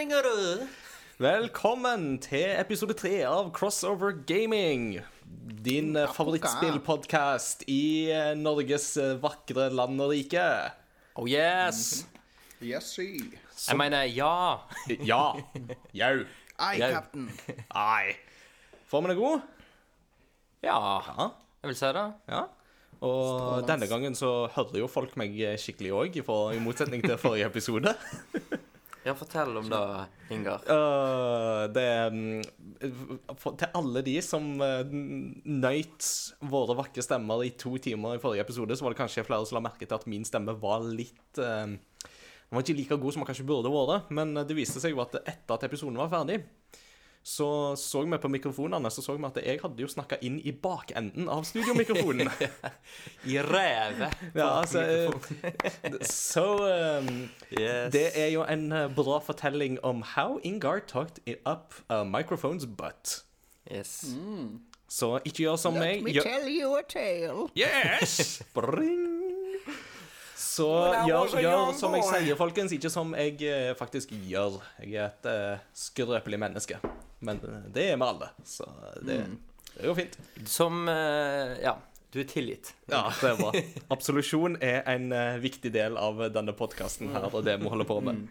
Du. Velkommen til episode tre av Crossover Gaming. Din eh, favorittspillpodkast i eh, Norges eh, vakre land og rike. Oh yes. Yes, she. Jeg mener ja. Ja. Jau. Ei, cap'n. Ai. Formen er god? Ja, Ja. jeg vil si det. ja. Og denne gangen så hører jo folk meg skikkelig òg, i motsetning til forrige episode. Ja, fortell om det, Ingar. Uh, det mm, for, Til alle de som uh, nøyt våre vakre stemmer i to timer i forrige episode, så var det kanskje flere som la merke til at min stemme var litt uh, Den var ikke like god som den kanskje burde vært, men det viste seg jo at etter at episoden var ferdig, så så vi på mikrofonene så så vi at jeg hadde jo snakka inn i bakenden av studiomikrofonen. I ræve. ja, altså, eh, så um, Yes. det er jo en eh, bra fortelling om how Ingar talked it up a microphone's butt. Yes. Så ikke gjør som meg. Let me tell you a tale. yes! Bring! Så gjør, gjør som jeg sier, folkens. Ikke som jeg eh, faktisk gjør. Jeg er et uh, skrøpelig menneske. Men eh, det er vi alle, så det, det er jo fint. Som uh, Ja, du er tilgitt. Ja, det er bra. Absolusjon er en uh, viktig del av denne podkasten her, og det vi holder på med.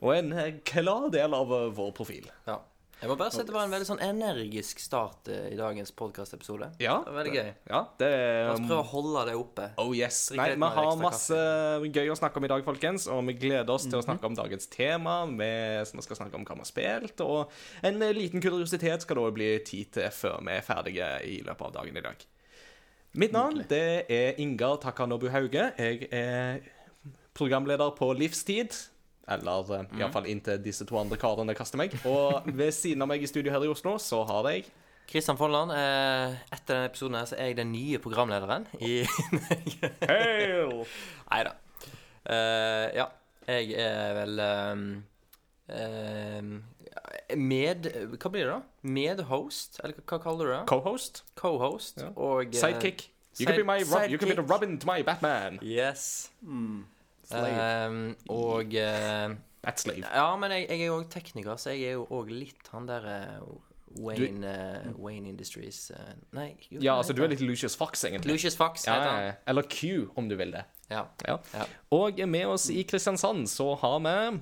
Og en klar del av vår profil. Ja. Jeg må bare si at det var en veldig sånn energisk start eh, i dagens podkastepisode. Ja, Det var veldig gøy. Ja, det La oss er prøve å holde det oppe. Oh yes. Nei, vi har masse masse gøy å snakke om i dag, folkens. Og vi gleder oss til å snakke om dagens tema. Vi vi skal snakke om hva vi har spilt. Og en eh, liten kuriositet skal det også bli tid til før vi er ferdige i løpet av dagen i dag. Mitt navn det er Ingar Takanobu Hauge. Jeg er programleder på Livstid. Eller mm. iallfall inntil disse to andre karene kaster meg. Og ved siden av meg i studio her i Oslo så har jeg Kristian Folland, eh, etter denne episoden her så er jeg den nye programlederen i Hail! Nei da. Uh, ja, jeg er vel um, uh, Med Hva blir det, da? Medhost? Eller hva, kaller du det? Co-host. Co-host og uh, Sidekick. You can, be my, you can be the. Robin to my Batman. Yes. Slave. Ehm, og eh, Batslave. Ja, men jeg, jeg er jo òg tekniker, så jeg er jo òg litt han derre Wayne, eh, Wayne Industries uh, Nei, jo, Ja, altså du er litt Lucius Fox, egentlig. Lucius Fox Ja, heter ja, han. Eller Q, om du vil det. Ja. Ja. Ja. Og med oss i Kristiansand så har vi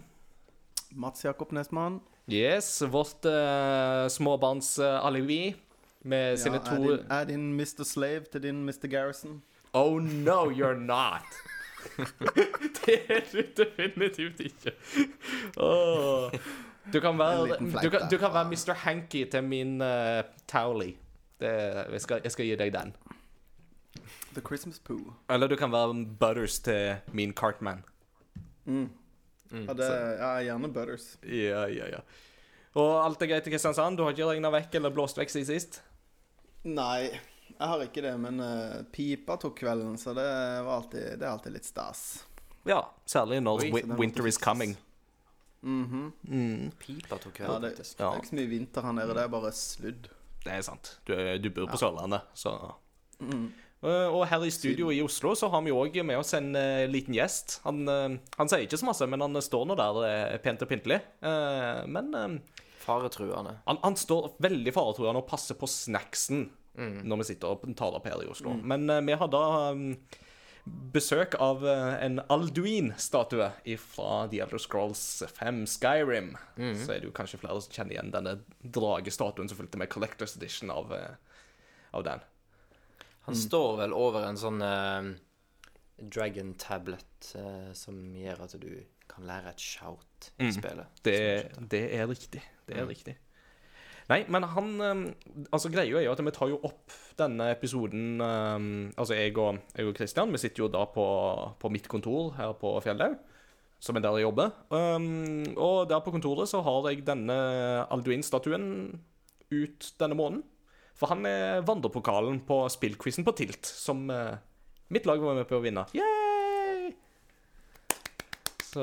Mats Jakob Nesmann. Yes, vårt uh, småbarnsalibi med Ja, sine er, to din, er din Mr. Slave til din Mr. Garrison? Oh no, you're not. Det er du definitivt ikke. Oh. Du kan være du kan, du kan være Mr. Hanky til min uh, Towley. Det, jeg, skal, jeg skal gi deg den. The Christmas Poo. Eller du kan være Butters til min Cartman. Ja, det, ja, gjerne Butters. Ja, ja, ja. Og alt er greit i Kristiansand? Du har ikke regna vekk eller blåst vekk siden sist? Nei, jeg har ikke det, men uh, pipa tok kvelden, så det, var alltid, det er alltid litt stas. Ja, særlig når Oi, winter is coming. winter -hmm. coming. Pipa tok Ja, kveld, det, det er ikke så mye vinter her nede, det er bare sludd. Det er sant. Du, du bor på Sørlandet, så Eh, Og her i studio i Oslo så har vi òg med oss en uh, liten gjest. Han, han sier ikke så masse, men han står nå der pent og pyntelig. Eh, men Faretruende. han, han står veldig faretruende og passer på snacksen når vi sitter og taler opp her i Oslo. Men uh, vi har da um, besøk av eh, en Alduin-statue fra The Elder Scrolls 5 Skyrim. Så er det jo kanskje flere som kjenner igjen denne dragestatuen som fulgte med Collectors Edition av, eh, av den. Han står vel over en sånn uh, dragon tablet uh, som gjør at du kan lære et shout i spillet. Det, det er riktig. Det er riktig. Nei, men han um, Altså, greia er jo at vi tar jo opp denne episoden um, Altså, jeg og, jeg og Christian, vi sitter jo da på, på mitt kontor her på Fjellhaug. som er der jeg jobber. Um, og der på kontoret så har jeg denne Alduin-statuen ut denne måneden. For han er vandrepokalen på spillquizen på Tilt, som eh, mitt lag var med på å vinne. Yay! Så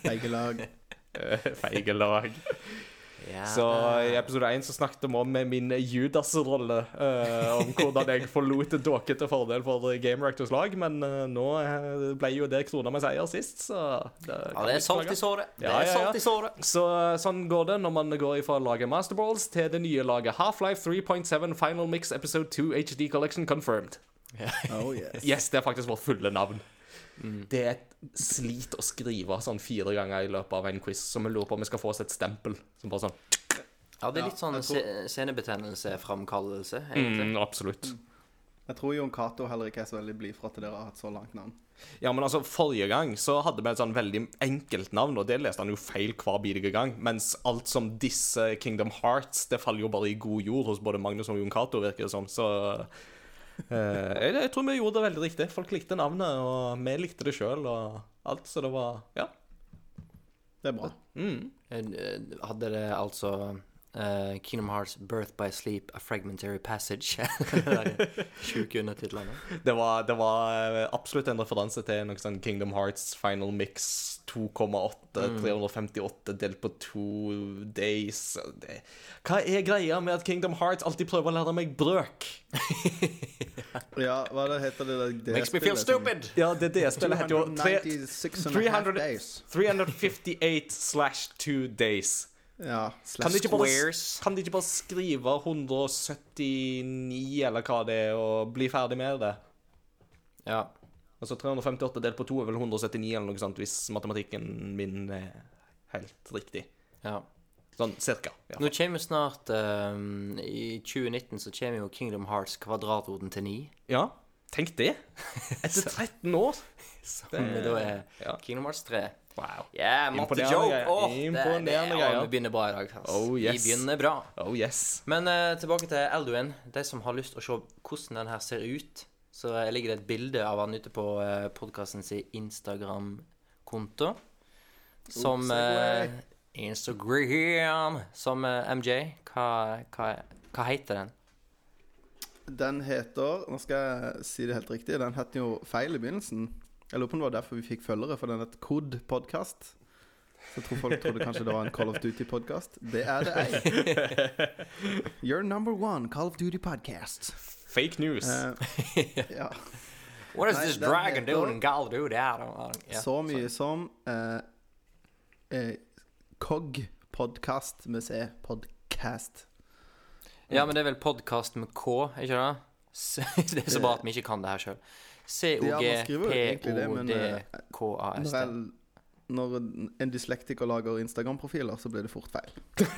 Feige lag. Feige lag. Ja. Så i episode 1 så snakket vi om min Judas-rolle. Uh, om hvordan jeg forlot dåke til fordel for Game Rectors lag. Men uh, nå eh, ble jo det krona med seier sist, så det Ja, det er salt i såret. Det er ja, ja. salt i såret. Så sånn går det når man går fra laget Masterballs til det nye laget Half-Life 3.7 Final Mix Episode 2 HD Collection Confirmed. Oh yes. Yes, det er faktisk vårt fulle navn. Det er et slit å skrive sånn fire ganger i løpet av en quiz, så vi lurer på om vi skal få oss et stempel. Som bare sånn Ja, det er litt Ja, sånn jeg tror- se scenebetennelse-framkallelse, egentlig. mm, Absolutt. Jeg tror Jon Cato heller ikke er så veldig blid for at dere har hatt så langt navn. Ja, men altså, Forrige gang så hadde vi et sånn veldig enkelt navn, og det leste han jo feil hver bidige gang. Mens alt som disse Kingdom Hearts, det faller jo bare i god jord hos både Magnus og Jon Cato, virker det som. Så jeg, jeg tror vi gjorde det veldig riktig. Folk likte navnet, og vi likte det sjøl, og alt. Så det var Ja. Det er bra. Mm. Eh, Hadde det altså eh, Kingdom Hearts Birth by Sleep A Fragmentary Passage. Sjuke undertitlene. Det var, det var eh, absolutt en referanse til noe sånn Kingdom Hearts Final Mix 2,8 358 delt på to days. Det, hva er greia med at Kingdom Hearts alltid prøver å lære meg brøk? Ja, hva det heter det der det Makes me feel stupid! som-! Ja, det det spillet heter jo tre- 296 and a half 300 days. 358 slash 2 days. Ja, Kan de, ikke bare, kan de ikke bare skrive 179, eller hva det er, og bli ferdig med det? Ja. Altså 358 delt på 2 er vel 179 eller noe sånt, hvis matematikken min er helt riktig. ja. Sånn cirka. Ja. Nå kommer snart um, I 2019 så kommer jo Kingdom Hearts kvadratroten til 9. ja. Tenk det! Etter 13 år. Som Det- da er ja. Kingdom Hearts 3. Wow. Yeah, Imponerende Joke! greier. Oh, Imponerende det, ja. Vi begynner bra i dag. Altså. Oh, yes. Vi begynner bra. Oh yes. Men uh, tilbake til Elduin. De som har lyst til å se hvordan den her ser ut, så eh, ligger det et bilde av han ute på uh, podkasten sin Instagram-konto. Som eh, Instagram Som uh, MJ. Hva, hva, hva heter den? Den heter Nå skal jeg si det helt riktig. Den het jo feil i begynnelsen. Jeg lurer på om det var derfor vi fikk følgere, for den het Kod Podcast. Så jeg tror folk trodde kanskje det var en Call of Duty-podkast. Det er det ei. Your number one Call of Duty podcast. Fake news. Uh, ja. What is Nei, this dragon doing in Call of Duty? I don't- I don't- ja, Så mye sorry. som uh, uh, COG Podcast med C. Podcast. Ja, men det er vel podkast med K, ikke det? Det er så bra at vi ikke kan det her sjøl. Ja, men, eh, Når, en dyslektiker lager Instagram-profiler, så blir det fort feil.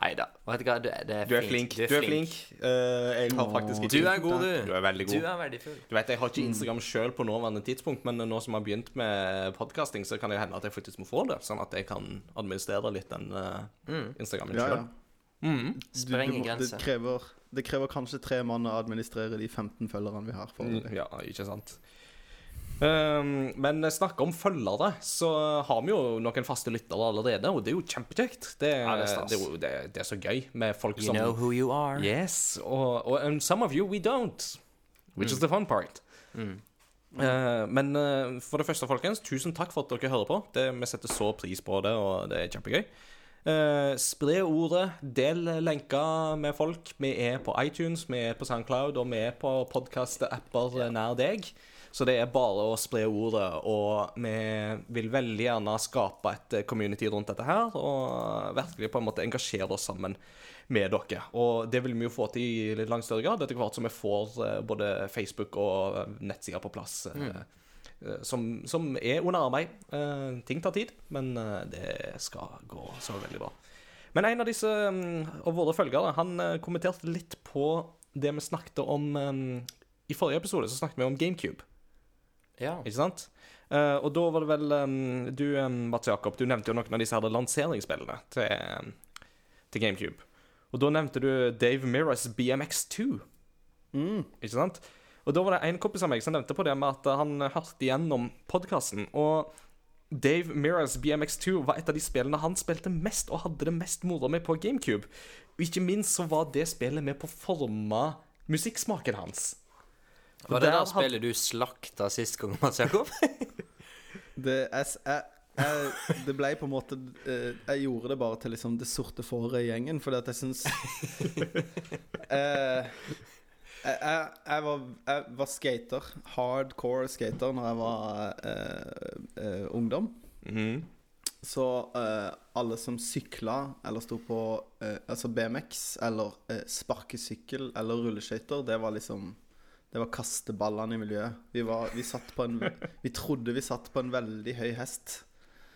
Nei da. Vet du hva, Du er flink. Du er flink. Eh, jeg har faktisk ikke Du er god, du. Du er veldig god. Du er verdifull. Du vet, Jeg har ikke Instagram sjøl på nåværende tidspunkt, men nå som jeg har begynt med podkasting, så kan det hende at jeg faktisk må få det, sånn at jeg kan administrere litt den uh, Instagrammen Ja, sjøl. ja. Mm. Du, du Sprenge grenser. det, krever, det krever kanskje tre mann å administrere de 15 følgerne vi har. For Mm, Ja, ikke sant. Um, men snakk om følgere, så har vi jo noen faste lyttere allerede, og det er jo kjempekjekt. Det, Ja, det er det, det, det er så gøy med folk You som know who you are. Yes, og, og and some of you we don't. Which is the fun part. Mm. Uh, men uh, for det første, folkens, tusen takk for at dere hører på. Det, vi setter så pris på det, og det er kjempegøy. Eh, spre ordet, del lenker med folk. Vi er på iTunes, vi er på SoundCloud, og vi er på podkast-apper nær deg. Så det er bare å spre ordet, og vi vil veldig gjerne skape et eh, community rundt dette her, og virkelig på en måte engasjere oss sammen med dere. Og det vil vi jo få til i litt langt større grad etter hvert som vi får eh, både Facebook og nettsider på plass. eh, Som, som er under arbeid. Eh, ting tar tid, men eh, det skal gå så veldig bra. Men en av disse mm, av våre følgere han eh, kommenterte litt på det vi snakket om mm, I forrige episode så snakket vi om GameCube. Ja. Ikke sant? Eh, og da var det vel um, Du, Mats Jakob, du nevnte jo noen av disse her lanseringsspillene til, til GameCube. Og da nevnte du Dave Mirras BMX2. Mm. Ikke sant? Og da var det en kompis av meg som nevnte på det med at han hørte igjennom podkasten. Og Dave Mirrors BMX2 var et av de spillene han spilte mest og hadde det mest moro med på GameCube. Og ikke minst så var det spillet med på å forme musikksmaken hans. Var det der der had- spillet du slakta sist gang, Mats Jakob? Det jeg, jeg, det ble på en måte eh, Jeg gjorde det bare til liksom det sorte fåret i gjengen, fordi at jeg syns eh, jeg, jeg, jeg, var, jeg var skater. Hardcore skater når jeg var eh, eh, ungdom. Mhm. Så eh, alle som sykla eller sto på eh, altså BMX eller eh, sparkesykkel eller rulleskøyter, det var liksom Det var kasteballene i miljøet. Vi, var, vi, satt på en, vi trodde vi satt på en veldig høy hest.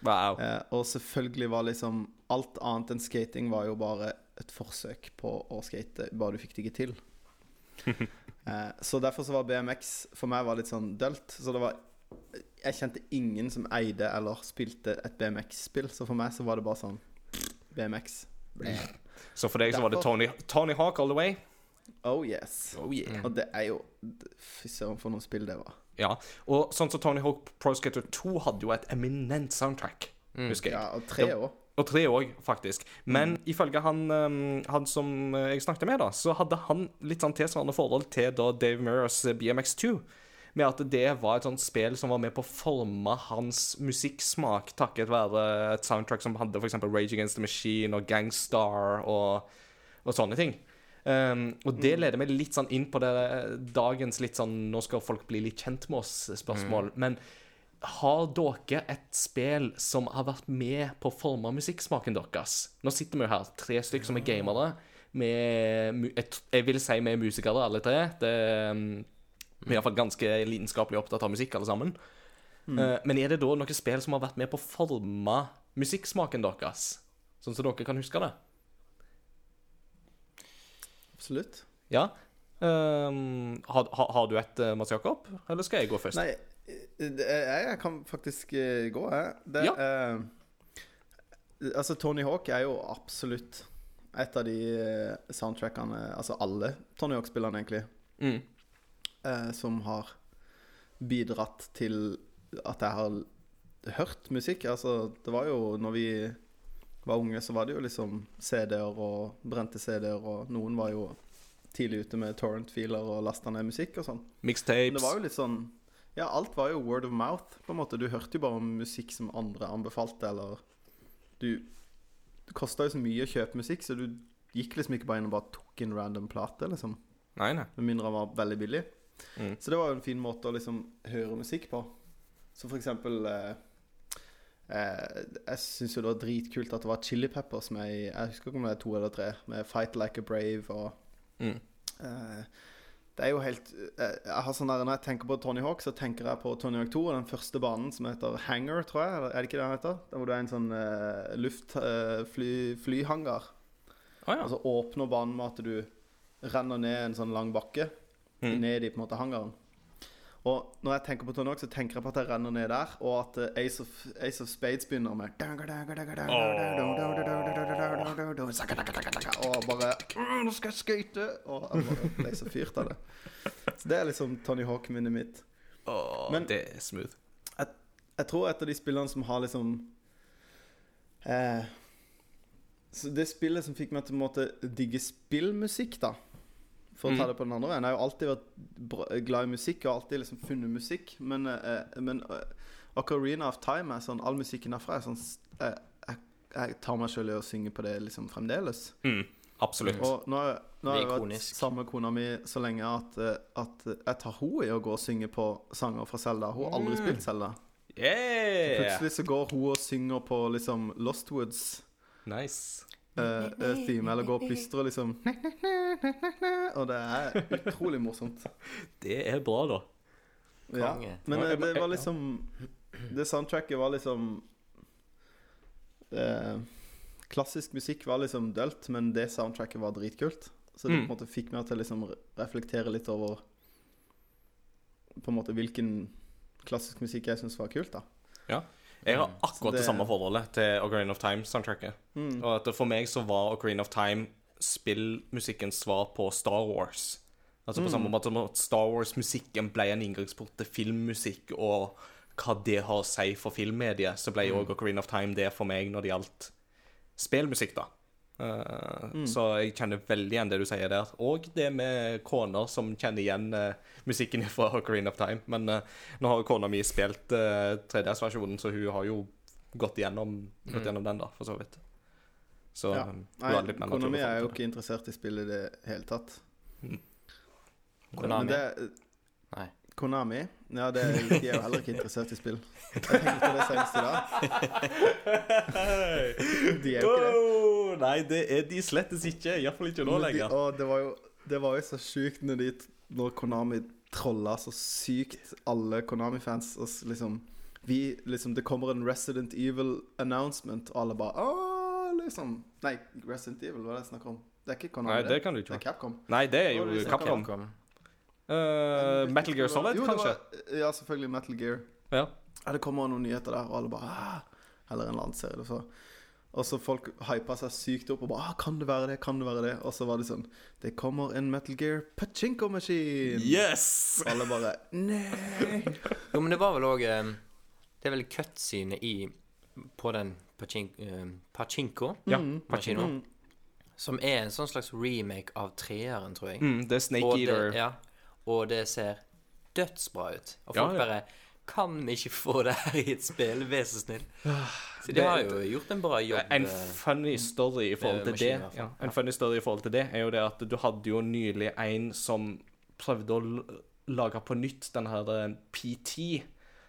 Wow. Eh, og selvfølgelig var liksom Alt annet enn skating var jo bare et forsøk på å skate, bare du fikk det ikke til. eh, så derfor så var BMX for meg var litt sånn dølt. Så det var Jeg kjente ingen som eide eller spilte et BMX-spill, så for meg så var det bare sånn BMX. Så for deg så var det Tony, Tony Hawk all the way? Oh yes. Oh yeah. Og det er jo Fy søren, for noen spill det var. Ja. Og sånn som Tony Hawk Pro Skater 2 hadde jo et eminent soundtrack, husker jeg. Ja, og tre år. Og tre òg, faktisk. Men ifølge han, um, han som uh, jeg snakket med, da, så hadde han litt sånn tilsvarende forhold til da Dave Mirrors BMX2. Med at det var et sånt spill som var med på å forme hans musikksmak takket være et soundtrack som hadde f.eks. Rage Against the Machine og Gangstar og, og sånne ting. Um, og det leder meg litt sånn inn på det dagens litt sånn Nå skal folk bli litt kjent med oss-spørsmål. Men har dere et spill som har vært med på å forme musikksmaken deres? Nå sitter vi jo her, tre stykker som er gamere. Med, jeg, vil si vi er musikere, alle tre. Det, um, vi er iallfall ganske lidenskapelig opptatt av musikk, alle sammen. Mm. men er det da noen spill som har vært med på å forme musikksmaken deres? Sånn som dere kan huske det? Absolutt. Ja. Um, har, har, du et, uh, Mats Jakob? Eller skal jeg gå først? Nei, jeg, jeg kan faktisk eh, gå, jeg. Det, Ja. eh, altså, Tony Hawk er jo absolutt et av de eh, soundtrackene Altså alle Tony Hawk-spillerne, egentlig, Mm. eh, som har bidratt til at jeg har hørt musikk. Altså, det var jo Når vi var unge, så var det jo liksom CD-er og brente CD-er, og noen var jo tidlig ute med torrent-filer og lasta ned musikk og sånn. Men Mixtapes. det var jo litt sånn Ja, alt var jo word of mouth, på en måte. Du hørte jo bare om musikk som andre anbefalte, eller Du Det kosta jo så mye å kjøpe musikk, så du gikk liksom ikke bare inn og bare tok en random plate, liksom. Nei, nei. Med mindre den var veldig billig. Mm. Så det var jo en fin måte å liksom høre musikk på. Så for eksempel eh, eh, Jeg syns jo det var dritkult at det var Chili Peppers med Jeg husker ikke om det er to eller tre, med Fight Like a Brave og Mm. Eh, det er jo helt eh, jeg har sånn der, Når jeg tenker på Tony Hawk, så tenker jeg på Tony Hawk 2 og den første banen som heter Hangar, tror jeg. Er det ikke det den heter? Der hvor det er en sånn uh, luftflyhangar. Uh, fly, ah, ja. Og så åpner banen med at du renner ned en sånn lang bakke. Mm. Ned i på en måte hangaren. Og når jeg tenker på Tony Hawk, så tenker jeg på at jeg renner ned der, og at eh, Ace, of, Ace of Spades begynner med Og bare Nå skal jeg skøyte! Og jeg bare ble så fyrt av det. Så det er liksom Tony Hawk-minnet mitt. Men- det er smooth. Jeg tror et av de spillene som har liksom eh, Det spillet som fikk meg til måte digge spillmusikk, da For å ta Mm. det på den andre veien. Jeg har jo alltid vært glad i musikk og alltid liksom funnet musikk. Men, eh, men eh, Ocarina of Time er sånn All musikken derfra er sånn s- eh, jeg, jeg tar meg sjøl i å synge på det liksom fremdeles. Mm. Absolutt. Og nå, har- nå har jeg vært sammen med kona mi så lenge at, eh, at jeg tar henne i å gå og synge på sanger fra Selda. Hun har aldri spilt Selda. Yeah! Plutselig så går hun og synger på liksom Lost Woods Nice. Uh, theme, eller gå og plystre og liksom Og det er utrolig morsomt. Det er bra, da. Ja. Men Ja, eh, det var liksom Det soundtracket var liksom det, Klassisk musikk var liksom dølt, men det soundtracket var dritkult. Så det Mm. på en måte fikk meg til å liksom reflektere litt over På en måte hvilken klassisk musikk jeg syns var kult, da. Jeg har akkurat det, det- samme forholdet til Ocarina of Time-soundtracket. Mm. Og at For meg så var Ocarina of Time spillmusikkens svar på Star Wars. Altså På Mm. samme måte som at Star Wars-musikken ble en inngangsport til filmmusikk, og hva det har å si for filmmediet, så ble Mm. òg Ocarina of Time det for meg når det gjaldt spillmusikk, da. Eh, Mm. Så jeg kjenner veldig igjen det du sier der. Og det med koner som kjenner igjen uh, musikken fra Ocarina of Time. Men uh, nå har jo kona mi spilt 3DS-versjonen, så hun har jo gått gjennom, gått Mm. gjennom den, da, for så vidt. Så Ja. Nei, kona å er jo ikke interessert i spillet i det hele tatt. Konami? Men det, Nei. Konami Ja, det, de er jo heller ikke interessert i spill. Jeg tenkte på det senest i dag. De er jo ikke det. Nei, det er de slettes ikke. Iallfall ikke nå lenger. de, og det var jo Det var jo så sjukt når, de, når Konami trolla så sykt alle Konami-fans. Og liksom Vi liksom Det kommer en Resident Evil-announcement, og alle bare Åh, liksom Nei, Resident Evil, hva er det jeg snakker om? Det er ikke Konami, Nei, det kan du det er. Capcom. Nei, det er det jo Capcom. Capcom. Uh, Metal Gear Solid, jo, kanskje? Var, ja, selvfølgelig Metal Gear. Ja. Ja, det kommer noen nyheter der, og alle bare ah, Eller en eller annen serie. Så. Og så folk hypa seg sykt opp og bare ah, Kan det være det? Kan det være det? Og så var det sånn Det kommer en Metal Gear pachinko-maskin! Yes! Og alle bare Nei! Jo, men det var vel òg Det er vel cutscene i På den eh, pachinko Ja, Pachino mm. som er en sånn slags remake av treeren, tror jeg. Mm, det er Snake Eater. Det, ja, og det ser dødsbra ut. Og folk ja. bare Kan ikke få det her i et spill? Vær så snill. Så de har jo gjort en bra jobb. En eh, funny story i forhold til det ja, Ja. En funny story i forhold til det er jo det at du hadde jo nylig en som prøvde å lage på nytt den her eh, PT.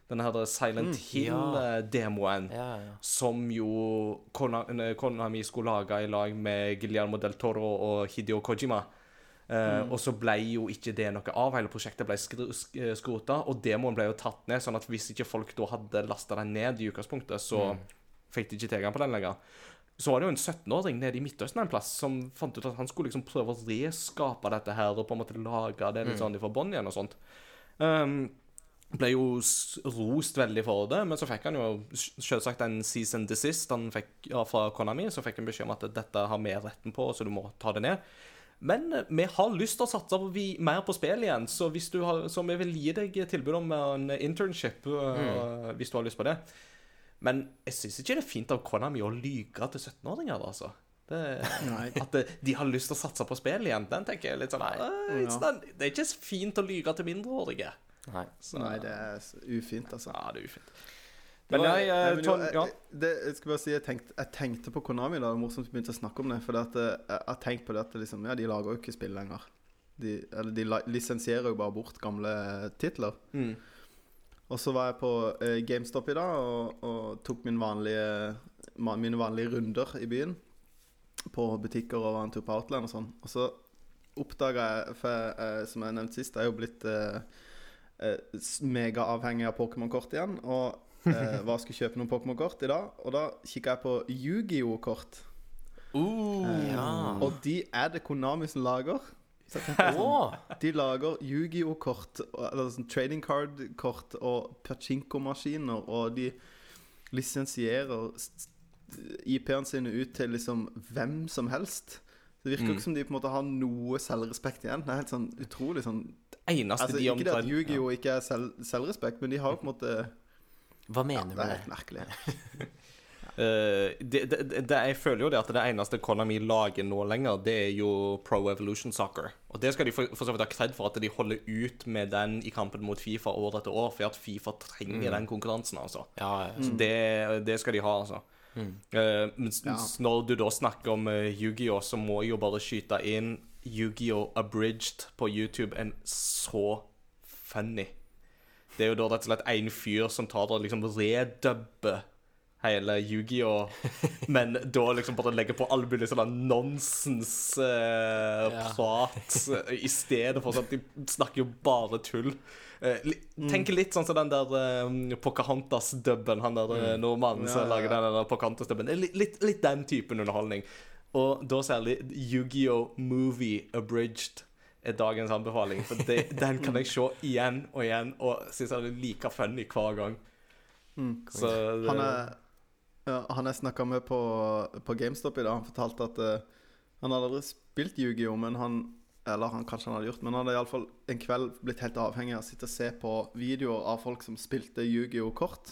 Den her Silent Hill-demoen. ja, ja. Som jo eh, Konami skulle lage i lag med Guillermo del Toro og Hideo Kojima. Eh, Og så ble jo ikke det noe av. Hele prosjektet ble eh, skrota, og demoen ble jo tatt ned. Sånn at hvis ikke folk da hadde lasta den ned i utgangspunktet, så fikk de ikke tilgang på den lenger. Så var det jo en 17-åring nede i Midtøsten en plass som fant ut at han skulle liksom prøve å reskape dette her og på en måte lage det litt sånn fra bånn igjen og sånt. Um, ble jo rost veldig for det, men så fikk han jo selvsagt en season desist han fikk, ja, fra Konami. Så fikk han beskjed om at dette har vi retten på, så du må ta det ned. Men eh, vi har lyst til å satse på vi, mer på spill igjen, så, har, så vi vil gi deg tilbud om en internship eh, hvis du har lyst på det. Men jeg syns ikke det er fint av Konami å lyge til 17-åringer, altså. Det, at de har lyst til å satse på spill igjen, den tenker jeg litt sånn eh, not- Det er ikke fint å lyge til mindreårige. Nei. Så, Nei, det er ufint, altså. Ja, det er ufint. Men nei, jeg, eh, jo, jeg- det, jeg skal bare si, jeg tenkte, jeg tenkte på Konami da. Det var morsomt vi begynte å snakke om det. For det at, eh, jeg har tenkt på det at liksom, ja, de lager jo ikke spill lenger. De, eller de lisensierer jo bare bort gamle eh, titler. Mm. Og så var jeg på eh, GameStop i dag og, og tok min vanlige, mine vanlige runder i byen. På butikker og var en tur på Outland og sånn. Og så oppdaga jeg, for jeg, som jeg nevnte sist, jeg er jo blitt eh, megaavhengig av Pokémon-kort igjen. Og eh, var skulle kjøpe noen Pokémon-kort i dag, og da kikka jeg på Yu-Gi-Oh-kort. Uh, Ja. Og de er det Konami som lager. Så jeg tenkte sånn, de lager Yu-Gi-Oh-kort, eller sånn trading card-kort og pachinko-maskiner, og de lisensierer IP-ene sine ut til liksom hvem som helst. Det virker Mm. ikke som de på en måte har noe selvrespekt igjen. Det er helt sånn utrolig sånn eneste Altså, de Ikke det at omtrent- Yu-Gi-Oh ikke er selv, selvrespekt, men de har jo på en måte Hva ja, mener Det du er med helt det? merkelig. Uh, det, det, det, jeg føler jo det at det eneste Konami lager nå lenger, det er jo Pro Evolution Soccer. Og det skal de for, for så vidt ha kred for, at de holder ut med den i kampen mot Fifa år etter år, for at Fifa trenger den konkurransen, altså. Ja, ja. Så det, det skal de ha, altså. Eh, men Ja. når du da snakker om uh, Yu-Gi-Oh, så må jeg jo bare skyte inn Yu-Gi-Oh Abridged på YouTube en så funny. Det er jo da rett og slett en fyr som tar og liksom redubber hele Yu-Gi-Oh, men da liksom bare legger på all mulig sånn nonsens eh, Ja. eh, i stedet for sånn at de snakker jo bare tull. Eh, li Tenk litt sånn som den der uh, Pocahontas-dubben, han der mm. nordmannen som Ja, som lager den der Pocahontas-dubben. Litt, litt, litt den typen underholdning. Og da særlig Yu-Gi-Oh! Movie Abridged er dagens anbefaling. For det, den kan jeg se igjen og igjen, og synes den er like funny hver gang. Så det, Han er ja, Han jeg snakka med på, på GameStop i dag, han fortalte at uh, han hadde aldri spilt Yu-Gi-Oh, men han Eller han kanskje han hadde gjort, men han hadde iallfall en kveld blitt helt avhengig av å sitte og se på videoer av folk som spilte Yu-Gi-Oh-kort.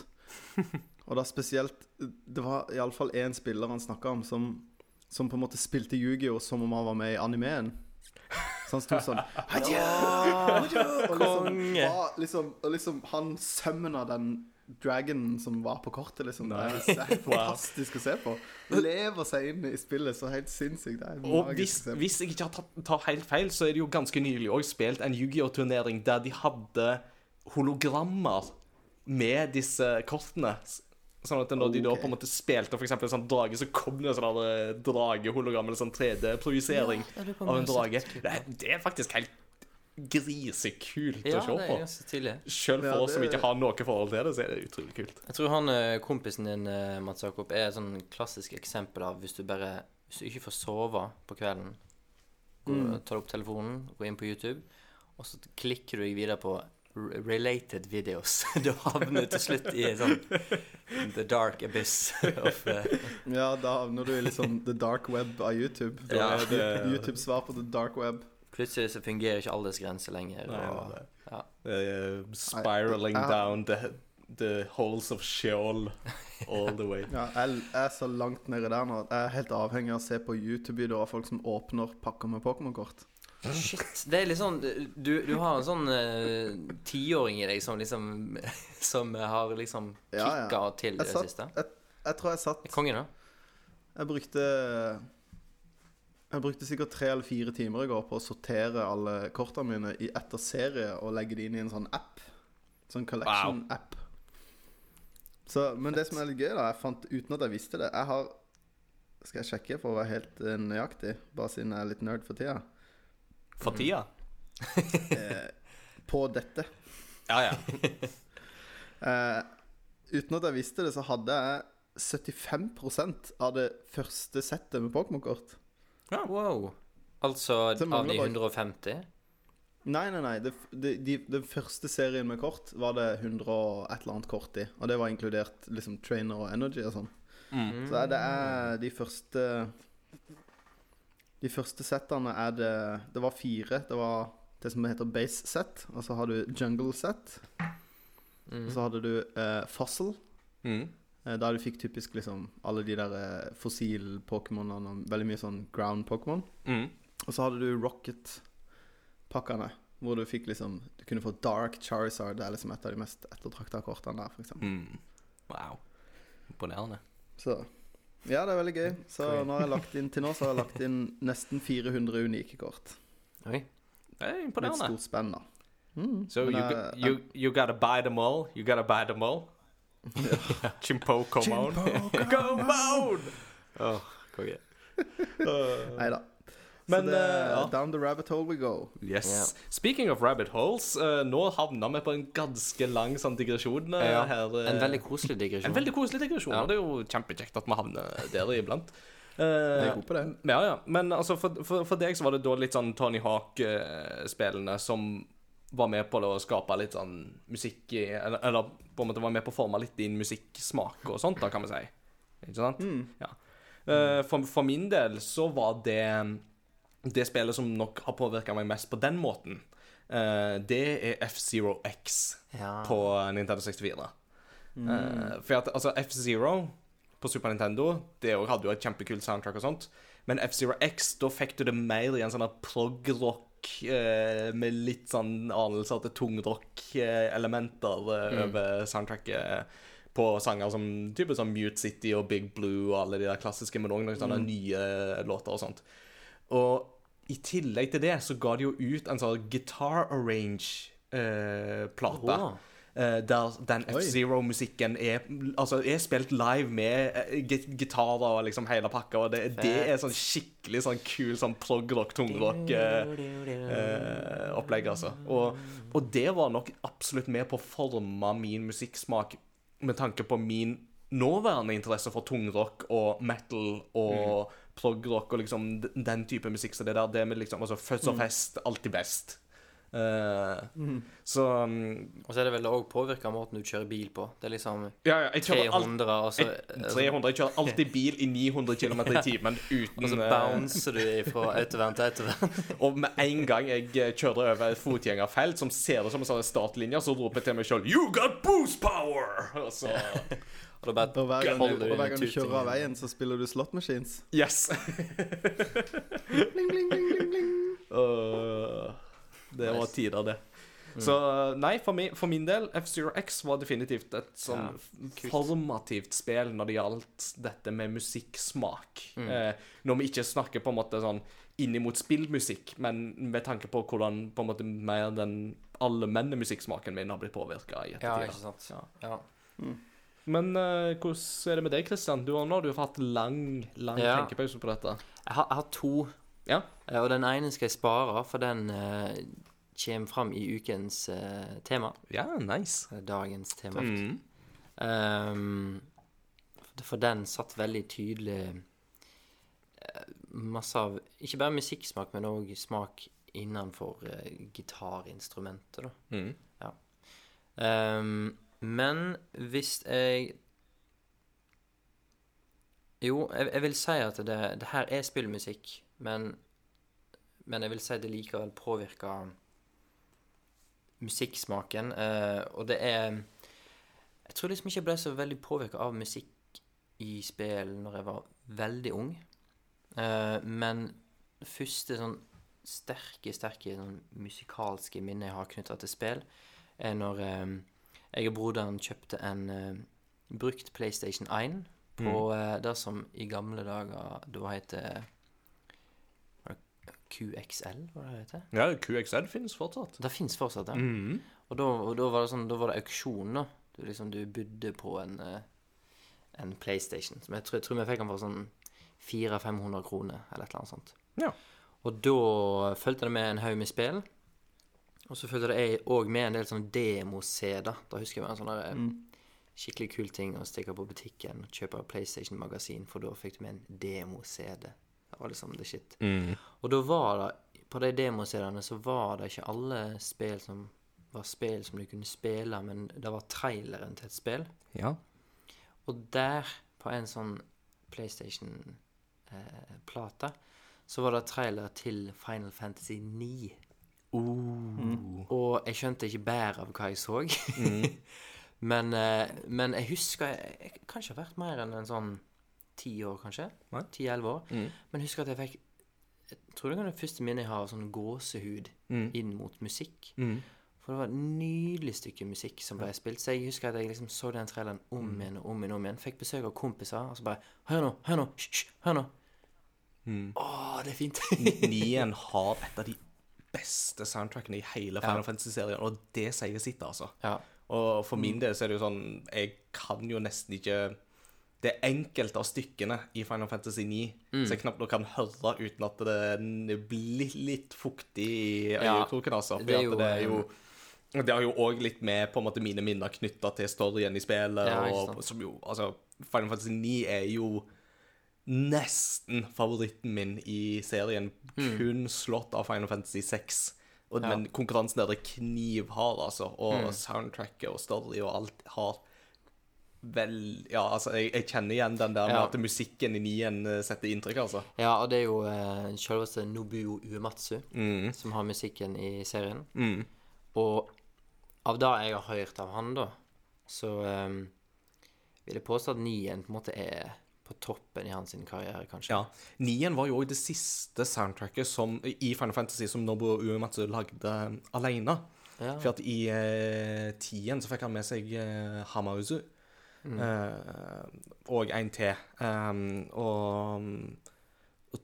og da spesielt Det var iallfall én spiller han snakka om, som, som på en måte spilte Yu-Gi-Oh som om han var med i animeen. Så han sto sånn Hadja! Og liksom, konge. var, liksom, og liksom han summona den dragonen som var på kortet, liksom. Er, det er fantastisk å se på. Lever seg inn i spillet så helt sinnssykt. Og hvis, hvis jeg ikke tatt, tar helt feil, så er det jo ganske nylig òg spilt en Yu-Gi-Oh!-turnering der de hadde hologrammer med disse kortene. Sånn at når de da på en måte spilte for eksempel en sånn drage, så kom det en sånn eh, dragehologram eller sånn 3D-projisering Ja, av en drage. Det det er faktisk helt grisekult Ja, å se det på. Sjøl for Ja, oss som ikke har noe forhold til det, så er det utrolig kult. Jeg tror han eh, kompisen din, eh, Mats Jakob, er et sånn klassisk eksempel av hvis du bare Hvis du ikke får sove på kvelden, går, Mm. tar opp telefonen, går inn på YouTube, og så klikker du deg videre på related videos. du havner til slutt i sånn The dark abyss of uh... Ja, da havner du i liksom the dark web av YouTube. Da Ja, er det- YouTube svar på the dark web. Plutselig så fungerer ikke aldersgrenser lenger. Nei, og, ja. Uh, spiraling I, jeg- down the, the holes of Sheol all the way. Ja, jeg er så langt nede der nå at jeg er helt avhengig av å se på YouTube-videoer av folk som åpner pakker med Pokémon-kort. Shit. Det er litt sånn Du, du har en sånn tiåring tiåring i deg som liksom Som har liksom Ja, ja. til det satt- siste. Jeg, jeg tror jeg satt Kongen, da? Jeg brukte Jeg brukte sikkert tre eller fire timer i går på å sortere alle kortene mine i etter serie og legge de inn i en sånn app. Sånn collection-app. Så, men det som er litt gøy, da Jeg fant uten at jeg visste det Jeg har Skal jeg sjekke for å være helt eh, nøyaktig, bare siden jeg er litt nerd for tida? For tida? Eh, på dette. Ja, ja. Eh, uten at jeg visste det, så hadde jeg 75% av det første settet med Pokémon-kort. Wow. Altså av de 150? Nei, nei, nei. Det, det, de, den første serien med kort var det 100 og et eller annet kort i. Og det var inkludert liksom trainer og energy og sånn. Mm. Så det er de første De første settene er det Det var fire. Det var det som heter base set. Og så har du jungle set. Mm. Og så hadde du eh, fossil. Mm. Eh, Der du fikk typisk liksom alle de der eh, fossil-pokémonene og veldig mye sånn ground-pokémon. Mm. Og så hadde du Rocket-pakkene, hvor du fikk liksom Du kunne få Dark Charizard. Det er liksom et av de mest ettertrakta kortene der, f.eks. Mm. Wow. Imponerende. Så ja, det er veldig gøy. Så nå har jeg lagt inn til nå så har jeg lagt inn nesten 400 unike kort. Oi. Det er Med et stort spenn, da. Mm. So Men, you, jeg, go- you, you gotta buy them all. You gotta buy them all. Chimpo, come on. Come on! oh, konge. Nei da. Men, så det, eh, ja. down the rabbit hole we go. Yes. Yeah. Speaking of rabbit holes, uh, nå havna vi på en ganske lang sånn digresjon Uh, Ja, her. uh, En veldig koselig digresjon. en veldig koselig digresjon. Ja. Og det er jo kjempekjekt at vi havner der iblant. Jeg Eh, er god på det. Ja, ja. Men altså, for, for, for deg så var det da litt sånn Tony Hawk-spillene som var med på å skape litt sånn musikk i eller, eller på en måte var med på å forme litt din musikksmak og sånt, da, kan vi si. Ikke sant? Mm. Ja. Uh, for, for min del så var det det spillet som nok har påvirka meg mest på den måten. uh, det er F-Zero X Ja. på Nintendo 64. Eh, for at, altså, F-Zero på Super Nintendo Det hadde jo et kjempekult soundtrack og sånt. Men F-Zero X, da fikk du det mer i en sånn prog-rock eh, med litt sånn anelser til tungrock-elementer eh, over soundtracket. På sanger som type sånn Mute City og Big Blue og alle de der klassiske, men òg noen sånne nye låter og sånt. Og i tillegg til det så ga de jo ut en sånn Guitar Arrange-plate. Eh, der den F-Zero-musikken er Altså er spilt live med eh, git- gitarer og liksom hele pakka. Og det, det er sånn skikkelig sånn kul sånn prog-rock-tungrock-opplegg, eh, opplegg, altså. Og, og det var nok absolutt med på å forme min musikksmak med tanke på min nåværende interesse for tungrock og metal og prog-rock og liksom den type musikk. Så det der, det med liksom altså Fødsel og fest, alltid best. Eh, Så um, Og så er det vel òg påvirka måten du kjører bil på. Det er liksom Ja, ja, jeg kjører alt 300, og så, jeg- 300, jeg kjører alltid bil i 900 km i timen og så eh, bouncer du fra autovern til autovern. Og med en gang jeg eh, kjører over et fotgjengerfelt som ser ut som en sånn startlinje, så roper jeg til meg sjøl 'You got boost power!' Og så Og da bare Og hver gang, du, og hver gang du kjører av veien, så spiller du slot machines. Yes. Bling, bling, bling, bling, bling. Uh, Det var tider, det. Mm. Så nei, for min, for min del, F-Zero X var definitivt et sånn Ja, formativt spill når det gjaldt dette med musikksmak. Mm. Eh, når vi ikke snakker på en måte sånn innimot spillmusikk, men med tanke på hvordan på en måte mer den allmenne musikksmaken min har blitt påvirka i Ja, ikke sant. Ja. Ja. Men uh, hvordan er det med deg, Kristian? Du har nå har du hatt lang, lang Ja. tenkepause på dette. Jeg har, jeg har to, Ja. eh, og den ene skal jeg spare, for den uh, kommer fram i ukens tema. Ja, nice. Dagens tema. Mm. Um, for- den satt veldig tydelig masse av Ikke bare musikksmak, men òg smak innenfor gitarinstrumentet, da. Mm. Ehm, men hvis jeg Jo, jeg, jeg vil si at det, det her er spillmusikk, men Men jeg vil si det likevel påvirker musikksmaken. eh, og det er Jeg tror liksom ikke jeg ble så veldig påvirka av musikk i spill når jeg var veldig ung. Eh, men det første sånn sterke, sterke sånn musikalske minnet jeg har knytta til spill, er når eh, jeg og broderen kjøpte en uh, brukt PlayStation 1 på eh, det som i gamle dager da heter QXL, hva det heter? Ja, QXL finnes fortsatt. Det finnes fortsatt, ja. Mm. Og da, og da var det sånn, da var det auksjon, da. Du liksom, du budde på en, eh, en PlayStation. Som jeg tror, jeg tror vi fikk den for sånn 400-500 kroner, eller et eller annet sånt. Ja. Og da fulgte det med en haug med spill. Og så fulgte det òg med en del sånne demo-CD-er. Da husker jeg var en sånn eh, skikkelig kul ting å stikke på butikken og kjøpe PlayStation-magasin, for da fikk du med en demo-CD. Det var liksom the shit. Mm. Og da var det På de demoseriene så var det ikke alle spill som var spill som du kunne spille, men det var traileren til et spill. Ja. Og der, på en sånn PlayStation-plate, så var det trailer til Final Fantasy 9. Uh. Og jeg skjønte ikke bedre av hva jeg så. men, eh, men jeg husker Jeg, jeg kan ikke ha vært mer enn en sånn ti år, kanskje. Nei. Ti-elleve år. Mm. Men jeg husker at jeg fikk Jeg tror det er det første minnet jeg har av sånn gåsehud Mm. inn mot musikk. Mm. For det var et nydelig stykke musikk som ble spilt. Så jeg husker at jeg liksom så den traileren om igjen og om igjen. om igjen Fikk besøk av kompiser, og så bare Hør nå, hør nå, hysj, hysj, hør nå. Mm. Å, det er fint. Nien har et av de beste soundtrackene i hele Final Fantasy-serien, og det sier sitt, altså. ja. Og for min del så er det jo sånn Jeg kan jo nesten ikke Det enkelte av stykkene i Final Fantasy 9 Mm. så jeg knapt nok kan høre uten at det blir litt fuktig i Ja, øyekroken, altså. For det er det, det er jo, jo Det har jo òg litt med på en måte mine minner knytta til storyen i spillet. Ja, og som jo, altså, Final Fantasy 9 er jo nesten favoritten min i serien. Kun slått av Final Fantasy 6. Og, Mm. Ja. Men konkurransen der er knivhard, altså. Og Mm. soundtracket og story og alt har vel Ja, altså, jeg, jeg kjenner igjen den der med at musikken i nien eh, setter inntrykk, altså. ja, og det er jo eh, selveste Nobuo Uematsu Mm. som har musikken i serien. Mm. Og av det jeg har hørt av han, da, så eh, vil jeg påstå at Nien på en måte er på toppen i hans sin karriere, kanskje. Ja. Nien var jo også det siste soundtracket som, i Final Fantasy som Nobu Uematsu lagde alene. Ja. For at i eh, tien så fikk han med seg eh, Hamauzu. Eh, og en til. Um, og og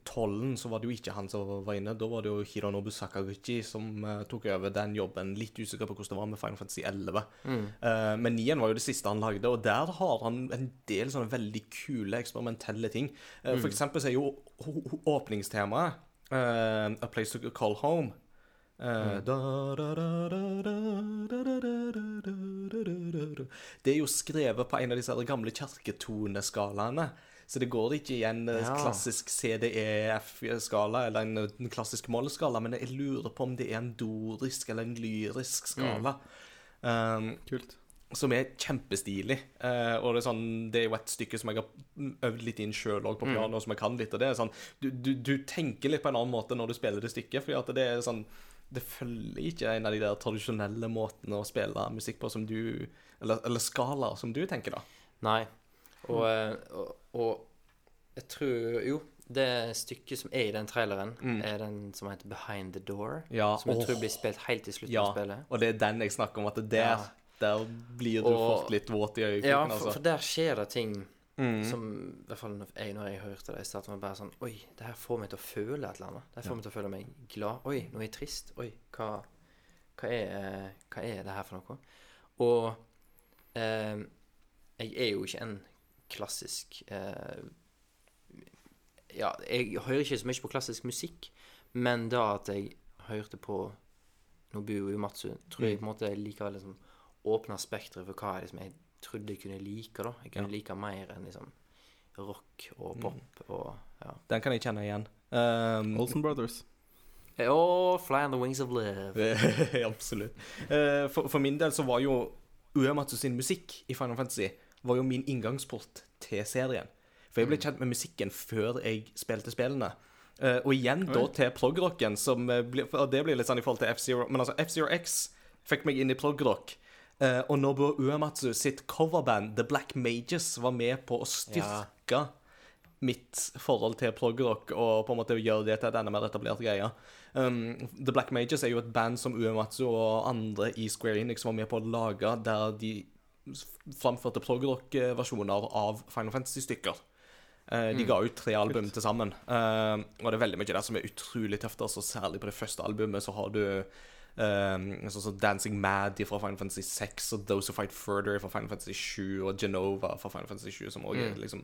tollen så var det jo ikke han som var inne. Da var det jo Hironobu Sakaguchi som uh, tok over den jobben. Litt usikker på hvordan det var med Final Fantasy 11. Mm. Uh, men 9 var jo det siste han lagde, og der har han en del sånne veldig kule eksperimentelle ting. Uh, mm. For eksempel så er jo åpningstemaet A Place To Call Home. Det er jo skrevet på en av disse gamle kirketoneskalaene. Så det går ikke i en eh, Ja. klassisk CDEF-skala eller en, en klassisk mollskala, men jeg lurer på om det er en dorisk eller en lyrisk skala. Um, Kult. som er kjempestilig. Uh, og det er, sånn, det er jo et stykke som jeg har øvd litt inn sjøl på piano, som jeg kan litt. Og det er sånn du, du, du tenker litt på en annen måte når du spiller det stykket, fordi at det er sånn Det følger ikke en av de der tradisjonelle måtene å spille musikk på som du Eller, eller skalaer som du tenker, da. Nei. Og, eh, og, og jeg tror Jo, Det stykket som er i den traileren, er den som heter Behind the Door. Mm. Ja, som jeg oh. tror blir spilt helt til slutten Ja, av spillet. og det er den jeg snakker om, at der, Ja. der blir du Og- fort litt våt i øyekroken, Ja, for, altså. for der skjer det ting Mm. som I hvert fall når jeg, når jeg hørte det, i starten var bare sånn Oi, det her får meg til å føle et eller annet. Det her får meg til å føle meg glad. Oi, nå er jeg trist. Oi, hva, hva, er, hva er det her for noe? Og eh, jeg er jo ikke en klassisk eh, Ja, jeg hører ikke så mye på klassisk musikk, men da at jeg hørte på Nobuo Uematsu, tror jeg på en måte likevel liksom åpna spekteret for hva det jeg trodde jeg kunne like. da Jeg kunne like mer enn liksom rock og pop og ja. Den kan jeg kjenne igjen. Um, Olsen Brothers. Og Fly on the Wings of Live. Absolutt. Uh, for, for min del så var jo Uematsu sin musikk i Final Fantasy var jo min inngangsport til serien. For jeg ble kjent med musikken før jeg spilte spillene. Uh, og igjen da til progrocken, som eh, Og det blir litt sånn i forhold til F-Zero Men altså, F-Zero X fikk meg inn i progrock. Uh, og Nobuo Uematsu sitt coverband The Black Mages var med på å styrke mitt forhold til progrock og på en måte gjøre det til et enda mer etablert greie. Um, The Black Mages er jo et band som Uematsu og andre i Square Enix var med på å lage, der de framførte progrock-versjoner av Final Fantasy-stykker. Uh, de ga ut tre album til sammen, Uh, og det er veldig mye der som er utrolig tøft. Altså, særlig på det første albumet så har du uh, sånn som Dancing Mad fra Final Fantasy 6 og Those Who Fight Further fra Final Fantasy 7 og Genova fra Final Fantasy 7, som også er liksom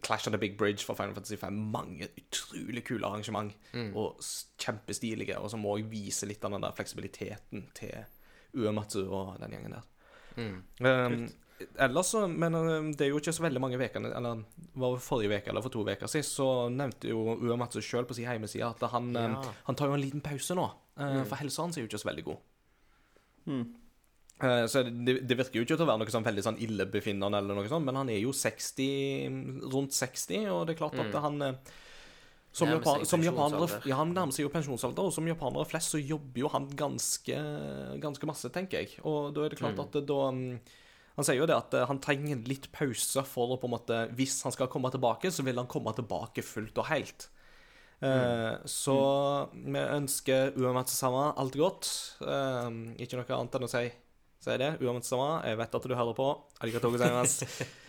Clash of the Big Bridge fra Final Fantasy 5. Mange utrolig kule arrangement, og kjempestilige, og som òg viser litt av den der fleksibiliteten til Uematsu og den gjengen der. Um, ellers så, men um, det er jo ikke så veldig mange ukene Eller var det forrige uke eller for to uker siden, så nevnte jo Uematsu sjøl på sin hjemmeside at han, um, Ja. han tar jo en liten pause nå. uh, For helsa hans er jo ikke så veldig god. Mm. så det, det virker jo ikke til å være noe sånn veldig sånn illebefinnende, eller noe sånt, men han er jo 60, rundt 60, og det er klart at han uh, som, japan, som japanere. Ja, han nærmer seg jo pensjonsalder, og som japanere flest så jobber jo han ganske, ganske masse, tenker jeg. Og da er det klart at da um, Han sier jo det at uh, han trenger litt pause for å på en måte Hvis han skal komme tilbake, så vil han komme tilbake fullt og helt. Eh, Så vi ønsker Uamatsama Sama alt godt. Eh, ikke noe annet enn å si, si det. Uamatsama, jeg vet at du hører på. Arigatou gozaimasu.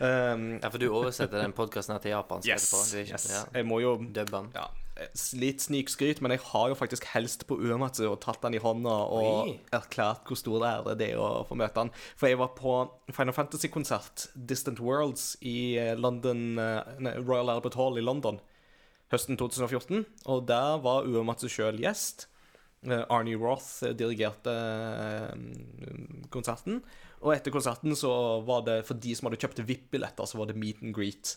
um, Ja, for du oversetter den podkasten til japansk yes, etterpå? Er yes. Ja, Jeg må jo Dubbe den. ja, Litt snikskryt, men jeg har jo faktisk helst på Uematsu og tatt den i hånda og Oi. erklært hvor stor ære det er å få møte han. For jeg var på Final Fantasy-konsert, Distant Worlds, i eh, London eh, nei, Royal Albert Hall i London høsten 2014. Og der var Uematsu sjøl gjest. Eh, Arnie Roth dirigerte konserten. Og etter konserten så var det, for de som hadde kjøpt VIP-billetter, så var det meet and greet.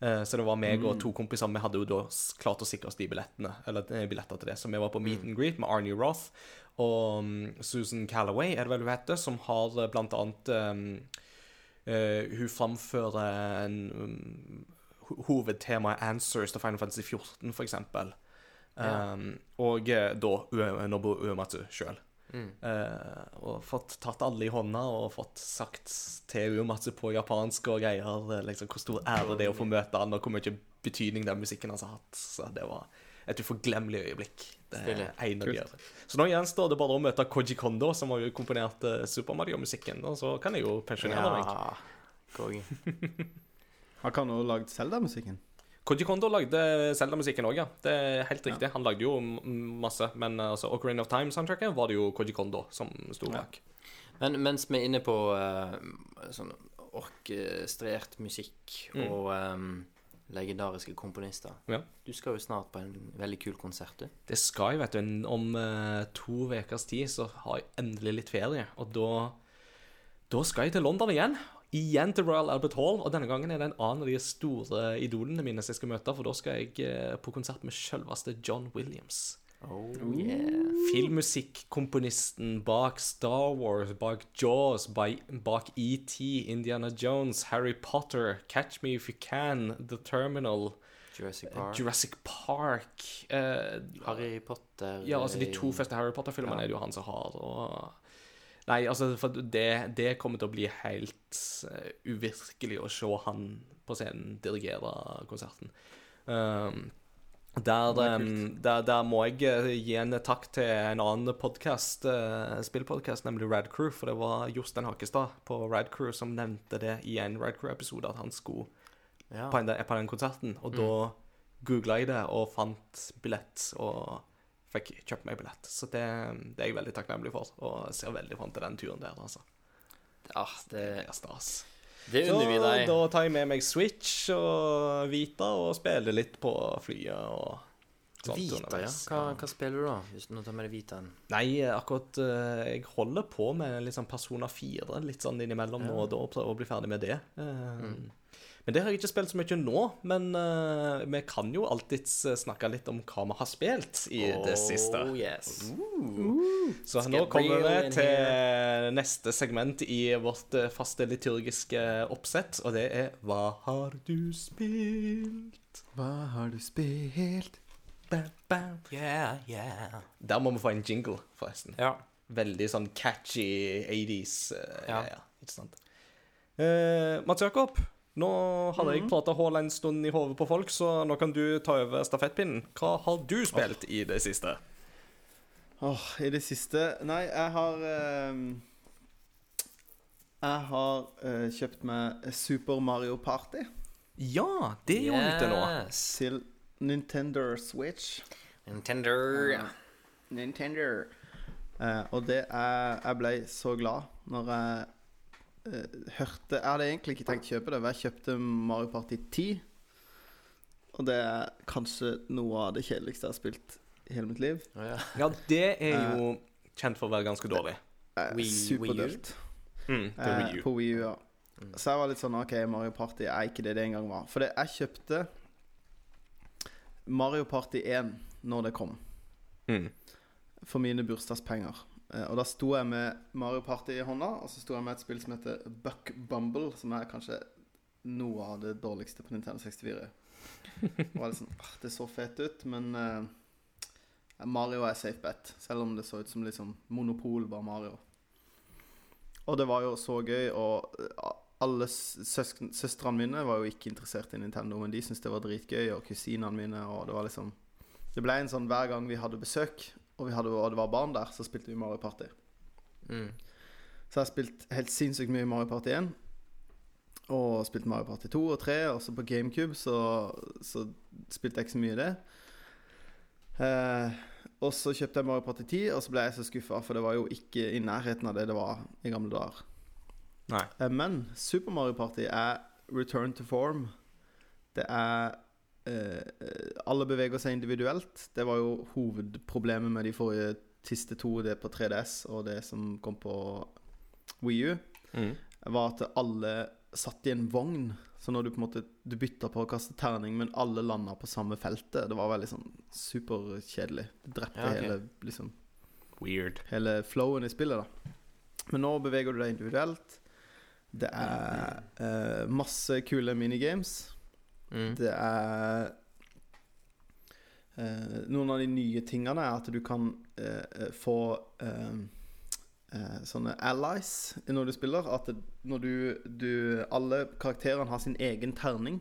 Eh, Så det var meg og to kompiser. Vi hadde jo da klart å sikre oss de billettene. Eller eh, billetter til det. Så vi var på meet and greet med Arnie Roth og mm, Susan Callaway, er det vel hun heter, som har eh, blant annet um, uh, Hun framfører en um, hovedtemaet Answers til Final Fantasy 14, for eksempel. Ja. Um, og da Uematsu sjøl. Eh, og fått tatt alle i hånda og fått sagt til Uematsu på japansk og greier eh, liksom, hvor stor ære det er å få møte han, og hvor mye betydning den musikken hans har hatt. Så det var et uforglemmelig øyeblikk. Det er ene en av de andre. Så nå gjenstår det bare å møte Koji Kondo, som har jo komponert eh, Super Mario-musikken, og så kan jeg jo pensjonere. Ja, meg. Han også lagd Zelda-musikken? Koji Kondo lagde Zelda-musikken òg, ja. Det er helt riktig. Han lagde jo masse, men eh, altså, Ocarina of Time-soundtracket var det jo Koji Kondo som sto bak. Men mens vi er inne på uh, sånn orkestrert musikk og um, legendariske komponister Ja. Du skal jo snart på en veldig kul konsert, du. Det skal jeg, vet du. Om uh, to ukers tid så har jeg endelig litt ferie. Og da, da skal jeg til London igjen. Igjen til Royal Albert Hall. Og denne gangen er det en annen av de store idolene mine som jeg skal møte. For da skal jeg eh, på konsert med selveste John Williams. Oh, yeah. Filmmusikkomponisten bak Star Wars, bak Jaws, by- bak ET, Indiana Jones, Harry Potter, Catch Me If You Can, The Terminal, Jurassic Park. Jurassic Park eh, Harry Potter Ja, altså de to eh, første Harry Potter-filmene Ja. er det jo han som har. Og... Nei, altså, for det, det kommer til å bli helt eh, uvirkelig å se han på scenen dirigere konserten. Um, der, er um, der, der må jeg eh, gi en takk til en annen podcast, uh, spillpodkast, nemlig Radcrew. For det var Jostein Hakestad på Radcrew som nevnte det i en Radcrew-episode, at han skulle Ja. på, den, på den konserten. Og Mm. da googla jeg det og fant billett, og fikk kjøpt meg billett. Så det, det er jeg veldig takknemlig for, og ser veldig fram til den turen der, altså. Ja, det, Det er stas. det unner vi deg. da tar jeg med meg Switch og Vita og spiller litt på flyet og sånt Vita, ja. underveis. Hva, hva spiller du da? Hvis du nå tar med deg Vitaen. Nei, akkurat eh, Jeg holder på med litt sånn Persona 4 litt sånn innimellom nå og da, og prøver å bli ferdig med det. Eh, Mm. Men det har jeg ikke spilt så mye nå. Men uh, vi kan jo alltids eh, snakke litt om hva vi har spilt i det siste. Oh, yes. Så Let's nå kommer vi til til neste segment i vårt eh, faste liturgiske oppsett, og det er Hva har du spilt? Hva har du spilt? Bam, bam. Yeah, yeah. Der må vi få en jingle, forresten. Ja. Veldig sånn catchy 80s uh, Ja. ja, Ikke sant? Uh, Mats Jakob, nå hadde jeg prata hull en stund i hodet på folk, så nå kan du ta over stafettpinnen. Hva har du spilt i det siste? Åh, I det siste Nei, jeg har eh, Jeg har eh, kjøpt meg Super Mario Party Ja, det er jo ute nå. Til Nintendo Switch. Nintendo. Nintendo. Eh, og det er Jeg ble så glad når jeg hørte Jeg hadde egentlig ikke tenkt å kjøpe det, men jeg kjøpte Mario Party 10. Og det er kanskje noe av det kjedeligste jeg har spilt i hele mitt liv. Ja, ja. Ja, det er jo kjent for å være ganske dårlig. Eh, Superdølt. Mm, Eh, Wii på Wii U, ja. Mm. Så jeg var litt sånn OK, Mario Party er ikke det det en gang var. For det, jeg kjøpte Mario Party 1 når det kom, Mm. for mine bursdagspenger. Eh, og da sto jeg med Mario Party i hånda, og så sto jeg med et spill som heter Buck Bumble, som er kanskje noe av det dårligste på Nintendo 64. Det var litt sånn, ah, Det så fett ut, men uh, Mario er safe bet. Selv om det så ut som liksom Monopol var Mario. Og det var jo så gøy, og eh, alle søstrene mine var jo ikke interessert i Nintendo, men de syntes det var dritgøy, og kusinene mine, og det var liksom Det ble en sånn hver gang vi hadde besøk, og, vi hadde, og det var barn der, så spilte vi Mario Party. Mm. Så jeg har spilt helt sinnssykt mye Mario Party 1. Og spilt Mario Party 2 og 3. Og så på GameCube så, så spilte jeg ikke så mye det. Eh, og så kjøpte jeg Mario Party 10, og så ble jeg så skuffa, for det var jo ikke i nærheten av det det var i gamle dager. Eh, men Super Mario Party er return to form. Det er Alle beveger seg individuelt. Det var jo hovedproblemet med de forrige siste to, det på 3DS og det som kom på Wii U, Mm. var at alle satt i en vogn. Så når du på en måte Du bytta på å kaste terning, men alle landa på samme feltet. Det var veldig sånn superkjedelig. Det drepte Ja, okay. hele liksom Weird. hele flowen i spillet, da. Men nå beveger du deg individuelt. Det er eh, masse kule minigames. Mm. Det er eh, Noen av de nye tingene er at du kan eh, eh, få eh, eh, sånne allies når du spiller. At når du, du Alle karakterene har sin egen terning.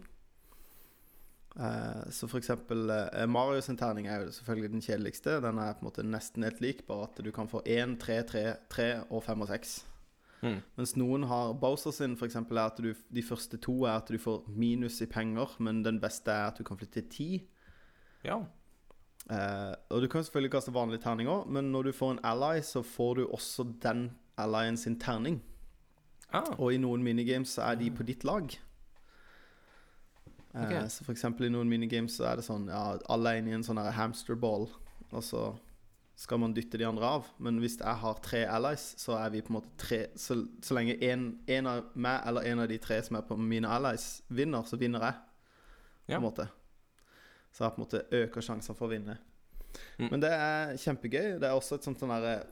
Eh, så for eksempel Mario sin terning er jo selvfølgelig den kjedeligste. Den er på en måte nesten helt lik, bare at du kan få 1, 3, 3, 3 og 5 og 6. Mm. Mens noen har Bowser sin, for eksempel, er at du, de første to er at du får minus i penger, men den beste er at du kan flytte ti. Ja. Eh, og du kan selvfølgelig kaste vanlige terninger, men når du får en ally, så får du også den allyen sin terning. Ah. Og i noen minigames så er de på ditt lag. Eh, Så for eksempel i noen minigames så er det sånn Ja, alle er inne i en sånn hamsterball, og så skal man dytte de andre av. Men hvis jeg har tre allies, så er vi på en måte tre Så, så lenge en, en av meg eller en av de tre som er på mine allies, vinner, så vinner jeg. På Ja. en måte. Så jeg på en måte øker sjansene for å vinne. Mm. Men det er kjempegøy. Det er også et sånt sånn derre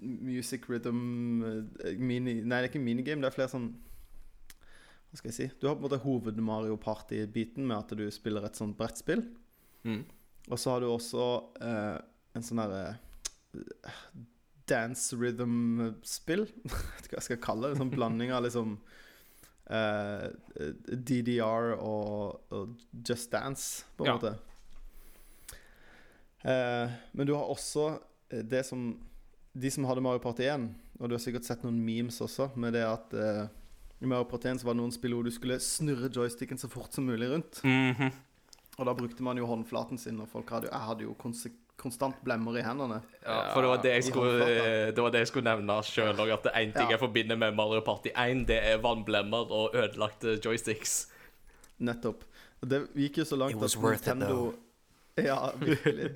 music rhythm eh, mini Nei, det er ikke minigame, det er flere sånn Hva skal jeg si? Du har på en måte hoved-Mario Party-biten med at du spiller et sånt brettspill. Mm. Og så har du også eh, en sånn derre eh, dance rhythm-spill. Vet ikke hva jeg skal kalle det. En sånn blanding av liksom uh, DDR og, og Just Dance, på en Ja. måte. Uh, men du har også eh, det som De som hadde Mario Party 1, og du har sikkert sett noen memes også, med det at uh, i Mario Party 1 så var det noen spill hvor du skulle snurre joysticken så fort som mulig rundt. Mhm. Og da brukte man jo håndflaten sin, og folk hadde jo Jeg hadde jo konse konstant blemmer i hendene. Ja, for det var det jeg skulle, det var det jeg skulle nevne sjøl òg. At det én ting Ja. jeg forbinder med Mario Party 1, det er vannblemmer og ødelagte joysticks. Nettopp. Det gikk jo så langt at worth it, Nintendo Ja, virkelig.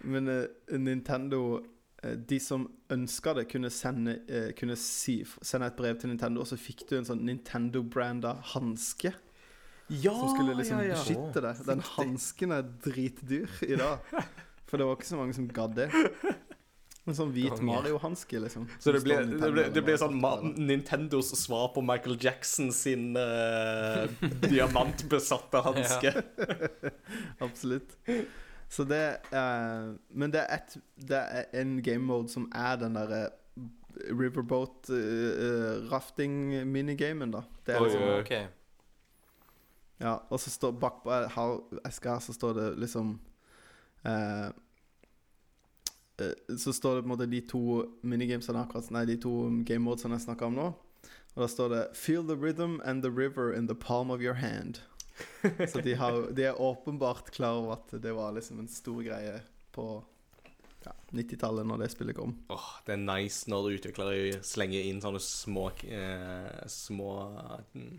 Men uh, Nintendo uh, De som ønska det, kunne sende, uh, kunne si, sende et brev til Nintendo, og så fikk du en sånn Nintendo-branda hanske Ja, som skulle liksom ja, ja. beskytte deg. Den hansken er dritdyr i dag. For det var ikke så mange som gadd det. En sånn hvit Mario-hanske, liksom. Så det blir, det blir, det blir sånn ma Nintendos svar på Michael Jackson sin uh, diamantbesatte hanske. Absolutt. Så det er Men det er, et, det er en game mode som er den derre Riverboat uh, rafting-minigamen, da. Det er liksom, oi, okay. Ja, og så står bakpå her- eska her så står det liksom eh, eh, Så står det på en måte de to minigamesene akkurat Nei, de to game modesene jeg snakka om nå. Og da står det 'Feel the rhythm and the river in the palm of your hand'. Så de, har, de er åpenbart klar over at det var liksom en stor greie på ja, 90-tallet, når det spillet kom. Åh, det er nice når utviklere slenger inn sånne små eh, Små mm,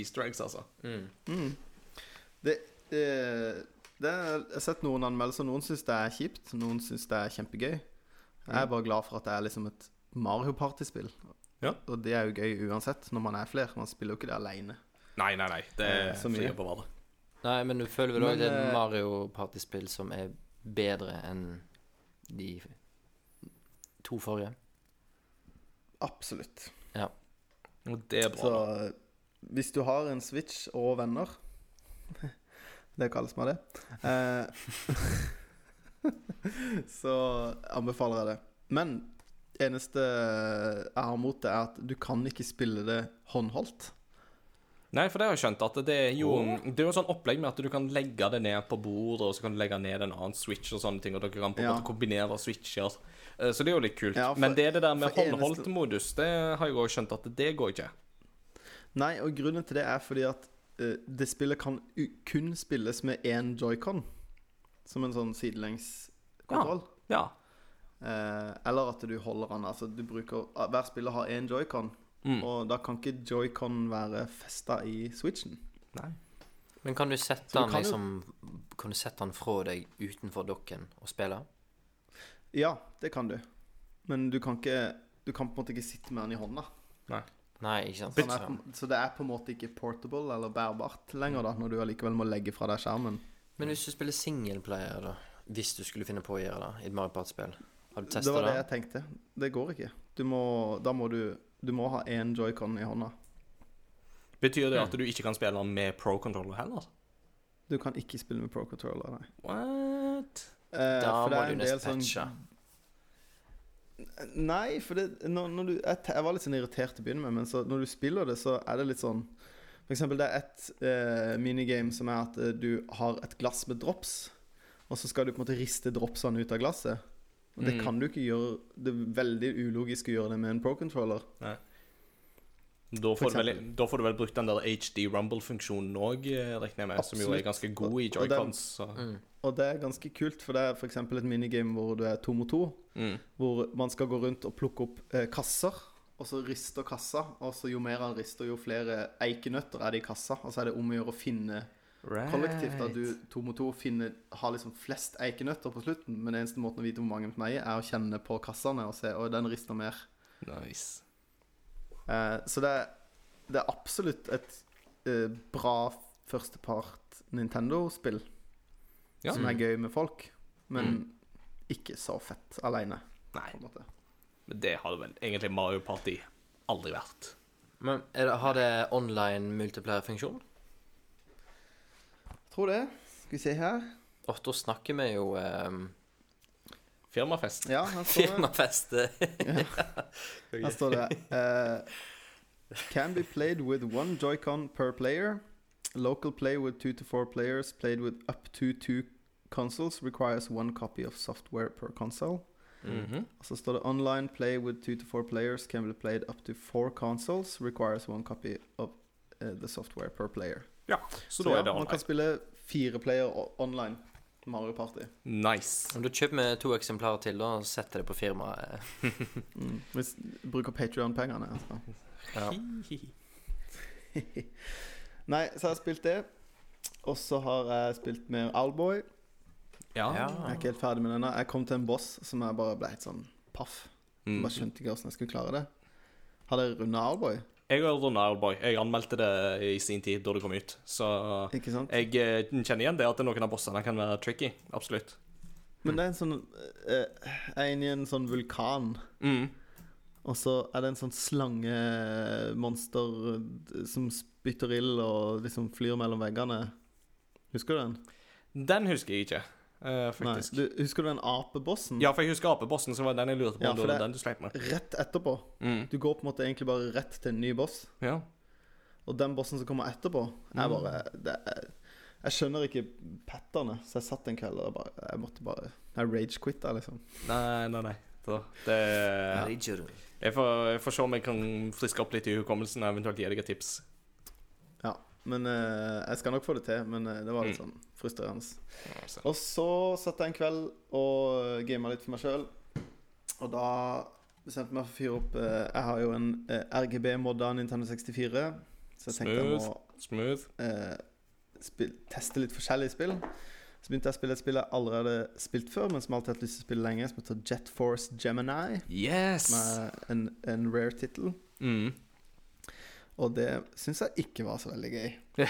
easter eggs, altså. Mm. Mm. Det, eh, det er, Jeg har sett noen anmeldelser. Noen syns det er kjipt, noen syns det er kjempegøy. Jeg er bare glad for at det er liksom et Mario Party-spill. Ja. Og det er jo gøy uansett, når man er flere. Man spiller jo ikke det aleine. Nei, nei, nei. Det er Eh, så så mye. på hverandre. Nei, men du føler vel òg det er eh, et Mario Party-spill som er bedre enn de to forrige? Absolutt. Ja. Og det er bra. Så eh, hvis du har en Switch og venner Det kalles meg det. Eh, så anbefaler jeg det. Men eneste jeg har mot det, er at du kan ikke spille det håndholdt. Nei, for det har jeg skjønt at det er jo Det er jo sånn opplegg med at du kan legge det ned på bordet, og så kan du legge ned en annen switch og sånne ting, og dere kan på en Ja. måte kombinere switcher. Eh, Så det er jo litt kult. Ja, for- Men det er det der med håndholdt eneste- modus, det har jeg òg skjønt at det går ikke. Nei, og grunnen til det er fordi at det spillet kan kun spilles med én joycon. Som en sånn sidelengskontroll. Ja. Eh, eller at du holder den Altså, du bruker Hver spiller har én joycon, Mm. og da kan ikke joycon være festa i switchen. Nei. Men kan du sette den kan liksom Kan du sette den fra deg utenfor dokken og spille? Ja, det kan du. Men du kan ikke Du kan på en måte ikke sitte med den i hånda. Nei, ikke sant? Så, er så det er på en måte ikke portable eller bærbart lenger, da, når du allikevel må legge fra deg skjermen. Men hvis du spiller singleplayer, da? Hvis du skulle finne på å gjøre det i et Mario Party-spill? Har du Det Det var det? jeg tenkte. Det går ikke. Du må, da må du Du må ha én joycon i hånda. Betyr det at du ikke kan spille med pro-controller heller? Du kan ikke spille med pro controller, nei. What? Eh, Da må du nesten patche. sånn patche. Nei, for det når, når du, jeg, jeg var litt sånn irritert til å begynne med, men så når du spiller det, så er det litt sånn For eksempel, det er et eh, minigame som er at eh, du har et glass med drops, og så skal du på en måte riste dropsene ut av glasset. Og det Mm. kan du ikke gjøre Det er veldig ulogisk å gjøre det med en pro-controller. Da får, du vel, da får du vel brukt den der HD Rumble-funksjonen òg, regner jeg med, som jo er ganske god i Og- og den- joycons. Så. Mm. Og det er ganske kult, for det er f.eks. et minigame hvor du er to mot to. Mm. Hvor man skal gå rundt og plukke opp eh, kasser, og så rister kassa. Og så jo mer han rister, jo flere eikenøtter er det i kassa. Og så er det om å gjøre å finne kollektivt. At du to mot to finner, har liksom flest eikenøtter på slutten. Men eneste måten å vite hvor mange som eier, er å kjenne på kassene og se Og den rister mer. Nice. Eh, så det er, det er absolutt et eh, bra førstepart Nintendo-spill. Ja. Som er gøy med folk, men Mm. ikke så fett aleine. Nei, men det har det vel egentlig Mario Party aldri vært. Men er det, har det online multiplayer-funksjon? Tror det. Skal vi se her. Da snakker vi jo um, Firmafest. Ja, her står det. firmafest. Her står det uh, Can be played with one Joy-Con per player. Local play with two to four players played with up to two consoles requires one copy of software per console. Mm -hmm. så står det online play with two to four players can be played up to four consoles requires one copy of uh, the software per player. Ja, Så da ja, er det online. man kan spille fire player online Mario Party. Nice. Om du kjøper med to eksemplarer til, da, og setter det på firmaet. Mm. Hvis bruker Patreon-pengene. Altså. Ja. Nei, så har jeg spilt det. Og så har jeg spilt mer Owlboy. Ja. Jeg er ikke helt ferdig med denne. Jeg kom til en boss som jeg bare ble helt sånn paff. Mm. Bare skjønte ikke hvordan jeg skulle klare det. Har dere runda Owlboy? Jeg har runda Owlboy. Jeg anmeldte det i sin tid da det kom ut. Så Ikke sant? jeg eh, kjenner igjen det at noen av bossene kan være tricky. Absolutt. Men det er en sånn eh, Jeg er inne i en sånn vulkan. Mm. Og så er det en sånn slangemonster eh, som spytter ild og liksom flyr mellom veggene. Husker du den? Den husker jeg ikke, eh, Nei. Du, husker du den apebossen? Ja, for jeg husker apebossen, som var den jeg lurte på Ja, for det er den du sleit med. Rett etterpå. Mm. Du går på en måte egentlig bare rett til en ny boss. Ja. Og den bossen som kommer etterpå, er Mm. bare det er, Jeg skjønner ikke patterne, så jeg satt en kveld og bare Jeg måtte bare Jeg rage-quitta, liksom. Nei, nei, nei. Så det ja. jeg, får, jeg får se om jeg kan friske opp litt i hukommelsen og eventuelt gi deg et tips. Ja. Men eh, jeg skal nok få det til. Men eh, det var litt Mm. sånn frustrerende. Og så satt jeg en kveld og gama litt for meg sjøl. Og da bestemte jeg meg for å fyre opp eh, Jeg har jo en eh, RGB-modda Nintendo 64. Så jeg tenkte jeg må Smooth. eh, spill, teste litt forskjellige spill. Så begynte jeg å spille et spill jeg allerede hadde spilt før, men som alltid har hatt lyst til å spille lenge, som heter Jet Force Gemini. Yes! Som er en, en rare tittel. Mm. Og det syns jeg ikke var så veldig gøy.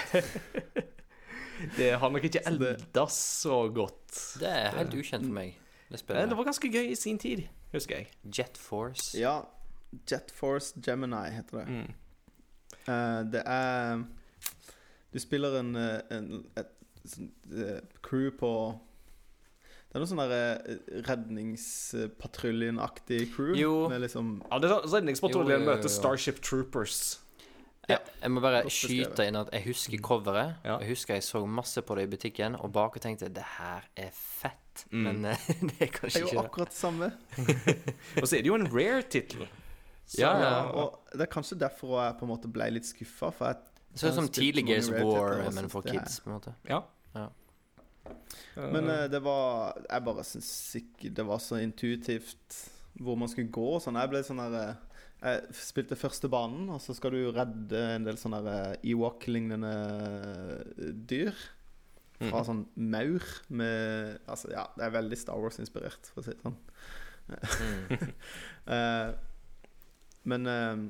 Det har nok ikke elda så godt. Det er helt ukjent for meg. Det. Det var ganske gøy i sin tid, husker jeg. Jet Force. Ja, Jet Force Gemini heter det. Mm. Uh, det er Du spiller en, eh, en et et eh, crew på Det er noe sånn Redningspatruljen-aktig crew. Jo. Med liksom Ja, det er sånn Redningspatruljen jo, jo. møter Starship Troopers. Ja. Jeg, jeg må bare skyte inn at jeg husker coveret. Ja. Jeg husker jeg så masse på det i butikken, og bak og tenkte det her er fett. Mm. Men eh, det er kanskje ikke Det er jo akkurat det samme. Og så er det jo en rare tittel. Ja, ja. Og det er kanskje derfor jeg på en måte ble litt skuffa. Det ser ut som tidlig Games Gears War, men for kids, på en måte. Ja. Ja. Men eh, det var Jeg bare syns ikke det var så intuitivt hvor man skulle gå og sånn. Jeg ble sånn der eh, Jeg spilte første banen, og så skal du redde en del sånne der, eh, Ewok-lignende eh, dyr. Fra Mhm. sånn maur med Altså, ja, det er veldig Star Wars-inspirert, for å si det sånn. Mm. Eh, men eh,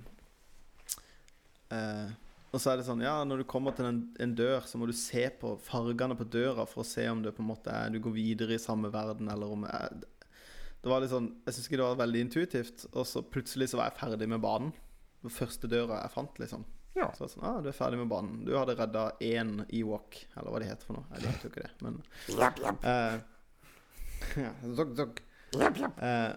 eh, Og så er det sånn Ja, når du kommer til en, en dør, så må du se på fargene på døra for å se om det på en måte er du går videre i samme verden, eller om Det var litt sånn Jeg syns ikke det var veldig intuitivt. Og så plutselig så var jeg ferdig med banen. Den første døra jeg fant, liksom. Ja. Så var det sånn ah, du er ferdig med banen. Du hadde redda én Ewok, eller hva det heter for noe. Jeg vet jo ikke det, men eh, ja, zog, zog. Eh,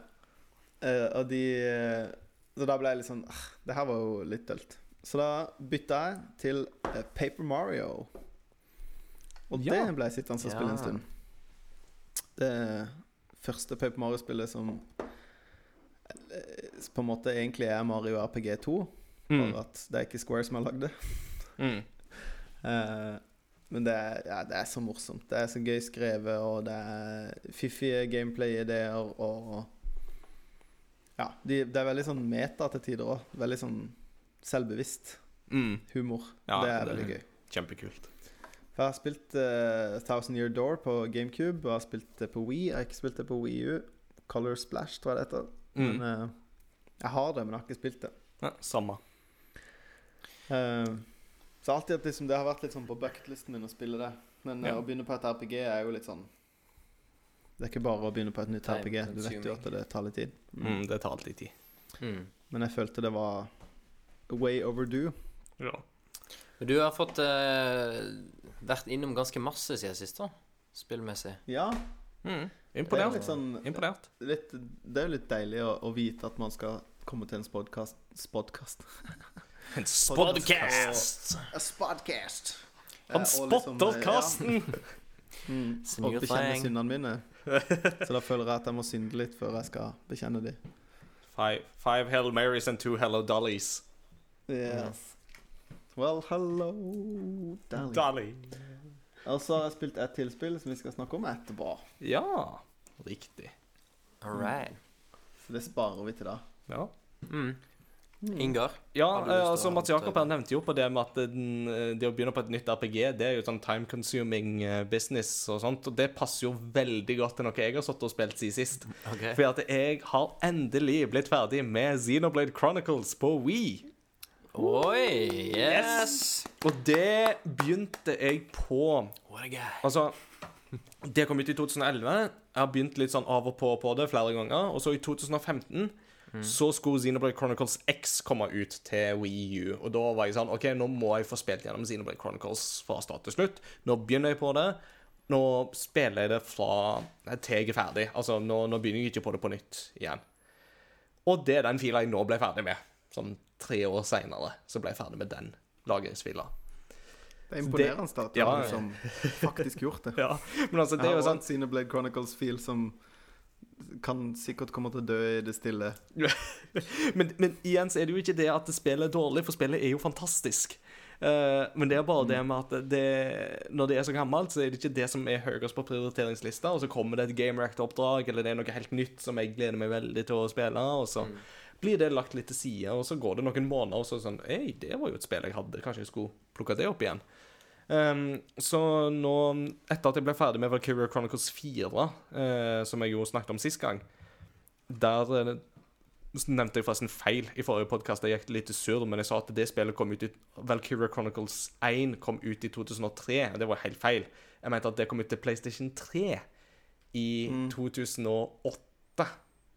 eh, og de eh, Så da ble jeg litt sånn ah, Det her var jo litt dølt. Så da bytta jeg til eh, Paper Mario. Og Ja. det ble jeg sittende og spille en stund. Det første Paper Mario-spillet som eh, på en måte egentlig er Mario RPG 2. Mm. Bare at det er ikke Square som har lagd det. Mm. uh, men det er, ja, det er så morsomt. Det er så gøy skrevet, og det er fiffige gameplay-ideer og Ja, de, det er veldig sånn meta til tider òg. Veldig sånn selvbevisst Mm. humor. Ja, det er det- veldig gøy. Kjempekult. For jeg har spilt uh, Thousand Year Door på GameCube, og jeg har spilt det på Wii. Jeg har ikke spilt det på Wii U. Color Splash, tror jeg det heter. Mm. Men uh, jeg har det, men jeg har ikke spilt det. Ja, samme. Uh, så alltid at liksom, det har vært litt sånn på bucketlisten min å spille det. Men Ja. å begynne på et RPG er jo litt sånn Det er ikke bare å begynne på et nytt Time RPG. Du vet jo at det tar litt tid. Mm. Mm, det tar alltid tid. Mm. Men jeg følte det var way overdue. Ja. Men Du har fått eh, vært innom ganske masse siden sist, da. Spillmessig. Ja, Mm. det er Imponert. sånn Imponert. litt, Det er jo litt deilig å, å vite at man skal komme til en spodkast Spodkast En spodkast! En spodkast. Han spotter og liksom, eh, mm, It's a new og bekjenne syndene mine. Så da føler jeg at jeg må synde litt før jeg skal bekjenne dem. Five, five Hell Marys and two Hello Dollies. Yes. Well, hello, darling. Dolly. Og så har jeg spilt et til spill som vi skal snakke om etterpå. Ja, riktig. All right. Så det sparer vi til da. Ja. Mm. Ingar? Ja, altså Mats Jakob her nevnte jo på det med at den, eh, det å begynne på et nytt RPG, det er jo sånn time consuming eh, business og sånt, og det passer jo veldig godt til noe jeg har satt og spilt siden sist. Okay. For at jeg har endelig blitt ferdig med Xenoblade Chronicles på Wii. Oi! Yes! Og det begynte jeg på What a guy. Altså, det kom ut i 2011. Jeg har begynt litt sånn av og på på det flere ganger. Og så i 2015 så skulle Xenoblade Chronicles X komme ut til Wii U. Og da var jeg sånn OK, nå må jeg få spilt gjennom Xenoblade Chronicles fra start til slutt. Nå begynner jeg på det. Nå spiller jeg det fra til jeg er ferdig. Altså, nå, nå begynner jeg ikke på det på nytt igjen. Og det er den fila jeg nå ble ferdig med. Sånn tre år seinere så ble jeg ferdig med den lagringsfila. Det er imponerende at du har ja. liksom faktisk gjort det. Ja, men altså, det er jo sånn en Xenoblade Chronicles-fil som kan sikkert komme til å dø i det stille. men, men igjen så er det jo ikke det at spillet er dårlig, for spillet er jo fantastisk. Uh, men det er bare det med at det, når det er så gammelt, så er det ikke det som er høyest på prioriteringslista. Og så kommer det et Game React-oppdrag, eller det er noe helt nytt som jeg gleder meg veldig til å spille. Og så blir det lagt litt til side, og så går det noen måneder, og så sånn Ei, det var jo et spill jeg hadde. Kanskje jeg skulle plukke det opp igjen. Um, så nå, etter at jeg ble ferdig med Valkyria Chronicles 4, uh, som jeg jo snakket om sist gang Der uh, nevnte jeg forresten feil i forrige podkast. Jeg gikk litt surr, men jeg sa at det spillet kom ut i Valkyria Chronicles 1 kom ut i 2003. Det var helt feil. Jeg mente at det kom ut til PlayStation 3 i 2008,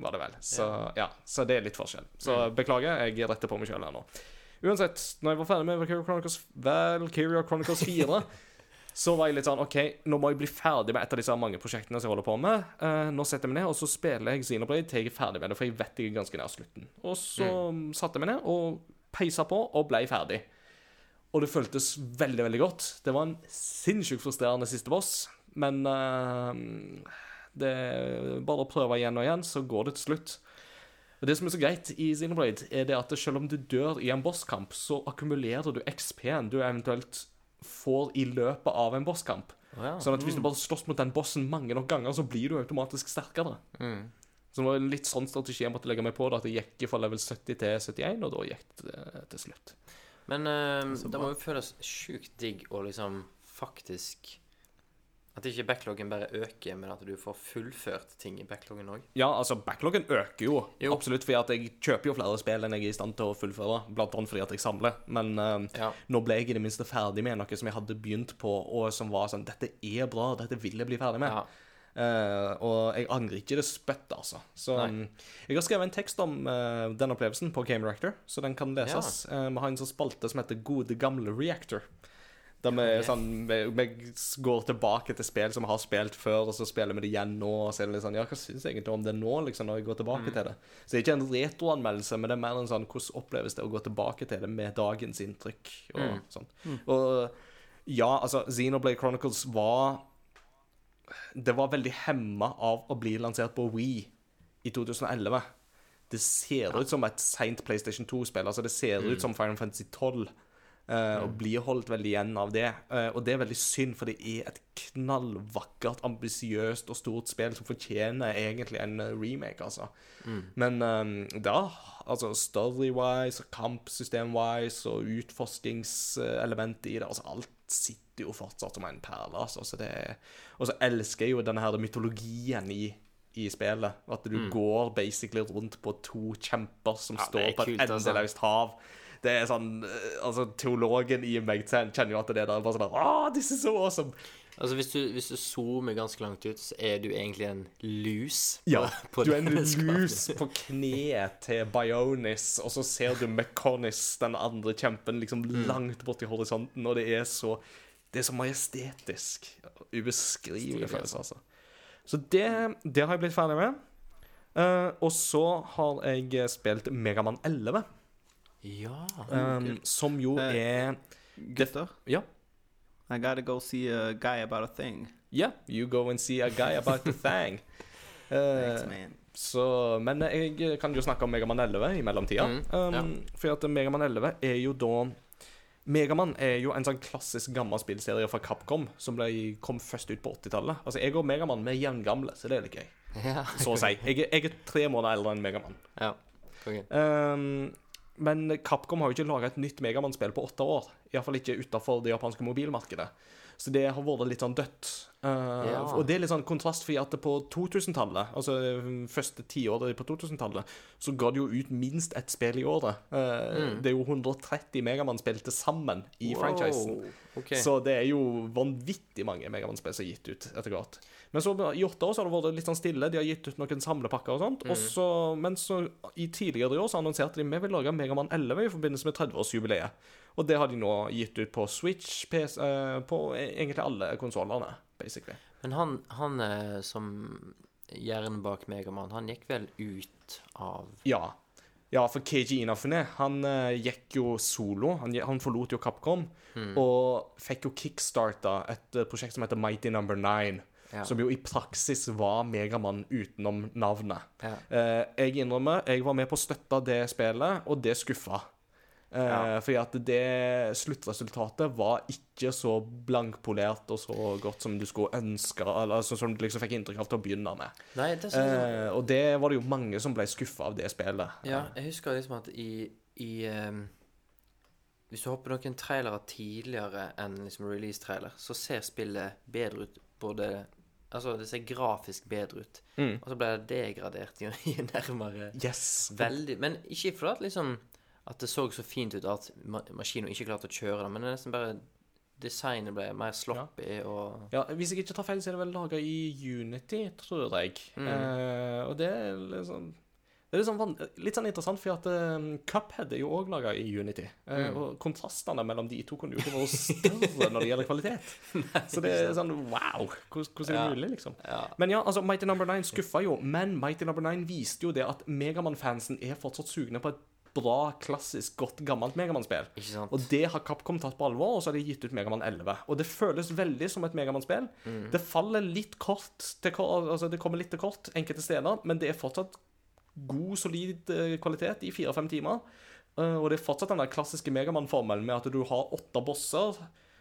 var det vel. Så ja, så det er litt forskjell. Så beklager, jeg retter på meg sjøl her nå. Uansett, når jeg var ferdig med Valkyria Chronicles, Valkyria Chronicles 4 så var jeg litt sånn OK, nå må jeg bli ferdig med et av disse mange prosjektene som jeg holder på med. Uh, nå setter jeg meg ned, og så spiller jeg Xenoblade til jeg er ferdig med det, for jeg vet jeg er ganske nær slutten. Og så satte jeg meg ned og peisa på og ble ferdig. Og det føltes veldig, veldig godt. Det var en sinnssykt frustrerende siste boss, men eh, det er bare å prøve igjen og igjen, så går det til slutt. Og Det som er så greit i Xenoblade, er det at selv om du dør i en bosskamp, så akkumulerer du XP-en du eventuelt får i løpet av en bosskamp. Oh, ja. Sånn at hvis du bare slåss mot den bossen mange nok ganger, så blir du automatisk sterkere. Mm. Så det var en litt sånn strategi jeg måtte legge meg på, da, at jeg gikk fra level 70 til 71, og da gikk det til slutt. Men uh, det må jo føles sjukt digg å liksom faktisk At ikke backloggen bare øker, men at du får fullført ting i backloggen òg. Ja, altså, backloggen øker jo, Jo. absolutt, fordi at jeg kjøper jo flere spill enn jeg er i stand til å fullføre, blant annet fordi at jeg samler. Men uh, Ja. nå ble jeg i det minste ferdig med noe som jeg hadde begynt på, og som var sånn Dette er bra, dette vil jeg bli ferdig med. ja. Uh, og jeg angrer ikke det spytt, altså. Så um, jeg har skrevet en tekst om uh, den opplevelsen på Game Reactor, så den kan leses. Eh, vi har en sånn spalte som heter Gode gamle Reactor. Der vi, Ok. sånn, vi, vi går tilbake til spill som vi har spilt før, og så spiller vi det igjen nå. Og så er det litt sånn, ja, hva syns jeg egentlig om det nå, liksom, når jeg går tilbake til det? Så det er ikke en retroanmeldelse, men det er mer en sånn hvordan oppleves det å gå tilbake til det med dagens inntrykk og Mm. sånn. Og ja, altså, Xenoblade Chronicles var det var veldig hemma av å bli lansert på Wii i 2011. Det ser ut som et seint PlayStation 2-spill. Altså, det ser ut som Final Fantasy 12. eh, og blir holdt veldig igjen av det. Eh, og det er veldig synd, for det er et knallvakkert, ambisiøst og stort spill som fortjener egentlig en eh, remake, altså. Men eh, da, altså story-wise og kampsystem-wise og utforskingselement i det, altså alt sitter jo fortsatt som en perle, altså. Så det er, og så elsker jeg jo denne her mytologien i i spillet. At du går basically rundt på to kjemper som Ja, står på et endeløst altså. endeløst hav. Det er sånn eh, Altså, teologen i meg kjenner jo at det der er bare sånn Ah, this is so awesome! Altså, hvis du, hvis du zoomer ganske langt ut, så er du egentlig en lus. Ja, på du er en lus på kneet til Bionis, og så ser du McConnis, den andre kjempen, liksom Mm. langt borti horisonten, og det er så Det er så majestetisk. Ubeskrivelig følelse, altså. Så det, det har jeg blitt ferdig med. Uh, og så har jeg spilt Megamann 11. Ja. um, som jo Eh, er Gutter, Ja. I gotta go see a guy about a thing. Yeah, you go and see a guy about a thing. Eh, Thanks, man. så, men jeg kan jo snakke om Megaman 11 i mellomtida. Mm, um, ja. For at Megaman 11 er jo da Megaman er jo en sånn klassisk gammel spillserie fra Capcom som ble, kom først ut på 80-tallet. Altså, jeg og Megaman vi er jevngamle, så det liker jeg. Ja. Så å si. Jeg, jeg er tre måneder eldre enn Megaman. ja. Okay. Um, men Capcom har jo ikke laga et nytt Megamann-spill på åtte år. Iallfall ikke utafor det japanske mobilmarkedet. Så det har vært litt sånn dødt. Uh, Ja. Og det er litt sånn kontrastfri at det på 2000-tallet, altså uh, første tiåret på 2000-tallet, så ga det jo ut minst ett spill i året. Uh, Det er jo 130 Megamann-spill til sammen i franchisen. Okay. Så det er jo vanvittig mange Megamann-spill som er gitt ut etter hvert. Men så i åtte år så har det vært litt sånn stille. De har gitt ut noen samlepakker og sånt. Og så, men så i tidligere i år så annonserte de vi vil lage Megamann 11 i forbindelse med 30-årsjubileet. Og det har de nå gitt ut på Switch, PS, uh, på egentlig alle konsollene, basically. Men han, han eh, som hjernen bak Megaman, han gikk vel ut av Ja. Ja, for KG Inafune, han uh, gikk jo solo. Han, han forlot jo Capcom. Og fikk jo kickstarta et eh, prosjekt som heter Mighty Number Nine. Ja. Som jo i praksis var Megaman utenom navnet. Ja. Uh, jeg innrømmer, jeg var med på å støtte det spillet, og det skuffa. Eh, Ja. Fordi at det sluttresultatet var ikke så blankpolert og så godt som du skulle ønske, eller altså, som du liksom fikk inntrykk av til å begynne med. Nei, det jeg Eh, og det var det jo mange som ble skuffa av det spillet. Ja, jeg husker liksom at i, i um, Hvis du hopper noen trailere tidligere enn liksom release-trailer, så ser spillet bedre ut både Altså, det ser grafisk bedre ut. Mm. Og så ble det degradert i nærmere Yes. Veldig Men ikke fordi at liksom At det så så fint ut at ma maskinen ikke klarte å kjøre det, men det er nesten bare Designet ble mer sloppy og Ja, Hvis jeg ikke tar feil, så er det vel laga i Unity, tror jeg. Mm. Eh, og det er sånn det er litt sånn, litt sånn interessant, for at um, Cuphead er jo òg laga i Unity. Eh, Mm. Og kontrastene mellom de to kunne jo ikke vært større når det gjelder kvalitet. Så det er sånn wow! Hvordan, er det Ja. mulig, liksom? Ja. Men ja, altså, Mighty Number 9 skuffa jo, men Mighty Number 9 viste jo det at Megaman-fansen er fortsatt sugne på et bra, klassisk, godt, gammelt Megamann-spill. Og det har Capcom tatt på alvor, og så har de gitt ut Megamann 11. Og det føles veldig som et Megamann-spill. Mm. Det faller litt kort til, Altså, det kommer litt til kort enkelte steder, men det er fortsatt god, solid eh, kvalitet i fire-fem timer. Eh, og det er fortsatt den der klassiske Megamann-formelen med at du har åtte bosser.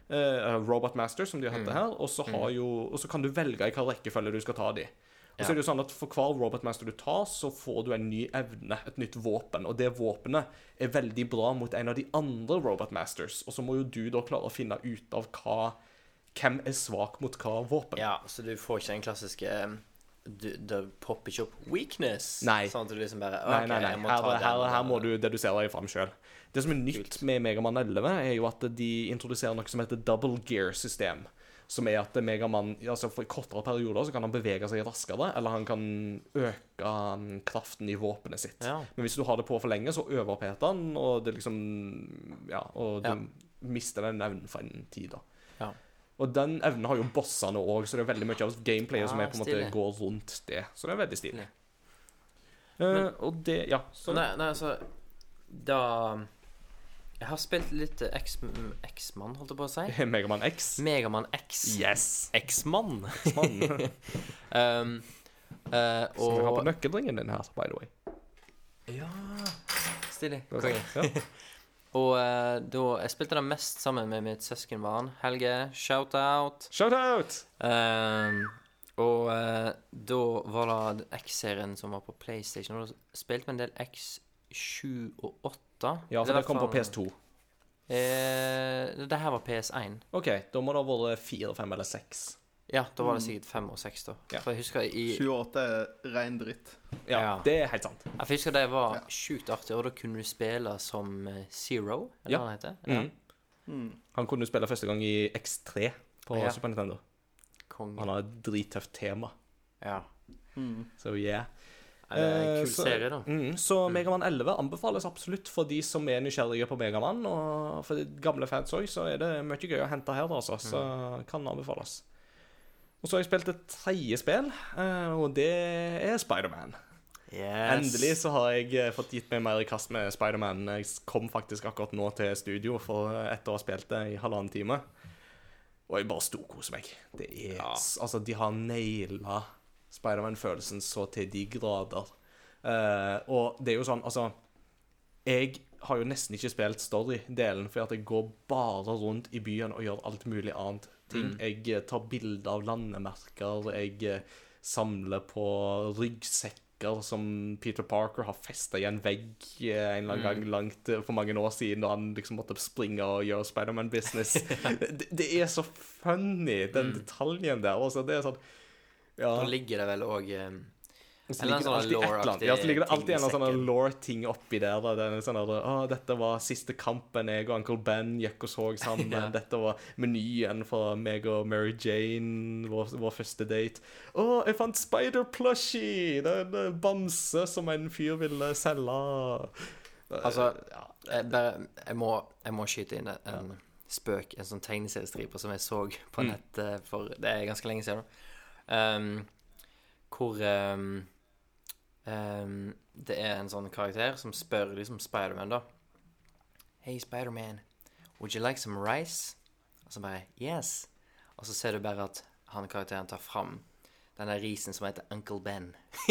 eh, Robot Master, som de heter Mm. her, og så, mm. jo, og så kan du velge i hvilken rekkefølge du skal ta de. Og så er det jo sånn at For hver robotmaster du tar, så får du en ny evne, et nytt våpen. Og det våpenet er veldig bra mot en av de andre robotmasters. Og så må jo du da klare å finne ut av hva hvem er svak mot hva våpen. Ja, så du får ikke den klassiske du, Det popper ikke opp 'weakness'. Nei. Sånn at du liksom bare Nei, OK, nei, nei. jeg må Her, her, her må du dedusere deg fram sjøl. Det som er nytt med Megamann 11, er jo at de introduserer noe som heter double gear-system. Som er at Megamann altså for kortere perioder så kan han bevege seg raskere, eller han kan øke kraften i våpenet sitt. Ja. Men hvis du har det på for lenge, så overpeter han, og det liksom Ja, og du Ja. mister den evnen for en tid, da. Ja. Og den evnen har jo bossene òg, så det er veldig mye av gameplayet som er på en måte går rundt det. Så det er veldig stilig. Eh, og det Ja. Så Nei, nei, altså Da Jeg har spilt litt eh, X- X-mann, holdt jeg på å si. Megaman X. Megaman X. Yes! X-mann. Mann. uh, og... Som vi har på nøkkelringen din her, by the way. Ja Stilig. Konge. Ja. Og uh, da Jeg spilte det mest sammen med mitt søskenbarn Helge. Shout-out. Shout out! Um, og uh, da var det X-serien som var på PlayStation. Og da spilte vi en del X7 og 8. Ja, for det kom på PS2. Eh, det her var PS1. OK, da må det ha vært fire, fem eller seks. Ja, da var det sikkert 5 og 6, da. Ja. For jeg husker i 28 er rein dritt. Ja, Ja. det er helt sant. Jeg husker det var Ja. sjukt artig, og da kunne du spille som eh, Zero, eller Ja. hva han heter. Ja. Mm. Han kunne spille første gang i X3 på Ja. Super Nintendo. Kong. Han har et drittøft tema. Ja. Mm. Så yeah. Ja, det er en Eh, kul så- serie, da. Mm, så Megaman 11 anbefales absolutt for de som er nysgjerrige på Megamann. Og for de gamle fans òg, så er det mye gøy å hente her, da, altså. Så kan anbefales. Og så har jeg spilt et tredje spill, eh, og det er Spiderman. Yes. Endelig så har jeg eh, fått gitt meg mer i kast med Spiderman. Jeg kom faktisk akkurat nå til studio for etter å ha spilt det i halvannen time. Og jeg bare storkoser meg. Det er Ja. Altså, de har naila Spiderman-følelsen så til de grader. Uh, og det er jo sånn, altså Jeg har jo nesten ikke spilt story-delen, for jeg går bare rundt i byen og gjør alt mulig annet ting. Jeg eh, tar bilder av landemerker, jeg eh, samler på ryggsekker som Peter Parker har festa i en vegg en eller annen gang langt eh, for mange år siden, da han liksom måtte springe og gjøre Spiderman-business. det, det er så funny, den detaljen der. Altså, det er sånn ja. Nå ligger det vel òg um, Så ligger det sånn alltid et eller annet. Ja, så ligger det alltid en eller annen sånn law-ting oppi der. Da. Det er sånn der, å, dette var siste kampen jeg og Uncle Ben gikk og så sammen. Ja. Dette var menyen for meg og Mary Jane, vår, vår første date. Å, jeg fant Spider-plushie! Det er en bamse som en fyr ville selge. Altså, ja. jeg, bare, jeg, må, jeg må skyte inn en spøk, en sånn tegneseriestripe som jeg så på Mm. nettet for Det er ganske lenge siden. Um, hvor um, um, det er en sånn karakter som spør liksom Spiderman, da. Hey, Spiderman, would you like some rice? Og så bare Yes. Og så ser du bare at han karakteren tar fram den der risen som heter Uncle Ben.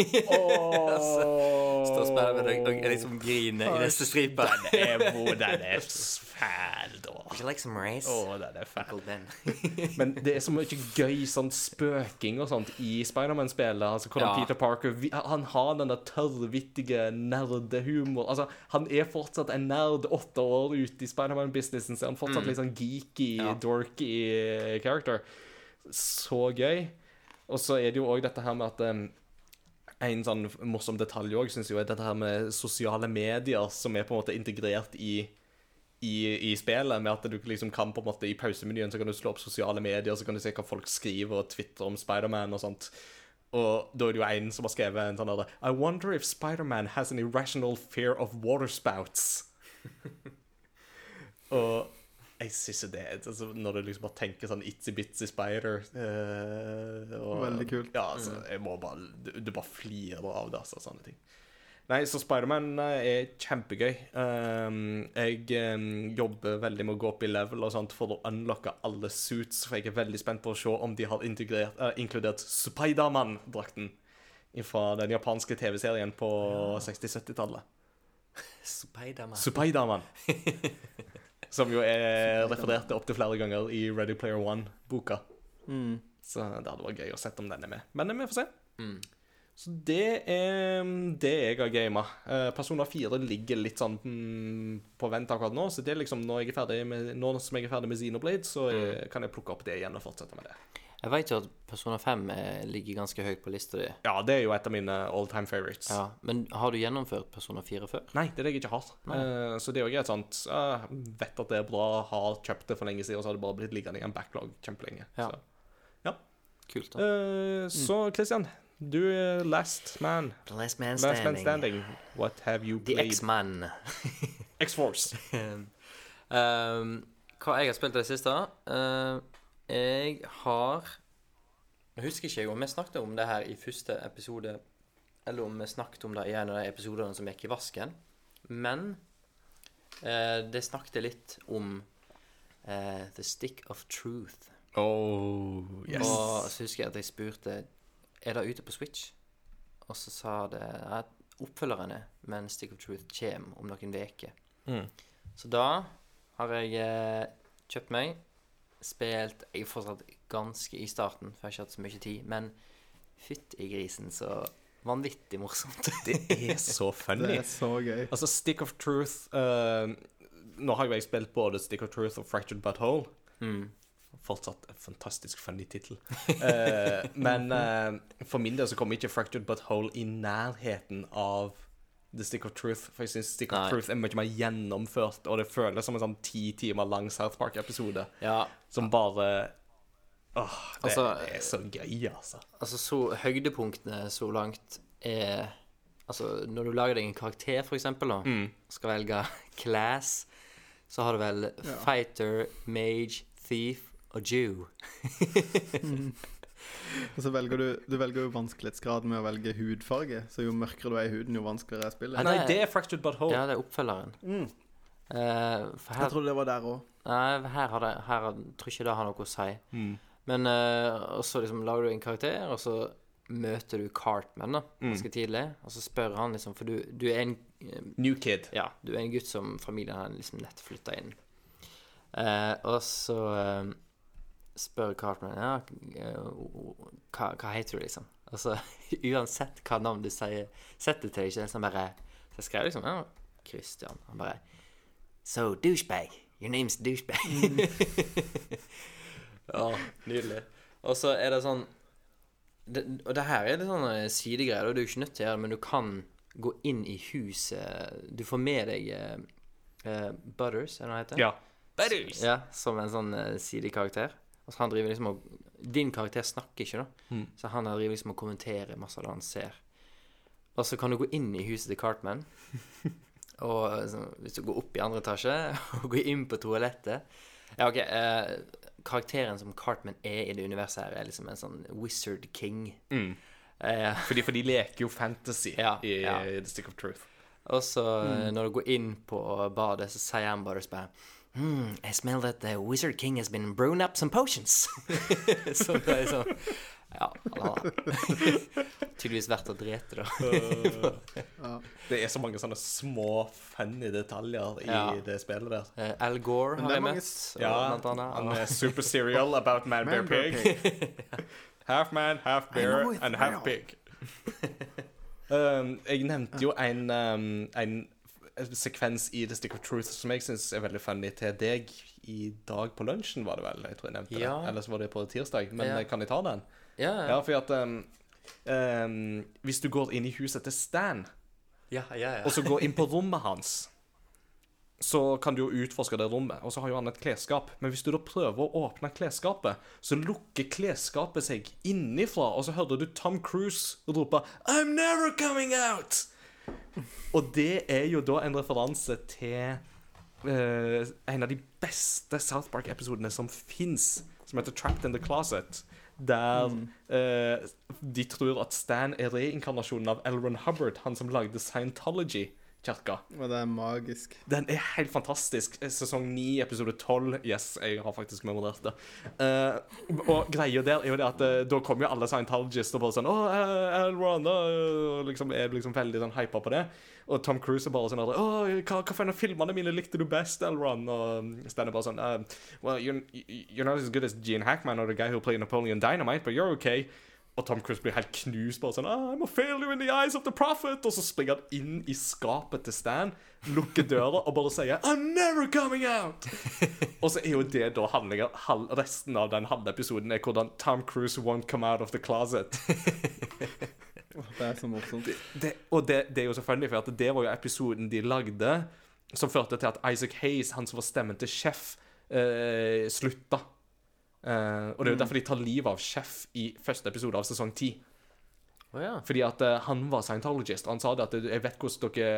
Står Spiderman og, og liksom griner i neste stripe. Den er, hvor den er fæl, da. Would you like some rice? Oh, den er fæl. Uncle Ben. Men det er så mye gøy sånn spøking og sånt i Spiderman-spillet. Altså hvordan Ja. Peter Parker Han har den der tørrvittige nerdehumor. Altså, han er fortsatt en nerd åtte år ute i Spiderman-businessen, så er han fortsatt litt sånn geeky, Ja. dorky character. Så gøy. Og så er det jo òg dette her med at um, en sånn morsom detalj òg, syns jeg, er dette her med sosiale medier som er på en måte integrert i i, i spillet, med at du liksom kan på en måte i pausemenyen så kan du slå opp sosiale medier, så kan du se hva folk skriver og twitter om Spiderman og sånt. Og da er det jo en som har skrevet en sånn der I wonder if Spiderman has an irrational fear of waterspouts. og jeg syns jo det altså, Når du liksom bare tenker sånn itsy-bitsy spider eh, og, Veldig kult. Ja, altså, jeg må bare Du, du bare flirer av det, altså, sånne ting. Nei, så Spiderman er kjempegøy. Um, jeg um, jobber veldig med å gå opp i level og sånt for å unlocke alle suits, for jeg er veldig spent på å se om de har uh, inkludert Spiderman-drakten fra den japanske TV-serien på 60-70-tallet. Spiderman. Spiderman. Som jo er referert til opptil flere ganger i Ready Player One-boka. Mm. Så det hadde vært gøy å sette om den er med. Men vi får se. Mm. Så det er mm, det jeg har gama. Uh, Persona 4 ligger litt sånn mm, på vent akkurat nå. Så det er liksom når, jeg er ferdig med, nå som jeg er ferdig med Xenoblade, så mm. kan jeg plukke opp det igjen og fortsette med det. Jeg vet jo at Persona 5 er, ligger ganske høyt på lista di. Ja, det er jo et av mine all time favorites. Ja, men har du gjennomført Persona 4 før? Nei, det er det jeg ikke har. Uh, så det er jo et sånt uh, Vet at det er bra, har kjøpt det for lenge siden, og så har det bare blitt liggende i en backlog kjempelenge. Ja. Så. Kult, da. Uh, så Christian, du er last man. The Last Man Last Standing. man standing. What have you played? The? X-Man. X-Force. um, hva jeg har spilt i det siste? Uh, jeg har Nå husker ikke jeg om vi snakket om det her i første episode, eller om vi snakket om det i en av de episodene som gikk i vasken. Men eh, det snakket litt om eh, The Stick of Truth. Oh, yes. Og så husker jeg at jeg spurte Er det ute på Switch. Og så sa det at oppfølgerne, men Stick of Truth kommer om noen uker. Mm. Så da har jeg eh, kjøpt meg, spilt Jeg er fortsatt ganske i starten, for jeg har ikke hatt så mye tid. Men fytti grisen, så vanvittig morsomt. Det er så funny. Det er så gøy. Altså, Stick of Truth uh, Nå har jo jeg spilt både Stick of Truth og Fractured But Whole. mm. Fortsatt en fantastisk funny tittel. uh, men uh, for min del så kommer ikke Fractured But Whole i nærheten av The Stick of Truth. For jeg syns Stick of Nei. Truth er mye mer gjennomført, og det føles som en sånn ti timer lang South Park-episode Ja, som bare Åh, det, Altså, det er så gøy, altså. altså så høydepunktene så langt er Altså, når du lager deg en karakter, for eksempel, da, Mm. skal velge class, så har du vel fighter, mage, thief og Jew. Og så velger du, du velger jo vanskelighetsgrad med å velge hudfarge. Så jo mørkere du er i huden, jo vanskeligere er spillet. Nei, det- er Fractured But Whole. Ja, det er oppfølgeren. Mm. Uh, for her, Jeg trodde det var der òg. nei, her, har det, her har, tror ikke det har noe å si. Mm. Men uh, og så liksom lager du en karakter, og så møter du Cartman da, ganske tidlig. Og så spør han liksom For du, du er en eh, New Kid. Ja, du er en gutt som familien har liksom nett flytta inn. Uh, og så eh, spør Cartman ja, eh, hva, hva heter du, liksom. Altså, uansett hva navn du sier, setter til deg, ikke så han bare Så jeg skrev liksom ja, Christian. Han bare So, douchebag. Your name's douchebag. ja, nydelig. Og så er det sånn det, Og det her er litt sånn eh, sidegreier, og du er jo ikke nødt til å gjøre det, men du kan gå inn i huset Du får med deg uh, eh, Butters, er det han heter? Ja. Butters! Ja, som en sånn uh, sidekarakter. Altså han driver liksom og Din karakter snakker ikke, da. Mm. Så han driver liksom og kommenterer masse av det han ser. Og så kan du gå inn i huset til Cartman. og eh, så, hvis du går opp i andre etasje og går inn på toalettet Ja, OK. Eh, karakteren som Cartman er i det universet her, er liksom en sånn wizard king. Mm. Eh, Fordi, for de leker jo fantasy Ja, i ja. The Stick of Truth. Og så mm. når du går inn på badet, så sier han bare bare Hmm, I smell that the Wizard King has been brewing up some potions. så det er sånn Ja, tydeligvis vært å drete, da. Det er så mange sånne små funny detaljer i Ja. det spillet der. Uh, Al Gore har jeg møtt, Ja, blant annet. han er super serial about man, bear, Man, bear, pig. half man, half bear and half pig. um, jeg nevnte jo en, um, en sekvens i The Stick of Truth som jeg syns er veldig funny til deg i dag på lunsjen, var det vel? Jeg tror jeg nevnte Ja. det. Eller så var det på tirsdag. Men Ja. eh, kan jeg ta den? ja, Ja, ja. fordi at um, um, Hvis du går inn i huset til Stan, ja, ja, ja. og så går inn på rommet hans, så kan du jo utforske det rommet. Og så har jo han et klesskap. Men hvis du da prøver å åpne klesskapet, så lukker klesskapet seg innifra, og så hører du Tom Cruise rope 'I'm never coming out'! Og det er jo da en referanse til uh, en av de beste South Park-episodene som fins, som heter 'Trapped in the Closet'. Der eh, de tror at Stan er reinkarnasjonen av Elron Hubbard, han som lagde Scientology-kirka. Og det er magisk. Den er helt fantastisk. Sesong 9, episode 12. Yes, jeg har faktisk memorert det. Uh, og greia der er jo det at uh, da kommer jo alle scientologists og bare sånn Å, Elron uh, og liksom, Er liksom veldig sånn hypa på det. Og Tom Cruise er bare sånn Å, hva, hva av filmene mine likte du best, Elron? Og um, Stan er bare sånn uh, Well, you're, you're not as good as Gene Hackman or the guy who played Napoleon Dynamite, but you're okay. Og Tom Cruise blir helt knust. bare sånn "Ah, I'm a failure in the eyes of the prophet Og så springer han inn i skapet til Stan, lukker døra og bare sier I'm never coming out! og så er jo det da handlingen Resten av den halve episoden er hvordan Tom Cruise won't come out of the closet. Det er så morsomt. Det, og det, det er jo så funny, for det var jo episoden de lagde som førte til at Isaac Hayes, han som var stemmen til Chef, eh, slutta. Eh, og det er jo derfor de tar livet av Chef i første episode av sesong 10. Oh, ja. Fordi at uh, han var scientologist, og han sa det at jeg vet hvordan dere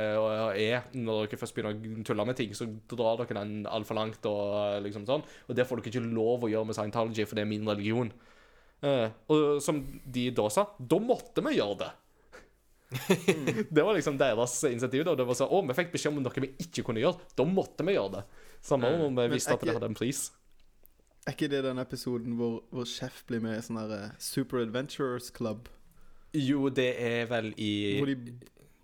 eh, er når dere først begynner å tulle med ting, så drar dere den altfor langt og eh, liksom sånn. Og det får dere ikke lov å gjøre med scientology, for det er min religion. Uh, og som de da sa, da måtte vi gjøre det. det var liksom deres initiativ. da, Det var sånn, å, vi fikk beskjed om noe vi ikke kunne gjøre. Da måtte vi gjøre det. Samme om vi visste at det hadde en pris. Er ikke det den episoden hvor, hvor Chef blir med i sånn der eh, Super Adventurers Club? Jo, det er vel i Hvor de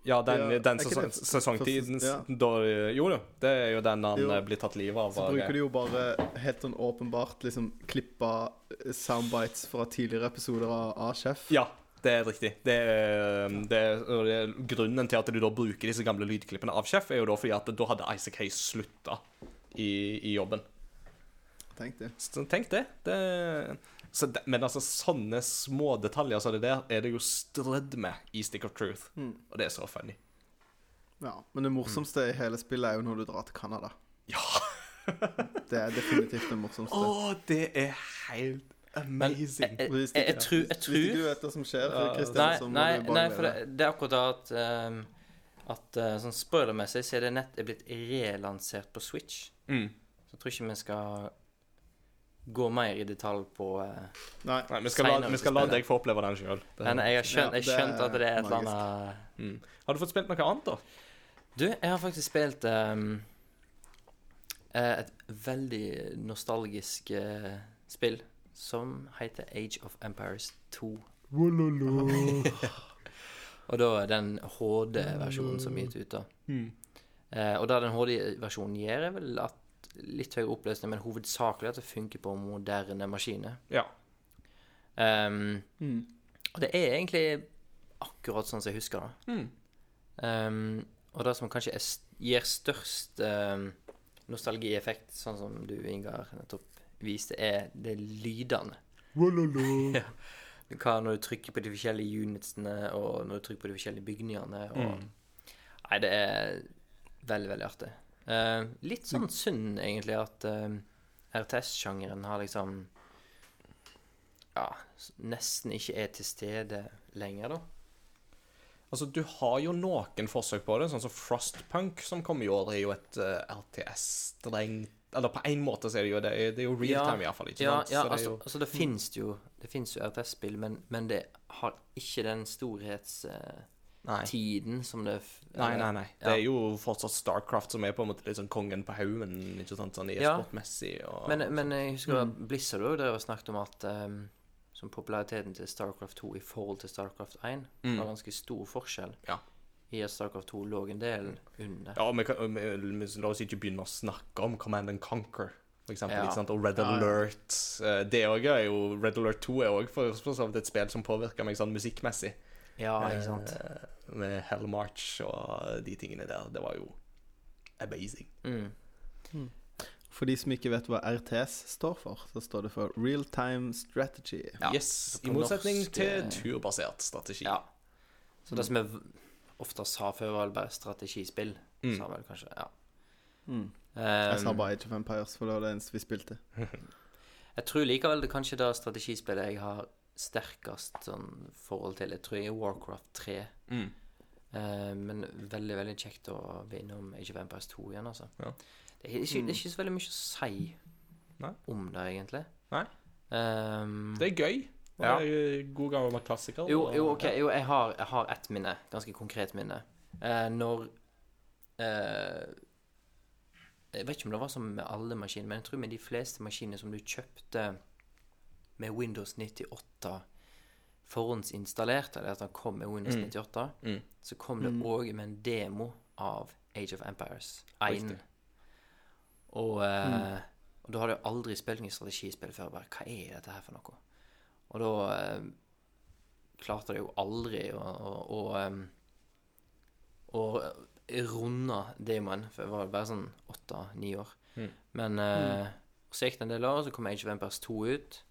Ja, den, Ja, den sesong, sesongtiden ja. da, Jo da, det er jo den han Jo. eh, blir tatt livet av. Så bruker de jo bare helt sånn åpenbart liksom klippa eh, soundbites fra tidligere episoder av, Chef. Ja, det er riktig. Det er, det er, det er grunnen til at du da bruker disse gamle lydklippene av Chef, er jo da fordi at da hadde Isaac Hayes slutta i, i jobben. Tenk det. Så tenk det. det så det, men altså, sånne små detaljer som det der, er det jo strødd med i Stick of Truth. Mm. Og det er så funny. Ja, Men det morsomste i hele spillet er jo når du drar til Canada. Ja! Det er definitivt det morsomste. Å, det er helt Men jeg, amazing. jeg, jeg, ikke- jeg, tror, jeg Hvis ikke du vet hva som skjer, Ja, Christian, Nei, så må nei, du bare nei for det, det er akkurat da at um, At eh, sånn spoilermessig så er det nett er blitt relansert på Switch. Mm. Så jeg tror ikke vi skal gå mer i detalj på uh, Nei. Vi skal, la, vi skal la deg få oppleve den sjøl. Men jeg har skjønt, Ja, jeg det skjønt at det er et er eller annet Mm. Har du fått spilt noe annet, da? Du, jeg har faktisk spilt ehm, eh, et veldig nostalgisk uh, spill som heter Age of Empires 2. Og da den HD-versjonen som er gitt ut, da. Mm. Uh, og da den HD-versjonen gjør, er vel at litt høyere oppløsning, men hovedsakelig at det funker på moderne maskiner. Ja. Um, Mm. og det er egentlig akkurat sånn som jeg husker det. Mm. Um, og det som kanskje er, gir størst um, nostalgieffekt, sånn som du, Ingar, nettopp viste, er det lydene. Ja. Hva når du trykker på de forskjellige unitsene, og når du trykker på de forskjellige bygningene. Og... Mm. Nei, det er veldig, veldig artig. Eh, litt sånn synd, egentlig, at eh, RTS-sjangeren har liksom Ja, nesten ikke er til stede lenger, da. Altså, du har jo noen forsøk på det, sånn som Frostpunk, som kom i år, er jo et uh, RTS-strengt Eller på en måte så er det jo det, det er jo realtime, Ja, iallfall. Ikke Ja, sant? ja Så det altså, jo altså det finnes jo Det finnes jo RTS-spill, men, men det har ikke den storhetstiden Nei. som det f- Nei, nei, nei. Det er jo fortsatt Starcraft som er på en måte litt sånn kongen på haugen, ikke sant, sånn Ja. e-sportmessig og Men, men jeg husker Mm. Blizzard òg drev og snakket om at um, som populariteten til Starcraft 2 i forhold til Starcraft 1 Mm. var ganske stor forskjell. Ja. I at Starcraft 2 lå en del under. Ja, vi kan, vi, vi- la oss ikke begynne å snakke om Command and Conquer, for eksempel, Ja. ikke sant? og Red Ja, ja. Alert. Eh, Det òg er jo Red Alert 2 er òg for et spill som påvirker meg sånn musikkmessig. Ja, ikke sant. Eh, Med Hell March og de tingene der. Det var jo amazing. Mm. For de som ikke vet hva RTS står for, så står det for Real Time Strategy. Ja, yes, I motsetning norsk, til eh, turbasert strategi. Ja. Så det som jeg ofte sa før, var bare strategispill. Mm. Sa vel kanskje, ja. Mm. Jeg sa Um, bare Age of Empires, for det var det eneste vi spilte. Jeg tror likevel det kanskje det strategispillet jeg har sterkest sånn forhold til. Jeg tror jeg er Warcraft 3. Mm. Eh, men veldig veldig kjekt å vinne innom Age of Empires 2 igjen, altså. Ja. Det, er ikke, det er ikke så veldig mye å si Nei. om det, egentlig. Nei. Um, Det er gøy. Ja. Det er God gammel klassiker. jo, jo, ok, jo, jeg har, jeg har ett minne. Ganske konkret minne. Eh, når eh, Jeg vet ikke om det var sånn med alle maskiner, men jeg tror med de fleste maskiner som du kjøpte med Windows 98 forhåndsinstallert, eller at han kom med Windows Mm. 98, Mm. så kom det Mm. òg med en demo av Age of Empires 1. Og, eh, Mm. og da hadde jeg aldri spilt noe strategispill før. Bare, hva er dette her for noe? Og da eh, klarte jeg jo aldri å, å, å, å runde demoen, for jeg var bare sånn åtte-ni år. Mm. Men eh, så gikk det en del år, så kom Age of Empires 2 ut.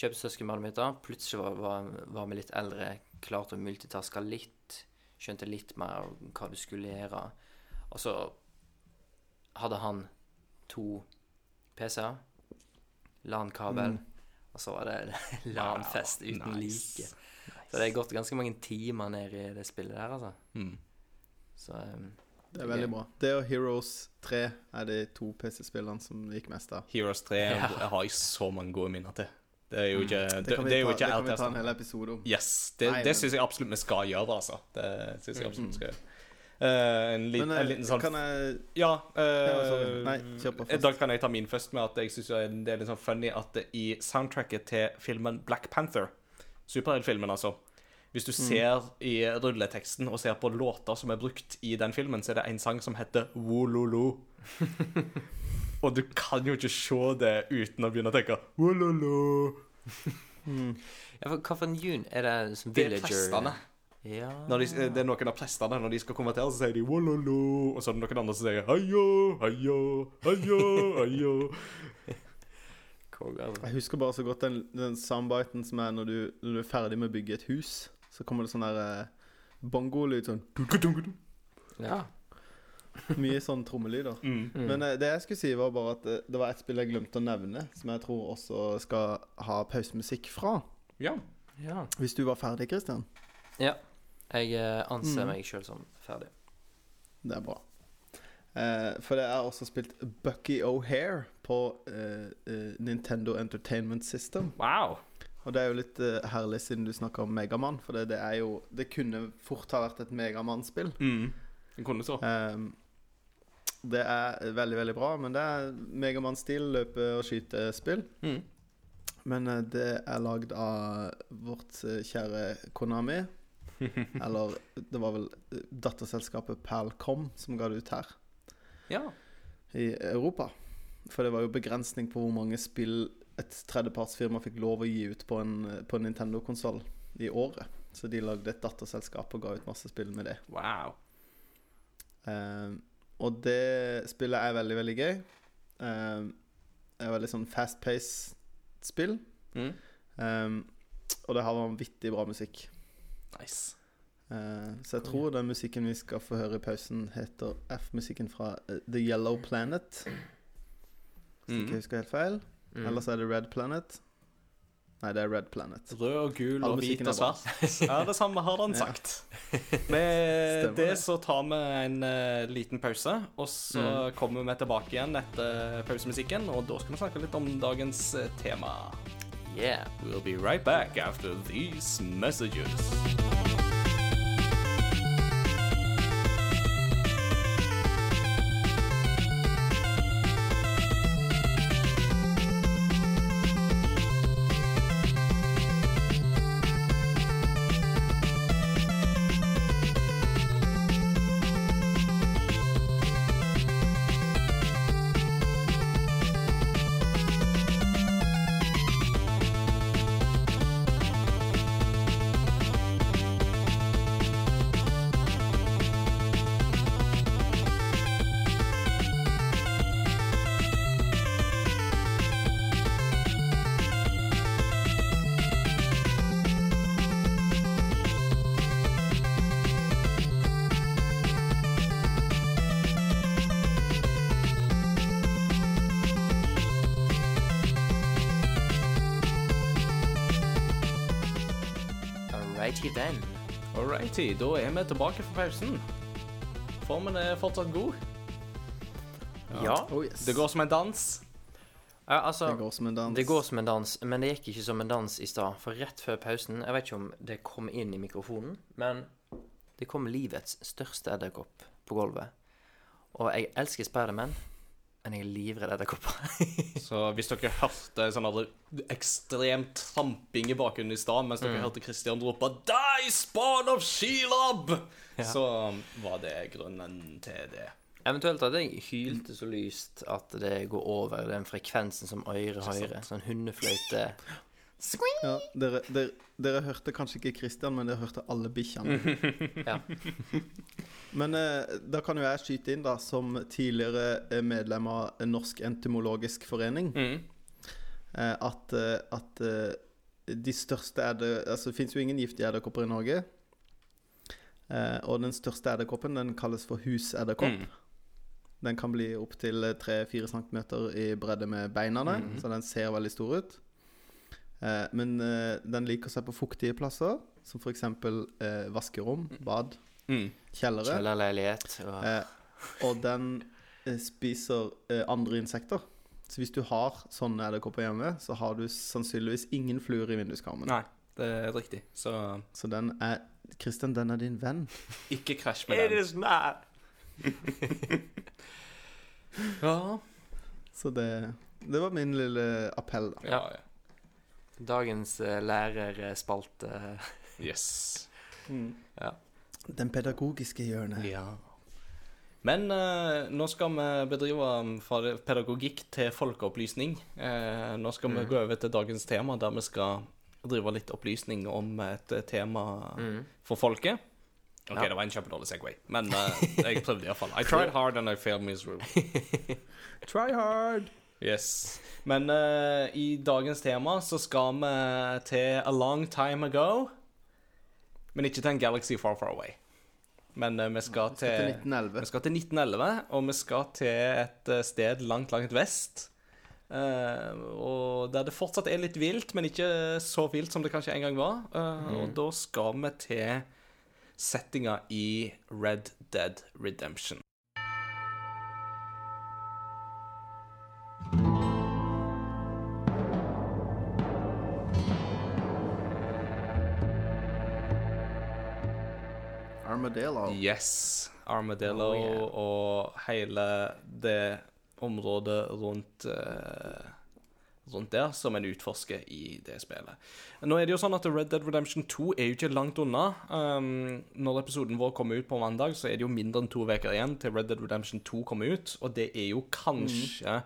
Kjøpte søskenbarnet mitt da. Plutselig var, var, var vi litt eldre, klarte å multitaske litt. Skjønte litt mer hva du skulle gjøre. Og så hadde han to PC-er, LAN-kabel, Mm. og så var det LAN-fest uten nice. like. Så det har gått ganske mange timer ned i det spillet der, altså. Mm. Så um, Det er veldig bra. Det og Heroes 3 er de to PC-spillene som gikk mest av. Heroes 3 Ja. jeg har jeg så mange gode minner til. Det er jo ikke Det Det, det er jo ta, ikke det kan vi ta en hel episode om. Yes, det, Nei, det syns jeg absolutt vi skal gjøre, altså. Det syns jeg absolutt vi Mm. skal gjøre. Uh, en, lit, Men en eh, liten sånn kan jeg Ja. Ja, sorry. eh, Nei, kjør på først. Da kan jeg ta min først med at jeg syns det er litt sånn funny at i soundtracket til filmen Black Panther, superheltfilmen altså Hvis du Mm. ser i rulleteksten og ser på låter som er brukt i den filmen, så er det en sang som heter Wololo. og du kan jo ikke se det uten å begynne å tenke mm. ja, for, Hva for en jun er det som Det er villager prestene. Ja. De, det er noen av prestene når de skal konvertere, så sier de wololo. Og så er det noen andre som sier hayo, hayo, hayo, hayo. Altså. Jeg husker bare så godt den, den soundbiten som er når du, når du er ferdig med å bygge et hus. Så kommer det sånn der eh, bongolyd sånn Ja. Mye sånn trommelyder. Mm. Mm. Men eh, det jeg skulle si, var bare at eh, det var et spill jeg glemte å nevne, som jeg tror også skal ha pausemusikk fra. Ja. ja. Hvis du var ferdig, Christian. Ja. Jeg eh, anser Mm. meg sjøl som ferdig. Det er bra. Eh, for det er også spilt Bucky O'Hare på eh, Nintendo Entertainment System. Wow. Og det er jo litt eh, herlig siden du snakker om Megamann, for det, det er jo Det kunne fort ha vært et Megamann-spill. Mm. Jeg kunne så. Ehm, det er veldig, veldig bra, men det er Megamann-stil, løpe- og skytespill. Mm. Men eh, det er lagd av vårt eh, kjære Konami. Eller det var vel eh, datterselskapet Palcom som ga det ut her Ja. i Europa. For det var jo begrensning på hvor mange spill et tredjepartsfirma fikk lov å gi ut på en, på en Nintendo-konsoll i året. Så de lagde et datterselskap og ga ut masse spill med det. Wow. Eh, og det spillet er veldig, veldig gøy. Eh, det er veldig sånn fast-paced spill. Mm. Um, og det har vanvittig bra musikk. Nice. Uh, så jeg tror den musikken vi skal få høre i pausen, heter F-musikken fra eh, The Yellow Planet. Hvis ikke Mm. jeg husker helt feil. Mm. Eller så er det Red Planet. Nei, det er Red Planet. Rød og gul All og hvit og svart. Ja, det samme har han Ja. sagt. Med Stemmer det det. så tar vi en uh, liten pause, og så Mm. kommer vi tilbake igjen etter pausemusikken, og da skal vi snakke litt om dagens eh, tema. Yeah. We'll be right back after these messages. Alrighty, da er vi tilbake fra pausen. Formen er fortsatt god. Ja. Oh yes. Det går som en dans. Ja, altså Det går som en dans. Det går som en dans, men det gikk ikke som en dans i stad. For rett før pausen Jeg vet ikke om det kom inn i mikrofonen, men det kom livets største edderkopp på gulvet. Og jeg elsker Spiderman, men jeg er livredd edderkopper. Så hvis dere hørte sånn der ekstremt tramping i bakgrunnen i stad mens dere Mm. hørte Christian rope 'Die, spawn of Shelob!' så var det grunnen til det. Eventuelt at jeg hylte så lyst at det går over den frekvensen som øyre hører. Sånn hundefløyte. Ja, dere, dere, dere hørte kanskje ikke Christian, men dere hørte alle bikkjene. Ja. Men eh, da kan jo jeg skyte inn, da, som tidligere eh, medlem av Norsk entomologisk forening, Mm. eh, at, eh, at eh, de største er det Altså, det fins jo ingen giftige edderkopper i Norge. Eh, og den største edderkoppen den kalles for husedderkopp. Mm. Den kan bli opptil 3-4 cm i bredde med beina, så den ser veldig stor ut. Eh, men eh, den liker seg på fuktige plasser, som f.eks. Eh, vaskerom, bad, Mm. kjellere. Kjellerleilighet. Og Eh, og den eh, spiser eh, andre insekter. Så hvis du har sånne edderkopper hjemme, så har du sannsynligvis ingen fluer i vinduskarmen. Nei, det er riktig. Så Så den er Christian, den er din venn. ikke krasj med den. is not. Ja. Så det, det var min lille appell, da. ja, ja. Dagens uh, lærerspalte. Yes. ja. Den pedagogiske hjørnet. Ja. Men eh, nå skal vi bedrive um, fra pedagogikk til folkeopplysning. Eh, nå skal vi gå over til dagens tema, der vi skal drive litt opplysning om et tema tema for folket. OK, Ja. det var en kjempedårlig Segway, men eh, jeg prøvde iallfall. I tried hard and I failed miserably. Try hard! Yes. Men uh, i dagens tema så skal vi til a long time ago. Men ikke til en galaxy far, far away. Men uh, vi skal Til til 1911. vi skal til 1911, og vi skal til et eh, sted langt, langt vest. Uh, og der det fortsatt er litt vilt, men ikke så vilt som det kanskje en gang var. Mm. Og da skal vi til settinga i Red Dead Redemption. Armadillo. Yes. Armadillo Oh, yeah. og hele det området rundt uh, Rundt der som en utforsker i det spillet. Nå er det jo sånn at Red Dead Redemption 2 er jo ikke langt unna. Um, når episoden vår kommer ut på mandag, så er det jo mindre enn to uker igjen til Red Dead Redemption 2 kommer ut. Og det er jo kanskje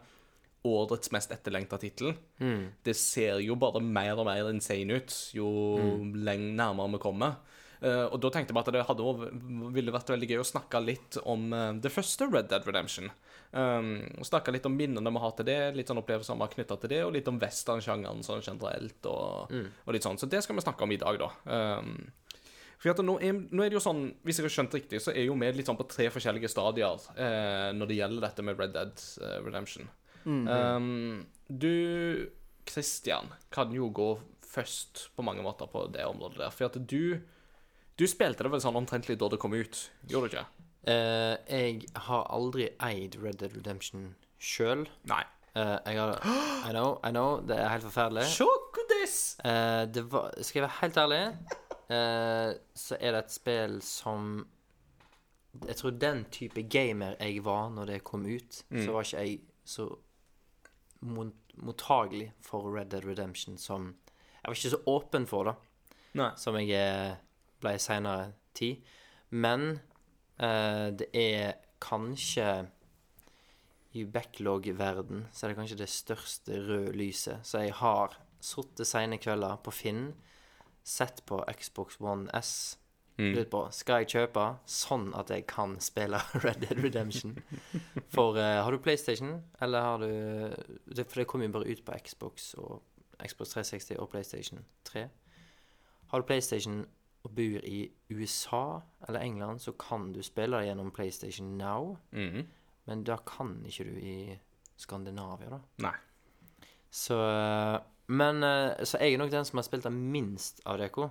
årets mest etterlengta tittel. Det ser jo bare mer og mer insane ut jo lenge nærmere vi kommer. Eh, og da tenkte bare at det hadde, ville vært veldig gøy å snakke litt om eh, det første Red Dead Redemption. Um, snakke litt om minnene vi har til det, litt sånn opplevelser vi har knytta til det, og litt om westernsjangeren sånn generelt, og, og litt sånn. Så det skal vi snakke om i dag, da. Um, for nå, er, nå er det jo sånn, Hvis jeg har skjønt riktig, så er jo vi litt sånn på tre forskjellige stadier eh, når det gjelder dette med Red Dead eh, Redemption. um, du, Christian, kan jo gå først på mange måter på det området der. For at du Du spilte det vel sånn omtrentlig da det kom ut, gjorde du ikke? Eh, jeg har aldri eid Red Dead Redemption sjøl. Nei. jeg har I know, I know, det er helt forferdelig. Sjokkodis! Eh, det var Skal jeg være helt ærlig, eh, så er det et spill som Jeg tror den type gamer jeg var når det kom ut, så var ikke jeg så mot- mottagelig for Red Dead Redemption som Jeg var ikke så åpen for det Nei. som jeg eh, ble seinere tid. Men eh, det er kanskje I backlog-verden så er det kanskje det største røde lyset. Så jeg har sittet seine kvelder på Finn, sett på Xbox One S. Lurt på skal jeg kjøpe sånn at jeg kan spille Red Dead Redemption. For eh, har du PlayStation, eller har du det, For det kommer jo bare ut på Xbox og Xbox 360 og PlayStation 3. Har du PlayStation og bor i USA eller England, så kan du spille det gjennom PlayStation Now. Mhm. Men da kan ikke du i Skandinavia, da. Nei. Så Men eh, Så jeg er nok den som har spilt det minst av Deko.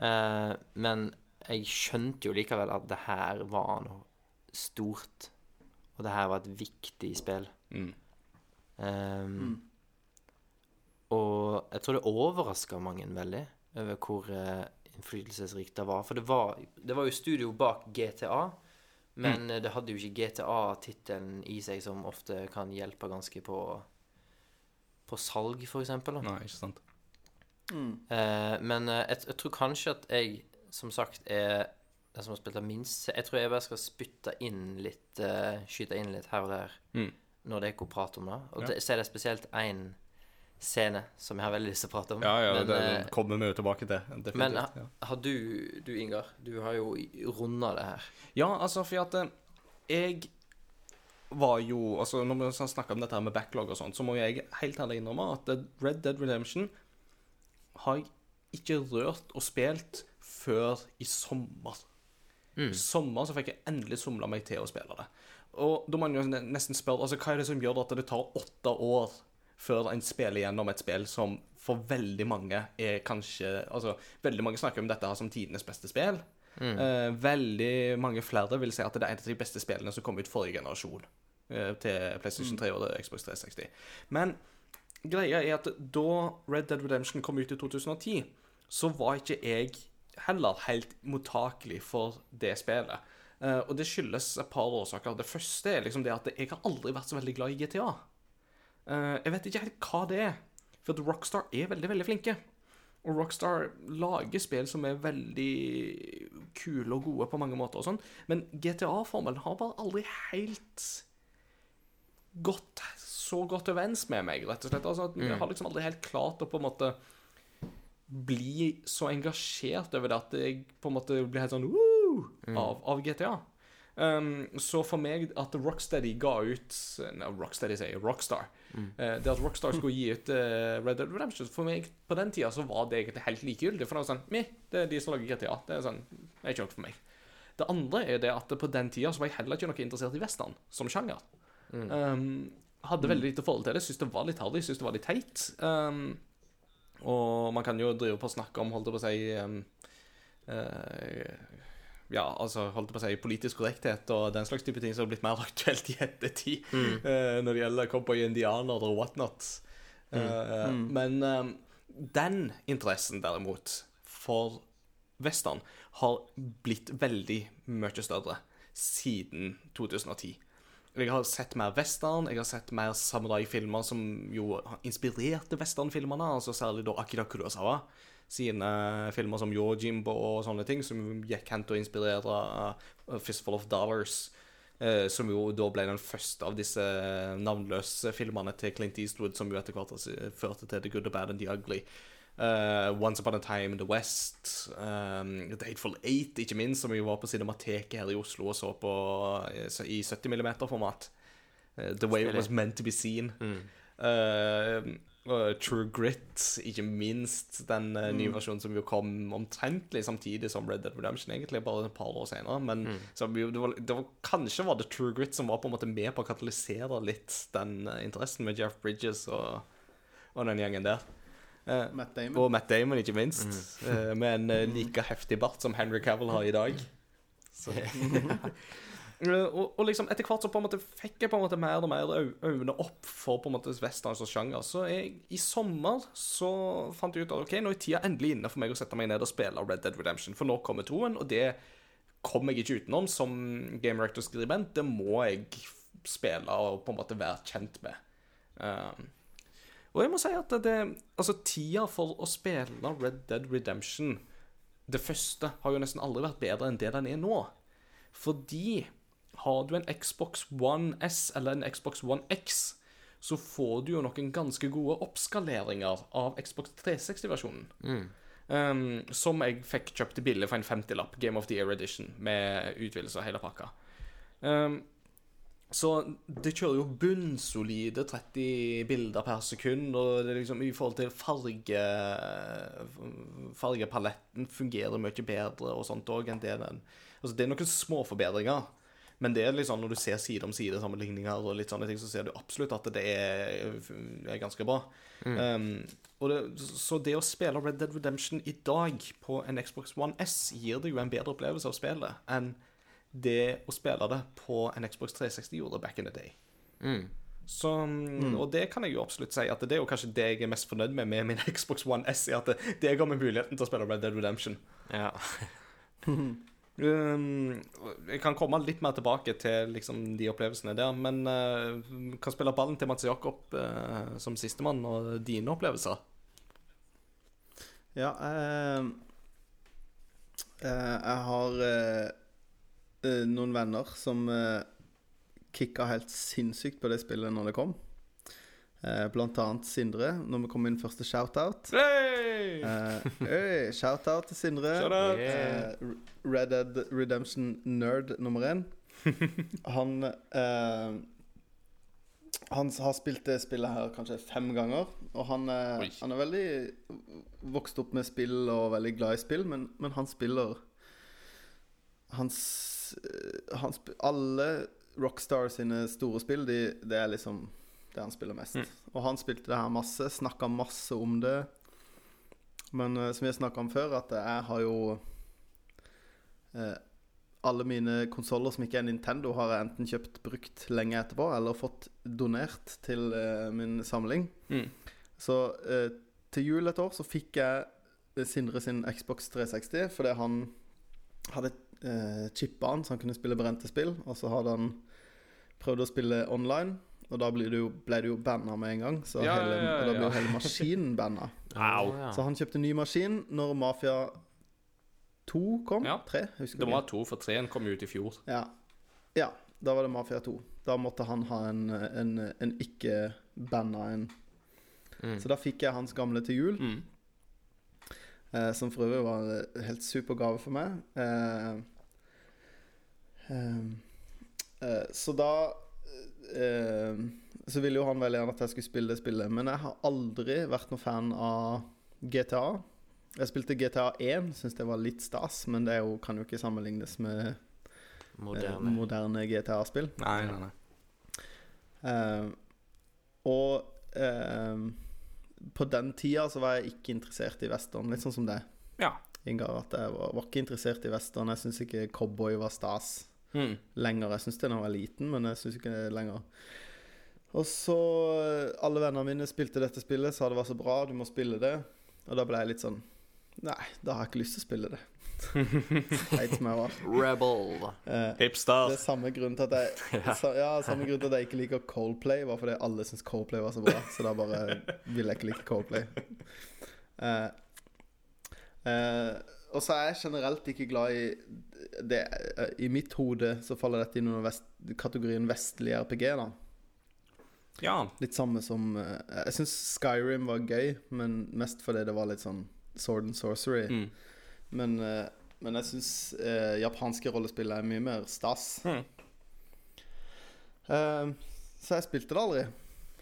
Eh, men jeg skjønte jo likevel at det her var noe stort. Og det her var et viktig spill. Mm. Ehm, Og jeg tror det overraska mange veldig over hvor eh, innflytelsesrikt det var. For det var, det var jo studio bak GTA, men mm. det hadde jo ikke GTA-tittelen i seg, som ofte kan hjelpe ganske på På salg, eksempel. Nei, ikke sant. Eh, men eh, jeg, jeg tror kanskje at jeg, som sagt, er den som har spilt det minst. Jeg tror jeg bare skal spytte inn litt uh, Skyte inn litt her og der Mm. når dere prat om det. Og Ja. det, så er det spesielt én scene som jeg har veldig lyst til å prate om. Ja, ja, men, det eh, kommer vi jo tilbake til. Definitivt. men ja. har du, du Ingar, du har jo runda det her. Ja, altså, for at eh, jeg var jo Altså, når vi snakker om dette her med backlog og sånt, så må jeg helt ærlig innrømme at eh, Red Dead Redemption har jeg ikke rørt og spilt før i sommer. I sommer så fikk jeg endelig somla meg til å spille det. Og da må man jo nesten spørre altså, hva er det som gjør at det tar åtte år før en spiller gjennom et spill som for veldig mange er kanskje Altså, veldig mange snakker om dette her som tidenes beste spill. Eh, veldig mange flere vil si at det er et av de beste spillene som kom ut forrige generasjon eh, til PlayStation 3 og Xbox 360. Men greia er at da Red Dead Redemption kom ut i 2010, så var ikke jeg heller helt mottakelig for det spillet. Eh, og det skyldes et par årsaker. Det første er liksom det at jeg har aldri vært så veldig glad i GTA. Eh, jeg vet ikke helt hva det er, for at Rockstar er veldig, veldig flinke. Og Rockstar lager spill som er veldig kule og gode på mange måter og sånn, men GTA-formelen har bare aldri helt gått så godt overens med meg, rett og slett. Altså, Jeg har liksom aldri helt klart å på en måte bli så engasjert over det at jeg på en måte blir helt sånn uh, av, av GTA. Um, så for meg at Rocksteady ga ut Nei, Rocksteady sier Rockstar. Eh, det at Rockstar skulle gi ut uh, Red Dead Redemption For meg på den tida så var det egentlig helt likegyldig. For det var sånn Meh, det er de som lager GTA. Det er sånn Det er ikke noe for meg. Det andre er det at på den tida så var jeg heller ikke noe interessert i western som sjanger. Um, hadde veldig lite forhold til det. Syns det var litt harry, syns det var litt teit. Um, og man kan jo drive på å snakke om, holdt jeg på å si um, eh, Ja, altså, holdt på å si politisk korrekthet og den slags type ting som har blitt mer aktuelt i ettertid eh, når det gjelder cowboy-indianere og whatnot. Eh, Men um, den interessen, derimot, for western har blitt veldig mye større siden 2010. Jeg har sett mer western, jeg har sett mer samurai-filmer som jo inspirerte westernfilmene, altså særlig da Akira Kurosawa sine filmer som Yojimbo og sånne ting, som gikk hen til å inspirere uh, Fistful of Dollars, Uh, som jo da ble den første av disse navnløse filmene til Clint Eastwood, som jo etter hvert førte til The Good, The Bad and The Ugly. Uh, Once Upon a Time in the West, um, The Hateful Eight, ikke minst, som jo var på Cinemateket her i Oslo og så på eh, så i 70 mm-format. the Way It Was Meant To Be Seen. Uh, True Grit, ikke minst. Den uh, nye versjonen som jo kom omtrentlig samtidig som Red Dead Redemption, egentlig, bare et par år senere. Men mm. så, det var, det var, kanskje var det True Grit som var på en måte med på å katalysere litt den uh, interessen med Jeff Bridges og, og den gjengen der. Uh, Matt Damon. og Matt Damon, ikke minst. Uh, med en like heftig bart som Henry Cavill har i dag. Så. Uh, og, og liksom etter hvert så på en måte fikk jeg på en måte mer og mer øynene opp for på en måte westerns og sjanger. Så jeg, i sommer så fant jeg ut at ok, nå er tida endelig inne for meg å sette meg ned og spille Red Dead Redemption. For nå kommer toen, og det kommer jeg ikke utenom som Game Rector-skribent. Det må jeg spille og på en måte være kjent med. Um, og jeg må si at det, altså tida for å spille Red Dead Redemption, det første, har jo nesten aldri vært bedre enn det den er nå. Fordi har du en Xbox One S eller en Xbox One X, så får du jo noen ganske gode oppskaleringer av Xbox 360-versjonen. Um, som jeg fikk kjøpt billig for en 50-lapp, Game of the Year Edition, med utvidelse av hele pakka. Um, så det kjører jo bunnsolide 30 bilder per sekund, og det er liksom i forhold til farge Fargepaletten fungerer mye bedre og sånt òg enn det den Altså, det er noen små forbedringer, men det er litt sånn, når du ser side om side sammenligninger og litt sånne ting, så ser du absolutt at det er, er ganske bra. Um, og det, så det å spille Red Dead Redemption i dag på en Xbox One S gir deg jo en bedre opplevelse av spillet enn det å spille det på en Xbox 360 gjorde back in the day. Så, Og det kan jeg jo absolutt si at det er jo kanskje det jeg er mest fornøyd med med min Xbox One S, er at det, det ga meg muligheten til å spille Red Dead Redemption. Ja. Um, jeg kan komme litt mer tilbake til liksom, de opplevelsene der, men uh, kan spille ballen til Mats Jakob uh, som sistemann, og dine opplevelser. Ja, uh, eh, jeg har eh, eh, noen venner som uh, kicka helt sinnssykt på det spillet når det kom. Eh, blant annet Sindre, når vi kommer inn første shout-out. Hey! Uh, shout-out til Sindre. Shout-out! Eh, Red Dead Redemption nerd nummer én. Han uh, Han har spilt det spillet her kanskje fem ganger. Og han, han er veldig vokst opp med spill og veldig glad i spill, men, men han spiller Hans, eh, han Alle Rockstar sine store spill, de, det er liksom det han spiller mest. Og han spilte det her masse, snakka masse om det. Men uh, som vi har snakka om før, at jeg har jo uh, Alle mine konsoller som ikke er Nintendo, har jeg enten kjøpt brukt lenge etterpå, eller fått donert til uh, min samling. Mm. Så til jul et år så fikk jeg Sindre sin Xbox 360 fordi han hadde eh, chippa han så han kunne spille brente spill. Og så hadde han prøvd å spille online, og da ble det jo, ble det jo banna med en gang. Så Ja, hele, ja, ja, og da ble jo hele maskinen banna. Så han kjøpte ny maskin når Mafia 2 kom. Ja. 3, husker du? Det var 2, for 3-en kom jo ut i fjor. Ja. ja, da var det Mafia 2. Da måtte han ha en, en, en ikke-banna en. Mm. Så da fikk jeg hans gamle til jul. Mm. Eh, som for øvrig var en helt super gave for meg. Eh, eh, eh, så da eh, Så ville jo han veldig gjerne at jeg skulle spille det spillet. Men jeg har aldri vært noen fan av GTA. Jeg spilte GTA 1, syns det var litt stas, men det er jo, kan jo ikke sammenlignes med eh, Moderne. moderne GTA-spill. Nei, nei, nei. Eh, og eh, på den tida så var jeg ikke interessert i western, litt sånn som det. Ja. Ingar, at jeg var, var ikke interessert i western. Jeg syns ikke cowboy var stas Mm. lenger. Jeg syns det da jeg var liten, men jeg syns ikke det er lenger. Og så eh, Alle vennene mine spilte dette spillet, sa det var så bra, du må spille det. Og da ble jeg litt sånn Nei, da har jeg ikke lyst til å spille det. Teit som jeg var. Rebel. Eh, Hipster. det er samme grunn til at jeg sa, Ja, samme grunn til at jeg ikke liker Coldplay, var fordi alle syns Coldplay var så bra. Så da bare vil jeg ikke like Coldplay. Eh, eh, og så er jeg generelt ikke glad i det, I mitt hode så faller dette inn under vest, kategorien vestlig RPG, da. Ja. Litt samme som eh, Jeg syns Skyrim var gøy, men mest fordi det var litt sånn sword and sorcery. Mm. Men, eh, men jeg syns eh, japanske rollespill er mye mer stas. Mm. Eh, så jeg spilte det aldri.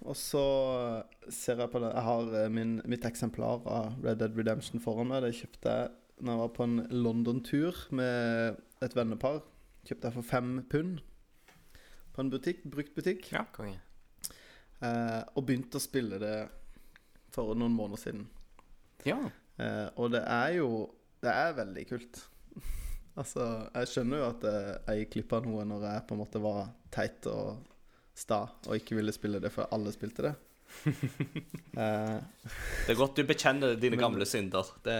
Og så ser jeg på det Jeg har min, mitt eksemplar av Red Dead Redemption foran meg. Det kjøpte jeg når jeg var på en London-tur med et vennepar. Kjøpte jeg for fem pund på en butikk, brukt butikk. Ja. Konge. Eh, og begynte å spille det for noen måneder siden. ja. Eh, og det er jo Det er veldig kult. altså, jeg skjønner jo at eh, jeg gikk glipp av noe når jeg på en måte var teit og sta og ikke ville spille det før alle spilte det. eh, Det er godt du bekjenner dine Men- gamle synder. Det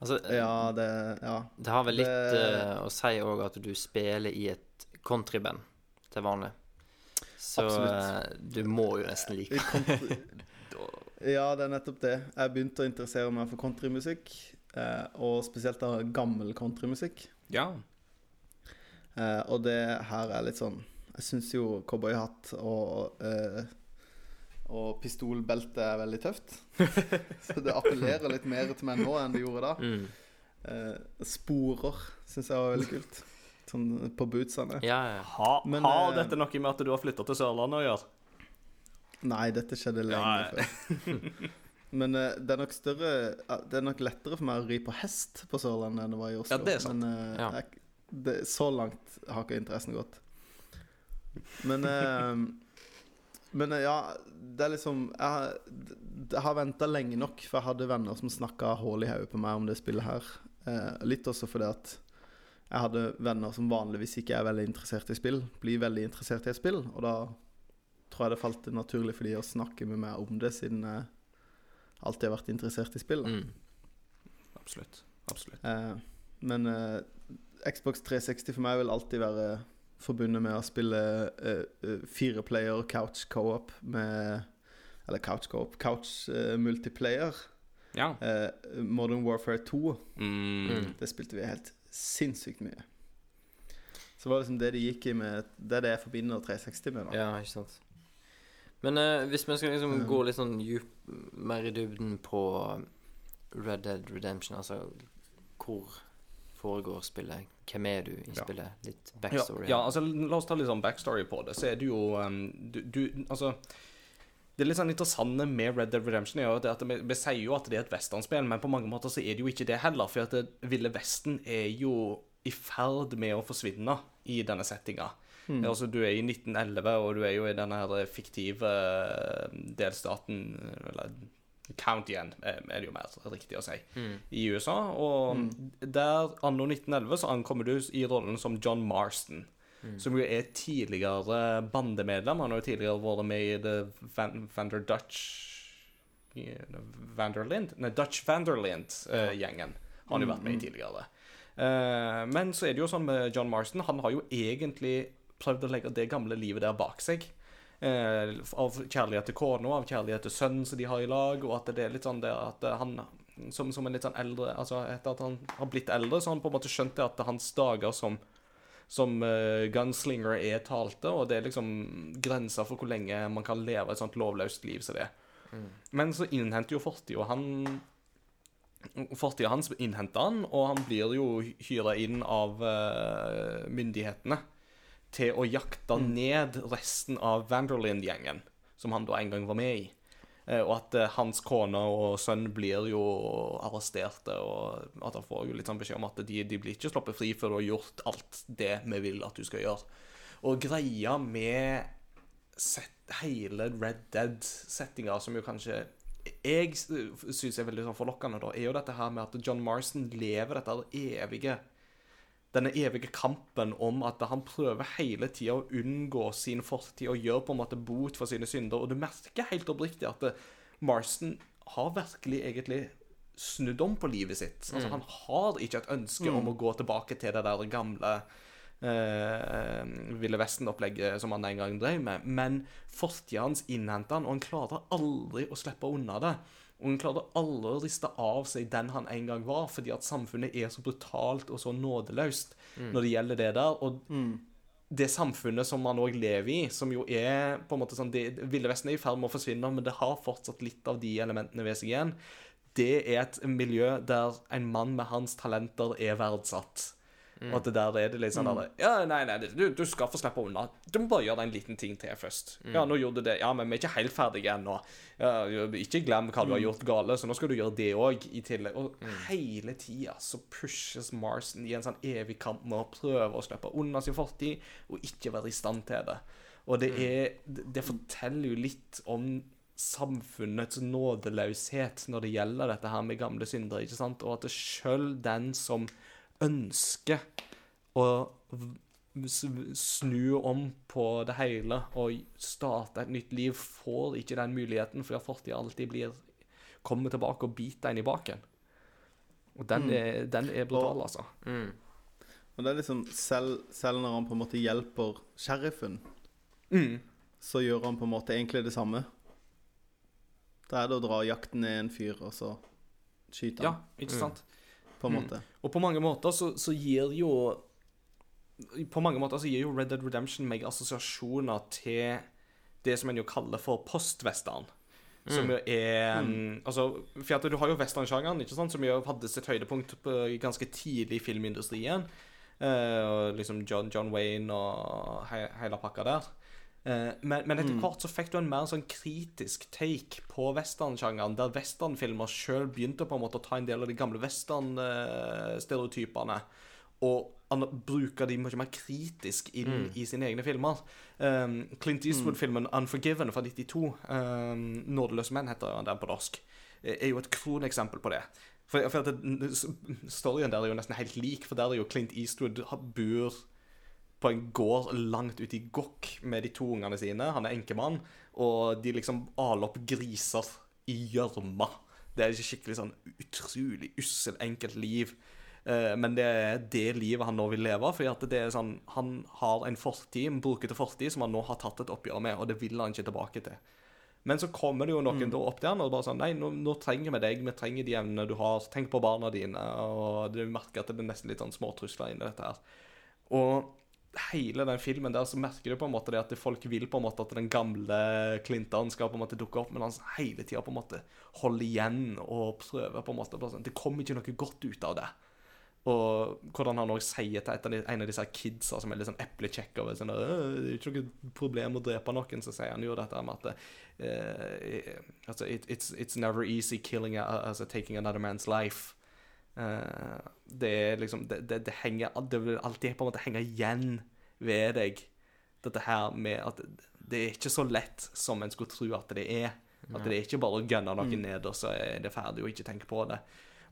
Altså, ja, det Ja. det har vel litt Det- uh, å si òg at du spiller i et countryband til vanlig. Så Absolutt. eh, du må jo nesten like det. ja, det er nettopp det. Jeg begynte å interessere meg for countrymusikk. Eh, og spesielt av gammel countrymusikk. Ja. Eh, og det her er litt sånn Jeg syns jo cowboyhatt og eh, Og pistolbelte er veldig tøft. Så det appellerer litt mer til meg nå enn det gjorde da. mm. Eh, sporer syns jeg var veldig kult. Sånn på bootsene. Ja, ja. Ha, Men, har eh, dette noe med at du har flytta til Sørlandet å gjøre? Nei, dette skjedde lenge Ja, før. Men eh, det er nok større eh, Det er nok lettere for meg å ri på hest på Sørlandet enn det var i Oslo. Ja, det er sant. Men eh, Ja. jeg, det, så langt har ikke interessen gått. Men eh, Men eh, ja, det er liksom Jeg har, jeg har venta lenge nok, for jeg hadde venner som snakka hull i hodet på meg om det spillet her. Eh, litt også fordi at jeg hadde venner som vanligvis ikke er veldig interessert i spill, blir veldig interessert i et spill, og da tror jeg det falt naturlig for de å snakke med meg om det, siden jeg alltid har vært interessert i spill. Mm. Absolutt. Absolutt. Eh, men eh, Xbox 360 for meg vil alltid være forbundet med å spille uh, eh, fire player couch co-op med Eller couch co-op, couch uh, multiplayer. Ja. Uh, Modern Warfare 2, Mm. Det spilte vi helt sinnssykt mye. Så var det liksom det de gikk i med Det er det jeg forbinder 360 med. da ja, ikke sant. Men uh, hvis vi skal liksom gå litt sånn djup, mer i dybden på Red Dead Redemption, altså hvor foregår spillet? Hvem er du i Ja. spillet? Litt backstory? ja, altså la oss ta litt sånn backstory på det. Så er det jo um, du, du, Altså Det litt sånn interessante med Red Dead Redemption er jo at vi, vi sier jo at det er et westernspill, men på mange måter så er det jo ikke det heller. For at det, Ville Vesten er jo i ferd med å forsvinne i denne settinga. Mm. Altså, du er i 1911, og du er jo i denne her fiktive eh, delstaten Eller countyen, igjen, er det jo mer riktig å si, Mm. i USA. Og der, anno 1911, så ankommer du i rollen som John Marston. Som jo er tidligere bandemedlem. Han har jo tidligere vært med i The Van, Vander Dutch Vanderlind? Nei, Dutch Vanderlind-gjengen har han jo vært med i tidligere. Uh, men så er det jo sånn med John Marston Han har jo egentlig prøvd å legge det gamle livet der bak seg. Eh, av kjærlighet til kona, av kjærlighet til sønnen som de har i lag, og at det er litt sånn det at han som, som en litt sånn eldre Altså etter at han har blitt eldre, så har han på en måte skjønt det at hans dager som som uh, gunslinger er talte, og det er liksom grenser for hvor lenge man kan leve et sånt lovløst liv som det. Men så innhenter jo fortida han Fortida hans innhenter han, og han blir jo hyra inn av uh, myndighetene til å jakte ned resten av Vanderlind-gjengen, som han da en gang var med i. Eh, og at eh, hans kone og sønn blir jo arresterte, og at han får jo litt sånn beskjed om at de, de blir ikke sluppet fri før du har gjort alt det vi vil at du skal gjøre. Og greia med set, hele Red Dead-settinga, som jo kanskje jeg syns er veldig sånn forlokkende, da, er jo dette her med at John Marston lever dette evige denne evige kampen om at han prøver hele tida å unngå sin fortid og gjør på en måte bot for sine synder. Og du merker helt oppriktig at eh, Marston har virkelig egentlig snudd om på livet sitt. Altså, Mm. Han har ikke et ønske om å gå tilbake til det der gamle eh, Ville Vesten-opplegget som han en gang drev med. Men fortida hans innhenter han, og han klarer aldri å slippe unna det. Og hun klarer aldri å riste av seg den han en gang var, fordi at samfunnet er så brutalt og så nådeløst når det gjelder det der. Og det samfunnet som man òg lever i, som jo er på en måte sånn det, Ville Vesten er i ferd med å forsvinne, men det har fortsatt litt av de elementene ved seg igjen. Det er et miljø der en mann med hans talenter er verdsatt. Og at det der er det litt sånn der, Ja, nei, nei, du, du skal få slippe unna. Du må bare gjøre en liten ting til først. Ja, nå gjorde du det. Ja, men vi er ikke helt ferdige ennå. Ja, ikke glem hva du har gjort gale, så nå skal du gjøre det òg i tillegg. Og hele tida så pushes Marson i en sånn evig kamp med å prøve å slippe unna sin fortid, og ikke være i stand til det. Og det er Det, forteller jo litt om samfunnets nådeløshet når det gjelder dette her med gamle syndere, ikke sant? Og at sjøl den som ønsker å snu om på det hele og starte et nytt liv, får ikke den muligheten fordi at fortida alltid blir kommer tilbake og biter en i baken. Og den er, den er brutal, altså. Mm. Og det er liksom selv, selv når han på en måte hjelper sheriffen, Mm. så gjør han på en måte egentlig det samme. Da er det å dra jakten ned en fyr, og så skyte Ja, han, ikke sant? På en Mm. måte. Og på mange måter så, så gir jo På mange måter så gir jo Red Dead Redemption meg assosiasjoner til det som en jo kaller for postvestern. Som jo er mm. Altså, for at du har jo westernsjangeren, ikke sant, som jo hadde sitt høydepunkt på, ganske tidlig i filmindustrien. Uh, og liksom John, John Wayne og he, hele pakka der. Eh, men, men etter hvert så fikk du en mer sånn kritisk take på westernsjangeren, der westernfilmer sjøl begynte på en måte å ta en del av de gamle westernstereotypene og bruke de mye mer kritisk inn i sine egne filmer. Um, Clint Eastwood-filmen 'Unforgiven' fra 92, um, 'Nådeløse menn' heter den på norsk, eh, er jo et kroneksempel på det. For, for det, Storyen der er jo nesten helt lik, for der er jo Clint Eastwood bor på en gård langt ute i Gokk med de to ungene sine. Han er enkemann, og de liksom aler opp griser i gjørma. Det er ikke skikkelig sånn utrolig ussel, enkelt liv. Eh, men det er det livet han nå vil leve. fordi det er sånn, Han har en fortid, en brukete fortid som han nå har tatt et oppgjør med, og det vil han ikke tilbake til. Men så kommer det jo noen da opp til han og bare sånn Nei, nå, nå trenger vi deg. Vi trenger de evnene du har. Tenk på barna dine. Og du merker at det er nesten litt sånn småtrusler inni dette her. Og hele den filmen der så merker du på en måte det at folk vil på en måte at den gamle Clinton skal på en måte dukke opp, men han hele tida på en måte holder igjen og prøver på en måte sånn, Det kommer ikke noe godt ut av det. Og hvordan han også sier til en av disse kidsa som er litt sånn eplekjekker sånn, «Øh, Det er ikke noe problem å drepe noen, så sier han jo dette med at altså, it, it's, it's never easy killing a, altså, taking another man's life. Eh, det er liksom det, det, det henger Det vil alltid på en måte henge igjen ved deg, dette her med at det er ikke så lett som en skulle tro at det er. At det er ikke bare å gunne noen ned, og så er det ferdig, og ikke tenke på det.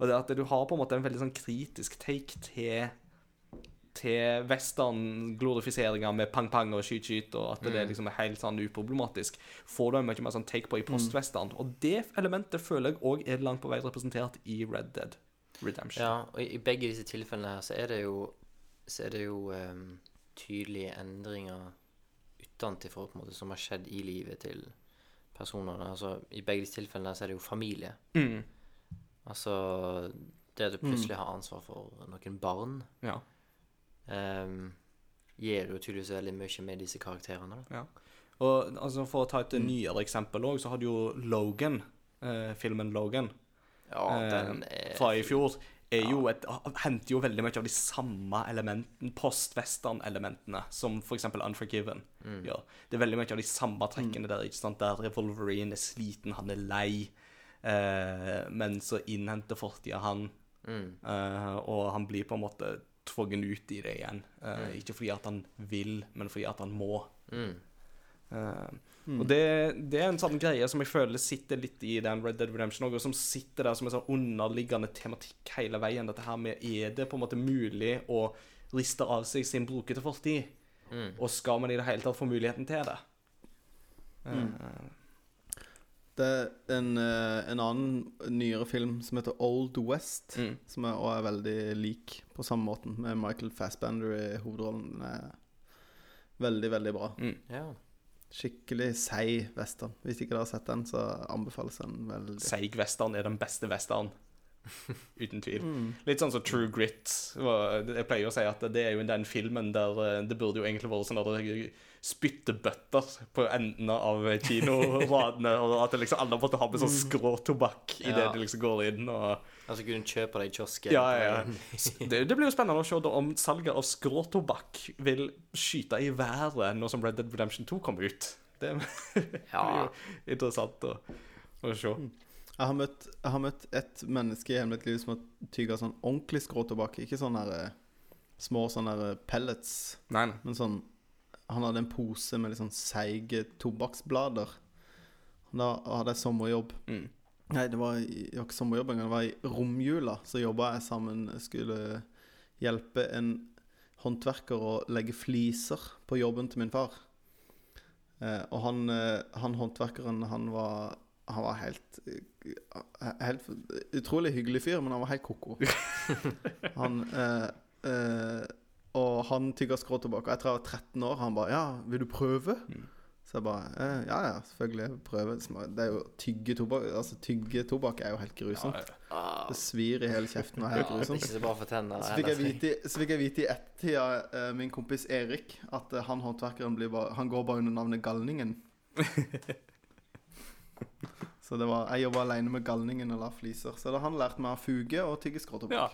Og det at du har på en måte en veldig sånn kritisk take til til western-glorifiseringa med pang-pang og skyt-skyt, og at det liksom er helt sånn uproblematisk, får du en mye mer sånn take på i post-western. Og det elementet føler jeg òg er langt på vei representert i Red Dead Redemption. Ja, og i begge disse tilfellene her så er det jo Så er det jo um, tydelige endringer utenfor på en måte som har skjedd i livet til personene. Altså, I begge disse tilfellene så er det jo familie. Mm. Altså det at du plutselig har ansvar for noen barn, ja. um, gir jo tydeligvis veldig mye med disse karakterene. Da. Ja. Og altså, For å ta et nyere eksempel òg, så hadde jo Logan, eh, filmen Logan Ja, eh, den er fra i fjor, er jo et, henter jo veldig mye av de samme elementene, post-western-elementene, som f.eks. Unforgiven gjør. Det er veldig mye av de samme trekkene der, ikke sant? der Wolverine er sliten, han er lei, eh, men så innhenter fortida han, Mm. eh, og han blir på en måte tvungen ut i det igjen. Eh, Ikke fordi at han vil, men fordi at han må. Mm. Eh, Og det, det er en sånn greie som jeg føler sitter litt i den Red Dead Redemption og som sitter der som en sånn underliggende tematikk hele veien. Dette her med Er det på en måte mulig å riste av seg sin brukete fortid? Mm. Og skal man i det hele tatt få muligheten til det? Eh, Det er en, eh, en annen nyere film som heter Old West, Mm. som er, også er veldig lik på samme måten, med Michael Fassbender i hovedrollen. Veldig, veldig bra. Mm. Ja. Skikkelig seig western. Hvis ikke dere har sett den, så anbefales den veldig. Seig western er den beste western. Uten tvil. Mm. Litt sånn som True Grit. Jeg pleier å si at det er jo den filmen der eh, det burde jo egentlig vært sånn at spyttebøtter på endene av kinoradene, og at liksom alle måtte ha med sånn skråtobakk idet Ja. de liksom går inn og Altså, kunne du kjøpe det i kiosken? Ja, ja, ja. Det, det blir jo spennende å se da om salget av skråtobakk vil skyte i været nå som Red Dead Redemption 2 kommer ut. Det blir Ja. jo interessant å, å se. Jeg har møtt, jeg har møtt et menneske i hele mitt liv som har tygga sånn ordentlig skråtobakk. Ikke sånn her eh, små sånne pellets, Nei, nei. men sånn Han hadde en pose med litt sånn seige tobakksblader. Da hadde jeg sommerjobb. Mm. Nei, det var, det var ikke sommerjobb engang. Det var i romjula. Så jobba jeg sammen Skulle hjelpe en håndverker å legge fliser på jobben til min far. Eh, og han, eh, han håndverkeren, han var Han var helt eh, Helt utrolig hyggelig fyr, men han var helt ko-ko. Han eh, eh, Og han tygga skråtobakk. jeg tror jeg var 13 år. Han bare 'Ja, vil du prøve?' Mm. Så jeg bare eh, Ja, ja, selvfølgelig. Prøve. Det er jo tygge tobakk Altså, tygge tobakk er jo helt grusomt. Ah, Det svir i hele kjeften og er helt grusomt. ikke så bra for tennene. Så fikk jeg vite, i- så fikk jeg vite i ettertid av eh, min kompis Erik at eh, han håndverkeren blir bare, han går bare under navnet Galningen. Så det var, jeg jobba alene med Galningen og la fliser. Så da har han lært meg å fuge og tygge ja.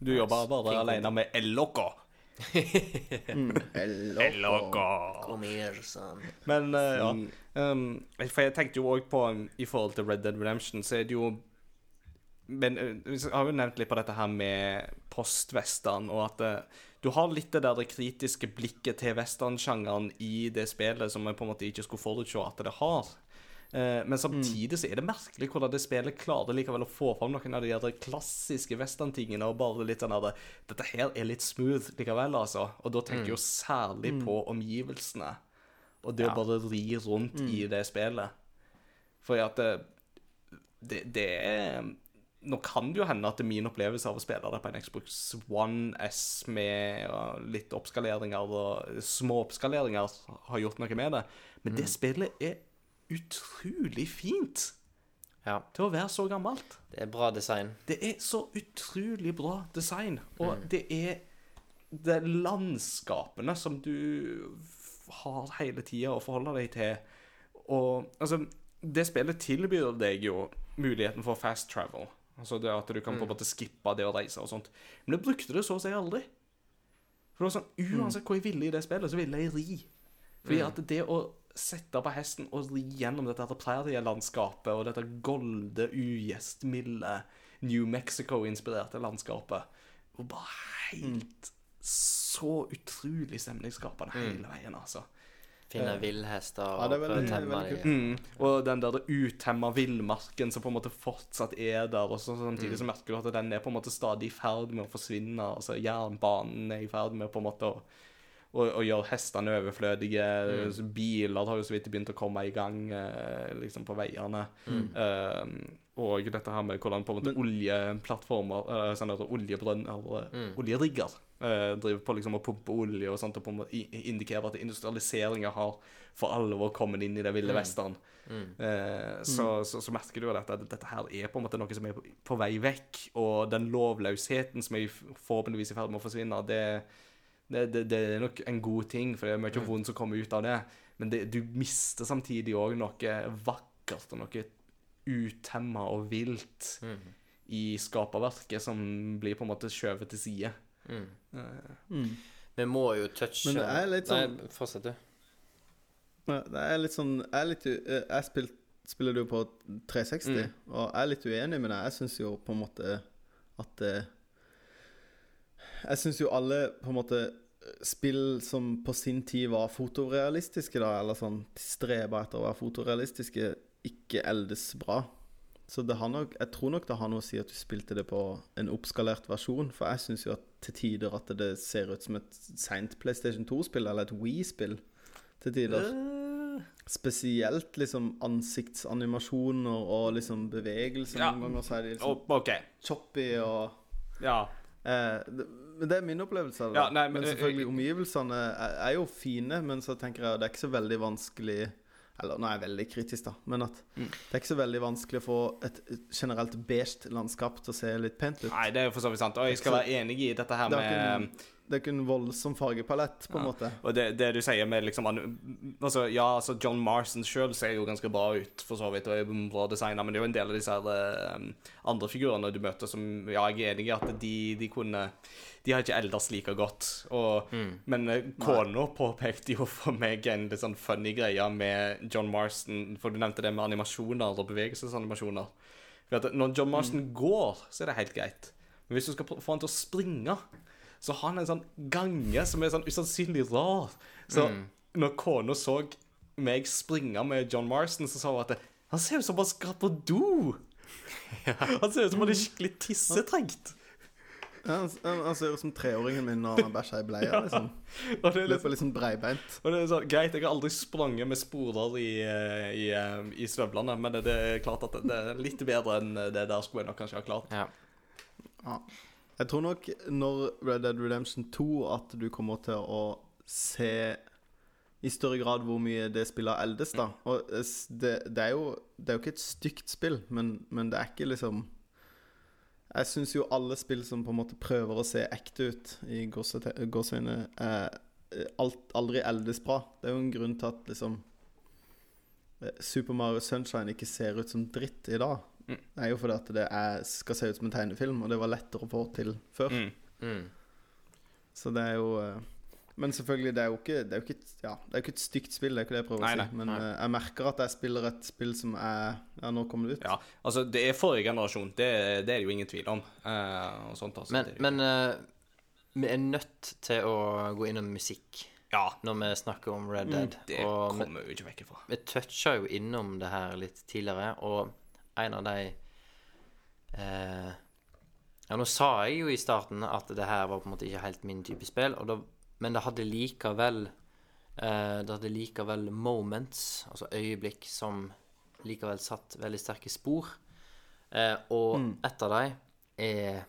Du jobber bare aleine alene med El-Loco. Mm. El-Loco. Kom her, sånn. Men eh, ja. Um, for jeg tenkte jo òg på um, I forhold til Red Dead Redemption, så er det jo Men uh, jeg har jo nevnt litt på dette her med post-western, og at uh, du har litt det der det kritiske blikket til western-sjangeren i det spillet som jeg på en måte ikke skulle forutse at det har. Eh, men samtidig så er det merkelig hvordan det spillet klarer likevel å få fram noen av de der klassiske western-tingene, og bare litt sånn at Dette her er litt smooth likevel, altså. Og da tenker jeg jo særlig på omgivelsene. Og det å bare ri rundt i det spillet. For at det, det, det er Nå kan det jo hende at min opplevelse av å spille det på en Xbox One S med litt oppskaleringer og små oppskaleringer har gjort noe med det. Men det spillet er utrolig fint Ja, til å være så gammelt. det er bra design. Det er så utrolig bra design, og det er det landskapene som du har hele tida å forholde deg til. Og altså, det spillet tilbyr deg jo muligheten for fast travel. Altså det at du kan på en måte skippe det å reise og sånt. Men jeg brukte det så å si aldri. For det var sånn, Uansett hvor jeg ville i det spillet, så ville jeg ri. Fordi at det å sette på hesten og ri gjennom dette her prærielandskapet og dette golde, ugjestmilde New Mexico-inspirerte landskapet Og bare helt så utrolig stemningsskapende hele veien, altså. Finne villhester og Ja, prøve å temme dem. Mm. Og den der utemma villmarken som på en måte fortsatt er der, og så samtidig så merker du at den er på en måte stadig i ferd med å forsvinne. Altså Jernbanen er i ferd med på en måte å, å, og gjøre hestene overflødige. Mm. Biler har jo så vidt begynt å komme i gang eh, liksom på veiene. Eh, og dette her med hvordan på en måte oljeplattformer, uh, sånn at oljebrønner, mm. oljerigger, eh, driver på liksom å pumpe olje og sånt, og på en måte indikerer at industrialiseringa har for alvor kommet inn i det ville vesten. Eh, så, så, så merker du jo at dette her er på en måte noe som er på, på vei vekk, og den lovløsheten som er forhåpentligvis i ferd med å forsvinne, det, det, det, det er nok en god ting, for det er mye vondt som kommer ut av det. Men det, du mister samtidig òg noe vakkert og noe utemma og vilt i skaperverket som blir på en måte skjøvet til side. Eh, Vi må jo touche Men det er litt sånn- Nei, fortsett, du. Det er litt sånn Jeg, litt, eh, jeg spil, spiller jo på 360, og jeg er litt uenig med deg. Jeg syns jo på en måte at det Jeg syns jo alle på en måte spill som på sin tid var fotorealistiske, da, eller sånn streba etter å være fotorealistiske, ikke eldes bra. Så det har nok, jeg tror nok det har noe å si at du spilte det på en oppskalert versjon. For jeg syns jo at til tider at det ser ut som et seint PlayStation 2-spill, eller et Wii-spill. Til tider. Spesielt liksom ansiktsanimasjoner og liksom bevegelser. Ja. Noen ganger så er de liksom oh, OK. choppy og Ja. eh, det, Men det er min opplevelse av det. Ja, nei, men- men, selvfølgelig, omgivelsene er, er jo fine, men så tenker jeg at det er ikke så veldig vanskelig Eller nå er jeg veldig kritisk, da, men at Mm. det er ikke så veldig vanskelig å få et generelt beige landskap til å se litt pent ut. Nei, det er jo for så vidt sant. Og jeg skal være enig i dette her er med det er ikke en voldsom fargepalett, på en Ja. måte. Og det, det du sier med liksom Altså, ja, altså John Marston sjøl ser jo ganske bra ut, for så vidt, og er bra designa, men det er jo en del av disse her, uh, andre figurene du møter som Ja, jeg er enig i at de, de kunne De har ikke eldes like godt. Og, Men uh, kona påpekte jo for meg en litt sånn funny greie med John Marston, for du nevnte det med animasjoner, og bevegelsesanimasjoner. For at Når John Marston går, så er det helt greit. Men hvis du skal få han til å springe, så har han en sånn gange som er sånn usannsynlig rar. Så når kona så meg springe med John Marston, så sa hun at han ser ut som han skal på do. Han ser ut som han er skikkelig tissetrengt. Ja, han, han han ser ut som treåringen min når han bæsjer i bleia. Liksom. Og det er litt liksom breibeint. Og det er sånn, Greit, jeg har aldri sprunget med sporer i, eh, i, eh, i støvlene, men det, det er klart at det, det er litt bedre enn det der skulle jeg nok kanskje ha klart. Ja. Ja. Jeg tror nok når Red Dead Redemption 2 at du kommer til å se i større grad hvor mye det spillet eldes, da. Og det, det, er jo, det er jo ikke et stygt spill, men, men det er ikke liksom Jeg syns jo alle spill som på en måte prøver å se ekte ut, i gåseøyne, alt, aldri eldes bra. Det er jo en grunn til at liksom eh, Super Mario Sunshine ikke ser ut som dritt i dag. Mm. Det er jo fordi at det er, skal se ut som en tegnefilm, og det var lettere å få til før. Mm. Mm. Så det er jo eh, Men selvfølgelig, det er jo ikke Det er jo ikke, ja, det er jo ikke et stygt spill, det er ikke det jeg prøver Nei, å si. nei, Men nei. eh, jeg merker at jeg spiller et spill som er Ja, nå kommer det ut. Ja, altså, det er forrige generasjon. Det, det er det jo ingen tvil om. Uh, og sånt, altså. Men, jo- men uh, vi er nødt til å gå innom musikk Ja, når vi snakker om Red Dead. Mm, det og kommer vi ikke vekk ifra. vi toucha jo innom det her litt tidligere, og en av de eh, Ja, nå sa jeg jo i starten at det her var på en måte ikke helt min type spill, da, men det hadde likevel eh, Det hadde likevel moments, altså øyeblikk, som likevel satt veldig sterke spor. Eh, og Mm. et av dem er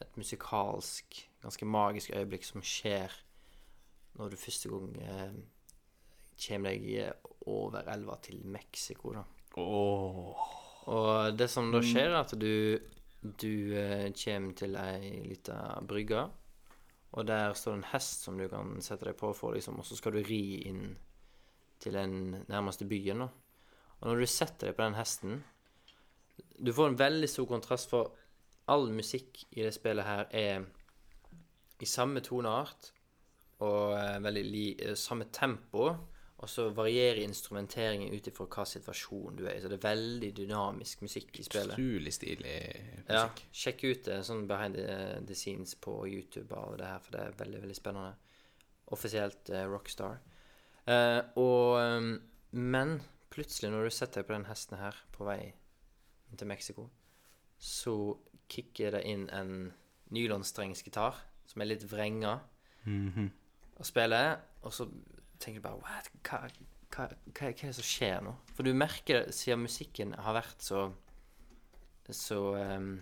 et musikalsk, ganske magisk øyeblikk som skjer når du første gang eh, kommer deg over elva til Mexico, da. Åh. Og det som da skjer, er at du, du eh, kommer til ei lita brygge, og der står det en hest som du kan sette deg på for, liksom, og så skal du ri inn til den nærmeste byen, da. Og når du setter deg på den hesten Du får en veldig stor kontrast, for all musikk i det spillet her er i samme toneart og eh, veldig li, eh, samme tempo. Og så varierer instrumenteringen ut ifra hva situasjon du er i. Så det er veldig dynamisk musikk i spillet. Utrolig stilig musikk. Ja, sjekk ut det sånn behind the, the scenes på YouTube av det her, for det er veldig, veldig spennende. Offisielt eh, Rockstar. Eh, og eh, Men plutselig, når du setter deg på den hesten her på vei til Mexico, så kicker det inn en nylonstrengsgitar som er litt vrenga Mhm. og spiller, og så tenker du bare? Hva, hva, hva, hva er det som skjer nå? For du merker det siden musikken har vært så så um,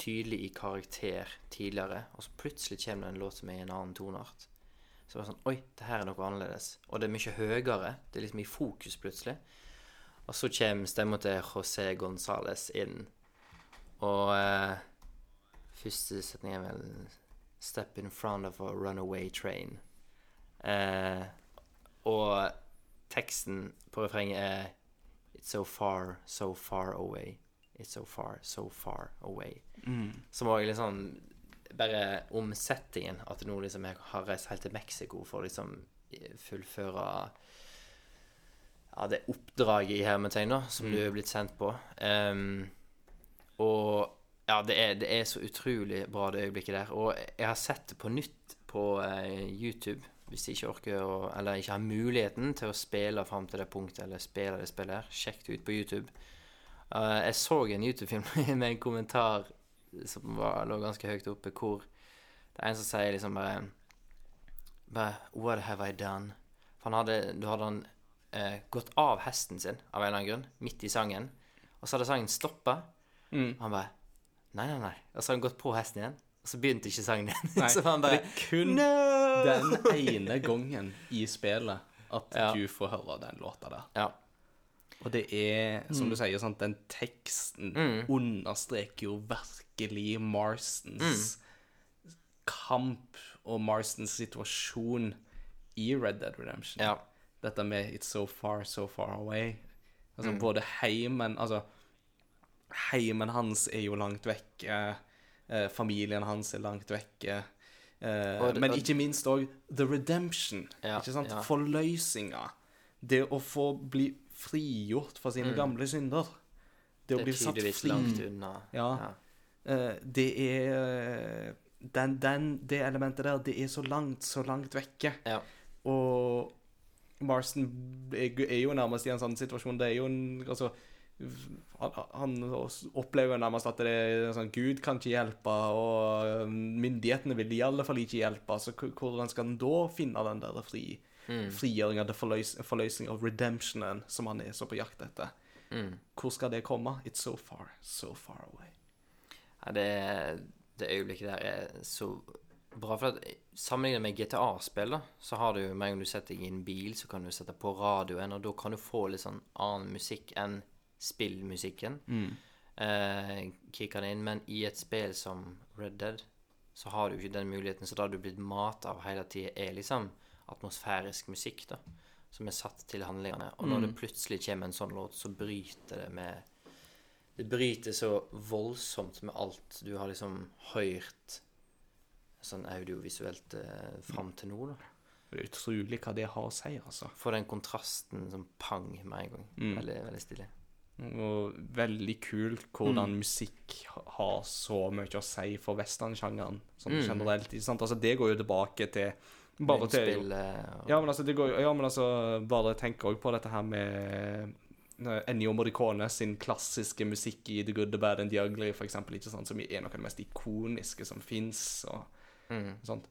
tydelig i karakter tidligere, og så plutselig kommer det en låt som er i en annen toneart. Så det var sånn Oi, det her er noe annerledes. Og det er mye høyere. Det er liksom i fokus plutselig. Og så kommer stemma til José Gonzales inn, og uh, første setning er vel Step in front of a runaway train. Eh, og teksten på refrenget er It's so far, so far away. It's so far, so far away. Mm. Som òg liksom sånn Bare omsettingen. At nå liksom jeg har reist helt til Mexico for å liksom fullføre Ja, det oppdraget i hermetegn da, som Mm. du er blitt sendt på. Um, og ja, det er, det er så utrolig bra, det øyeblikket der. Og jeg har sett det på nytt på uh, YouTube, hvis de ikke orker å Eller ikke har muligheten til å spille fram til det punktet, eller spille det spillet her. Sjekk det ut på YouTube. Uh, jeg så en YouTube-film med en kommentar som var, lå ganske høyt oppe, hvor det er en som sier liksom bare bare What have I done? For han hadde, du hadde han uh, gått av hesten sin av en eller annen grunn, midt i sangen. Og så hadde sangen stoppa. Mm. Og han bare Nei, nei, nei. Og så hadde han gått på hesten igjen, og så begynte ikke sangen igjen. Så han bare det kun No! Den ene gangen i spillet at Ja. du får høre den låta der. Ja. Og det er, som du sier, sant, den teksten Mm. understreker jo virkelig Marstons kamp og Marstons situasjon i Red Dead Redemption. Ja. Dette med 'it's so far, so far away'. Altså Mm. både heimen Altså, heimen hans er jo langt vekke. Eh, familien hans er langt vekke. Eh, Og men ikke minst òg The Redemption. Ja, ikke sant? ja. Forløsninga. Det å få bli frigjort fra sine gamle synder. Det, å Mm. Bli satt fri. langt unna. Ja. Eh, det er den, den, Det elementet der, det er så langt, så langt vekke. Ja. Og Marston er, er jo nærmest i en sånn situasjon Det er jo en Altså han, han opplever nærmest at det er sånn Gud kan ikke hjelpe, og myndighetene vil i alle fall ikke hjelpe. Så hvordan skal han da finne den der fri, Mm. frigjøringa, forløs, forløsninga av redemptionen, som han er så på jakt etter? Mm. Hvor skal det komme? It's so far, so far away. Ja, det, det øyeblikket der er så bra. For at Sammenlignet med GTA-spill, så har du med en gang du setter deg i en bil, så kan du sette på radioen, og da kan du få litt sånn annen musikk enn spillmusikken. Eh, kicker det inn. Men i et spill som Red Dead, så har du ikke den muligheten. Så da har du blitt mat av hele tida, er liksom atmosfærisk musikk, da. Som er satt til handlingene. Og når det plutselig kommer en sånn låt, så bryter det med det bryter så voldsomt med alt du har liksom hørt sånn audiovisuelt eh, fram til nå, da. Det er utrolig hva det har å si, altså. For den kontrasten som pang med en gang. Mm. Veldig, veldig stilig. Og veldig kult hvordan musikk har så mye å si for westernsjangeren sånn Mm. generelt. Ikke sant? Altså, det går jo tilbake til bare til ja men, altså, det går, ja, men altså, bare tenk òg på dette her med eh, Ennio Morricone sin klassiske musikk i The Good, The Bad and The Ugly, for eksempel, ikke sant? som er noe av det mest ikoniske som fins. Mm. sånt.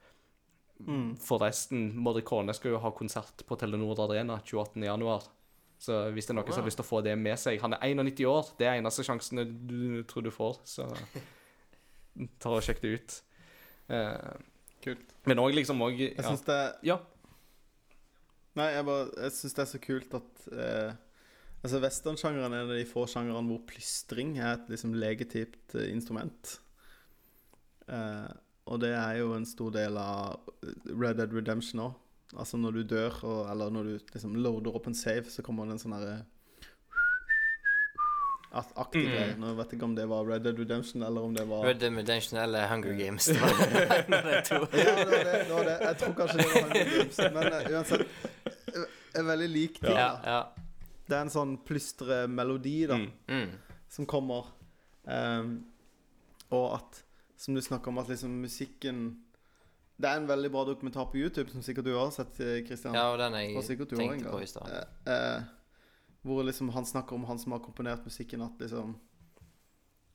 Forresten, Morricone skal jo ha konsert på Telenor Arena 28. Så hvis det er noen som har lyst til å få det med seg Han er 91 år. Det er eneste sjansen du tror du får. Så ta og sjekk det ut. Uh, Kult. men òg liksom òg Jeg ja. syns det ja. Nei, jeg bare Jeg syns det er så kult at uh, Altså, Westernsjangeren er en av de få sjangrene hvor plystring er et liksom legitimt eh, instrument. Uh, og det er jo en stor del av Red Dead Redemption òg. Altså når du dør, og, eller når du liksom loader opp en save, så kommer det en sånn herre Aktig Mm. greie. Nå vet jeg ikke om det var Red Dead Redemption, eller om det var Red Dead Redemption eller Hunger Games. Det var det to. Ja, det var det. det, var det. Jeg tror kanskje det var Hunger Games, men uh, uansett Jeg er veldig lik ting. Ja, ja. Det er en sånn plystremelodi da, Mm. Mm. som kommer. Um, og at, som du snakker om, at liksom musikken Det er en veldig bra dokumentar på YouTube, som sikkert du har sett, eh, Christian. ja, og den Og jeg har tenkte på i stad. Eh, eh, hvor liksom han snakker om han som har komponert musikken, at liksom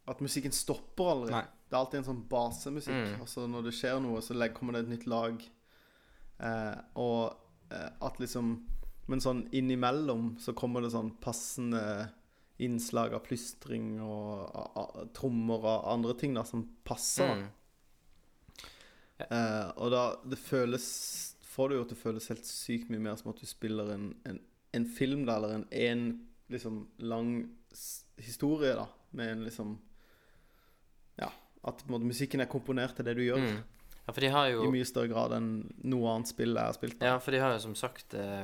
At musikken stopper aldri. Nei. Det er alltid en sånn basemusikk. Mm. Altså når det skjer noe, så kommer det et nytt lag. Eh, og eh, at liksom Men sånn innimellom så kommer det sånn passende innslag av plystring og a- a- trommer og andre ting da som passer. Mm. Eh, og da det føles Får det jo til å føles helt sykt mye mer som at du spiller en, en, en film, da, eller en, en liksom lang historie, da, med en liksom Ja, at måte, musikken er komponert til det du gjør, Mm. Ja, for de har jo i mye større grad enn noe annet spill jeg har spilt. Da. Ja, for de har jo som sagt eh,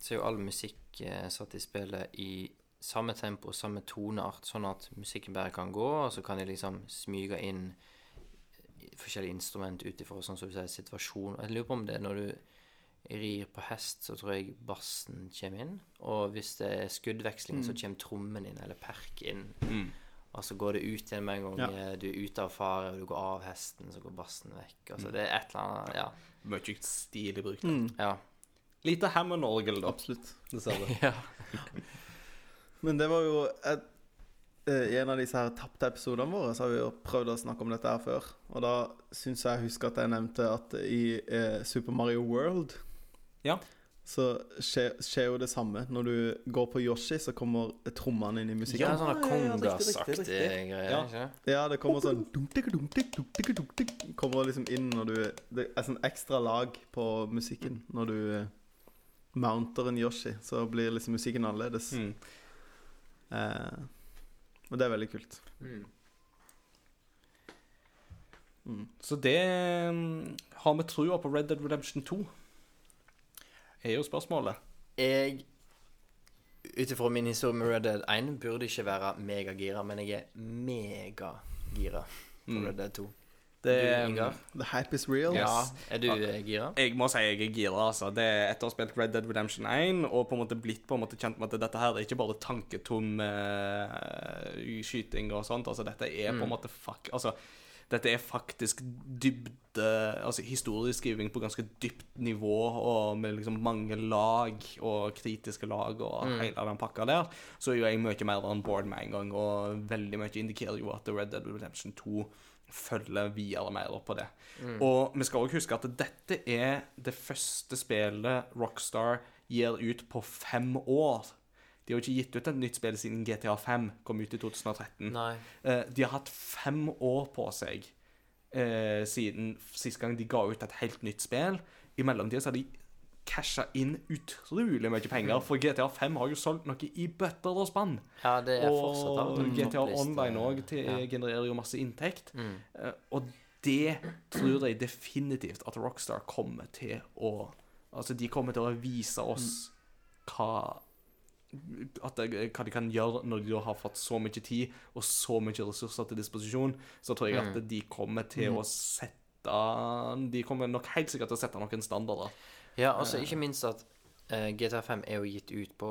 Så er jo all musikk eh, satt i spillet i samme tempo, samme toneart, sånn at musikken bare kan gå, og så kan de liksom smyge inn forskjellige instrument ut ifra sånn som du sier, situasjon. Jeg lurer på om det er når du rir på hest, så tror jeg bassen kommer inn. Og hvis det er skuddveksling, så kommer trommen inn, eller perk inn. Mm. Og så går det ut igjen med en gang Ja. du er ute av fare, og du går av hesten, så går bassen vekk. Altså, det er et eller annet Ja. Mye stilig brukt. Mm, ja. Lite Hammond-orgel, da. absolutt. Dessverre. ja. Men det var jo et, I en av disse her tapte episodene våre Så har vi jo prøvd å snakke om dette her før. Og da syns jeg jeg husker at jeg nevnte at i eh, Super Mario World Ja. så skjer, skjer jo det samme. Når du går på Yoshi, så kommer trommene inn i musikken. ja, sånne kongasaktige greier. Ja. det? Ja, det kommer sånn Kommer liksom inn når du Det er sånn ekstra lag på musikken når du eh, mounter en Yoshi. Så blir liksom musikken annerledes. Mm. Eh, og det er veldig kult. Mm. Mm. Så det mm, Har vi trua på Red Dead Redemption 2? Er jo spørsmålet. Jeg Ut ifra min historie med Red Dead 1 burde ikke være megagira, men jeg er megagira på Mm. Red Dead 2. Det, Du, The hype is real. Yes. Ja, er du eh, gira? Jeg må si jeg er gira. altså. Det er Etter å ha spilt Red Dead Redemption 1 og på en måte blitt på en måte kjent med at dette her er ikke bare tanketom uh, skyting og sånt. altså Dette er på en Mm. måte fuck, altså Dette er faktisk dybde Altså historieskriving på ganske dypt nivå og med liksom mange lag og kritiske lag og Mm. hele den pakka der. Så er jo jeg mye mer on board med en gang, og veldig mye indikerer jo at Red Dead Redemption 2 følger videre mer opp på det. Mm. Og vi skal også huske at dette er det første spillet Rockstar gir ut på fem år. De har jo ikke gitt ut et nytt spill siden GTA 5 kom ut i 2013. Nei. Eh, de har hatt fem år på seg eh, siden sist gang de ga ut et helt nytt spill. I mellomtida har de casha inn utrolig mye penger, for GTA 5 har jo solgt noe i bøtter og spann. Ja, det er fortsatt Og GTA toppliste. Online òg Ja. genererer jo masse inntekt. Mm. Eh, og det tror jeg definitivt at Rockstar kommer til å Altså, de kommer til å vise oss hva at det, hva de kan gjøre når de har fått så mye tid og så mye ressurser til disposisjon. Så tror jeg at de kommer til å sette De kommer nok helt sikkert til å sette noen standarder. Ja, altså ikke minst at uh, GTA 5 er jo gitt ut på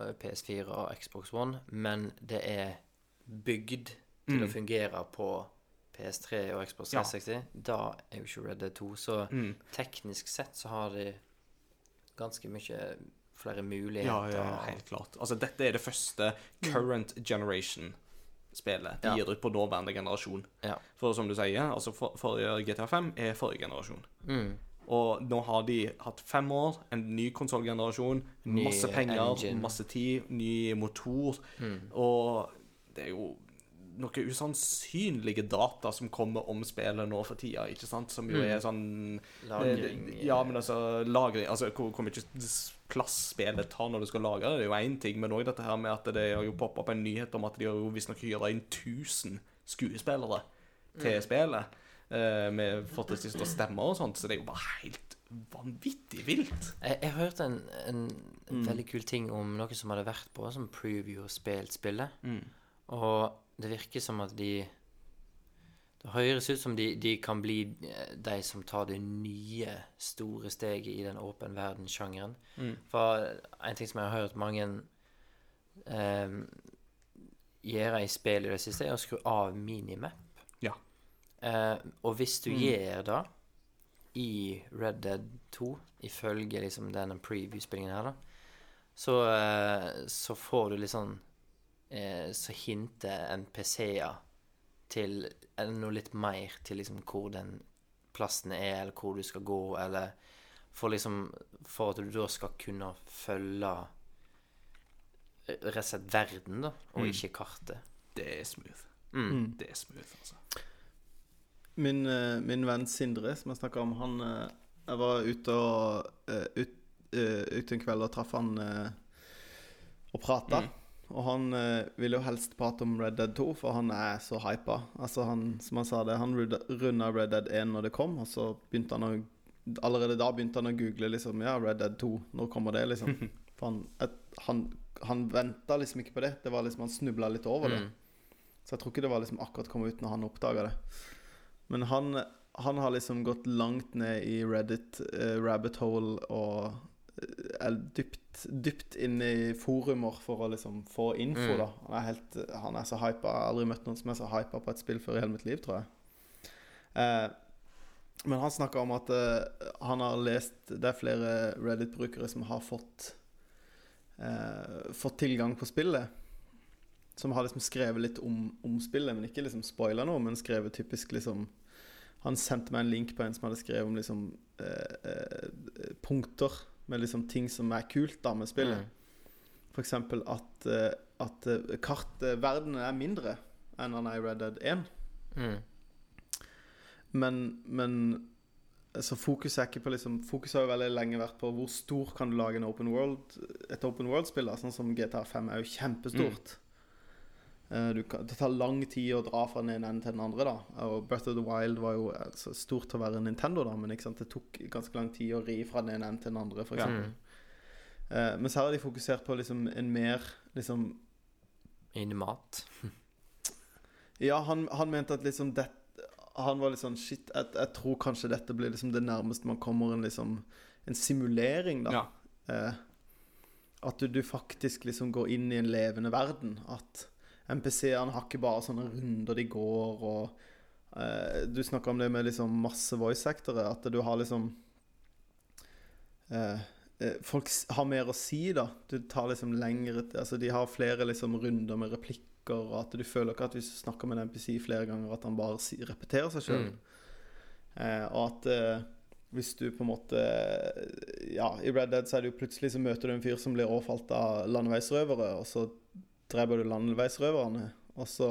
eh, PS4 og Xbox One, men det er bygd til Mm. å fungere på PS3 og Xbox Ja. 360. Da er jo ikke Red Dead 2, så Mm. teknisk sett så har de ganske mye flere Ja, muligheter. ja, helt klart. Altså, dette er det første current generation-spillet de Ja. gir ut på nåværende generasjon. Ja. For som du sier, altså for, forrige GTA 5 er forrige generasjon. Mm. Og nå har de hatt fem år, en ny konsollgenerasjon, masse penger, engine. masse tid, ny motor, Mm. og det er jo noen usannsynlige data som kommer om spillet nå for tida, ikke sant? Som jo Mm. er sånn Lagring Eh, Ja, men altså lagring Altså hvor, hvor mye plass spillet tar når du skal lagre det, er jo én ting, men òg dette her med at det har jo poppa opp en nyhet om at de har jo visstnok hyra inn 1000 skuespillere til spillet. Eh, med fortrinnsvis stemmer og sånt, så det er jo bare helt vanvittig vilt. Jeg, jeg hørte en, en, mm. veldig kul ting om noe som hadde vært på som preview og spilt spillet. Og det virker som at de Det høres ut som de, de kan bli eh, de som tar det nye, store steget i den åpen verden-sjangeren. For en ting som jeg har hørt mange eh, gjøre i spill i det siste, er å skru av minimap. Eh, og hvis du gjør det i Red Dead 2, ifølge liksom denne preview-spillingen her, da, så, eh, så får du litt sånn eh, Så hinter NPC-er til eller noe litt mer til liksom hvor den plassen er, eller hvor du skal gå, eller for liksom For at du da skal kunne følge rett og slett verden, da, og Mm. ikke kartet. Det er smooth. Mm. Det er smooth, altså. Min, eh, min venn Sindre, som jeg snakka om, han eh, Jeg var ute og eh, ut, ute en kveld og traff han og prata. Mm. Og han eh, ville jo helst prate om Red Dead 2, for han er så hypa. Altså han, som han sa det, han runda Red Dead 1 når det kom, og så begynte han å Allerede da begynte han å google liksom Ja, Red Dead 2, når kommer det, liksom? For han, et, han, han venta liksom ikke på det. Det var liksom Han snubla litt over det. Mm. Så jeg tror ikke det var liksom akkurat kommet ut når han oppdaga det. Men han, han har liksom gått langt ned i Reddit, uh, rabbit hole, og eh, er dypt, dypt inn i forumer for å liksom få info, Mm. da. Han er, helt, han er så hypa. Jeg har aldri møtt noen som er så hypa på et spill før i hele mitt liv, tror jeg. Eh, men han snakka om at eh, han har lest Det er flere Reddit-brukere som har fått eh, Fått tilgang på spillet. Som har liksom skrevet litt om, om spillet, men ikke liksom spoila noe. Men skrevet typisk liksom Han sendte meg en link på en som hadde skrevet om liksom eh, eh, punkter med liksom ting som er kult da med spillet. Mm. Eksempel at, eh, at eh, kartverdenen er mindre enn han er i Red Dead 1. Mm. Men, men så fokuset er ikke på liksom Fokuset har jo veldig lenge vært på hvor stor kan du lage en open world et open world-spill. Sånn som GTA 5 er jo kjempestort. Du kan, det tar lang tid å dra fra den ene enden til den andre. da Og Breath of the Wild var jo altså, stort til å være Nintendo, da men ikke sant, det tok ganske lang tid å ri fra den ene enden til den andre. For Ja. eksempel. Mm. uh, men så har de fokusert på liksom en mer liksom Inn mat. Ja, han, han mente at liksom det, Han var litt sånn Shit, jeg, jeg tror kanskje dette blir liksom det nærmeste man kommer en liksom En simulering, da. Ja. Uh, at du, du faktisk liksom går inn i en levende verden. At MPC-ene har ikke bare sånne runder de går, og eh, Du snakker om det med liksom masse voice-sektorer, At du har liksom eh, eh, Folk har mer å si, da. Du tar liksom lengre Altså, de har flere liksom runder med replikker, og at du føler ikke at hvis du snakker med en NPC flere ganger, at han bare si, repeterer seg sjøl. Mm. Eh, og at eh, hvis du på en måte Ja, i Red Dead så er det jo plutselig så møter du en fyr som blir overfalt av landeveisrøvere, og så dreper du landeveisrøverne, og så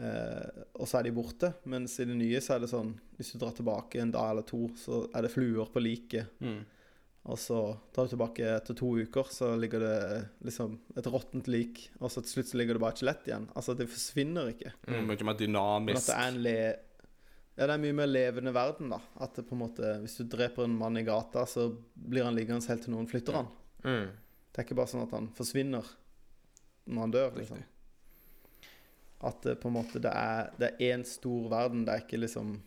eh, Og så er de borte. Mens i det nye så er det sånn Hvis du drar tilbake en dag eller to, så er det fluer på liket. Mm. Og så drar du tilbake etter to uker, så ligger det liksom et råttent lik. Og så til slutt så ligger det bare et skjelett igjen. Altså, det forsvinner ikke. Mm. Mye mer Men at det er en le... Ja, det er mye mer levende verden, da. At det på en måte Hvis du dreper en mann i gata, så blir han liggende helt til noen flytter han. Mm. Det er ikke bare sånn at han forsvinner når han dør, liksom. At det på en måte det er Det er én stor verden. Det er ikke liksom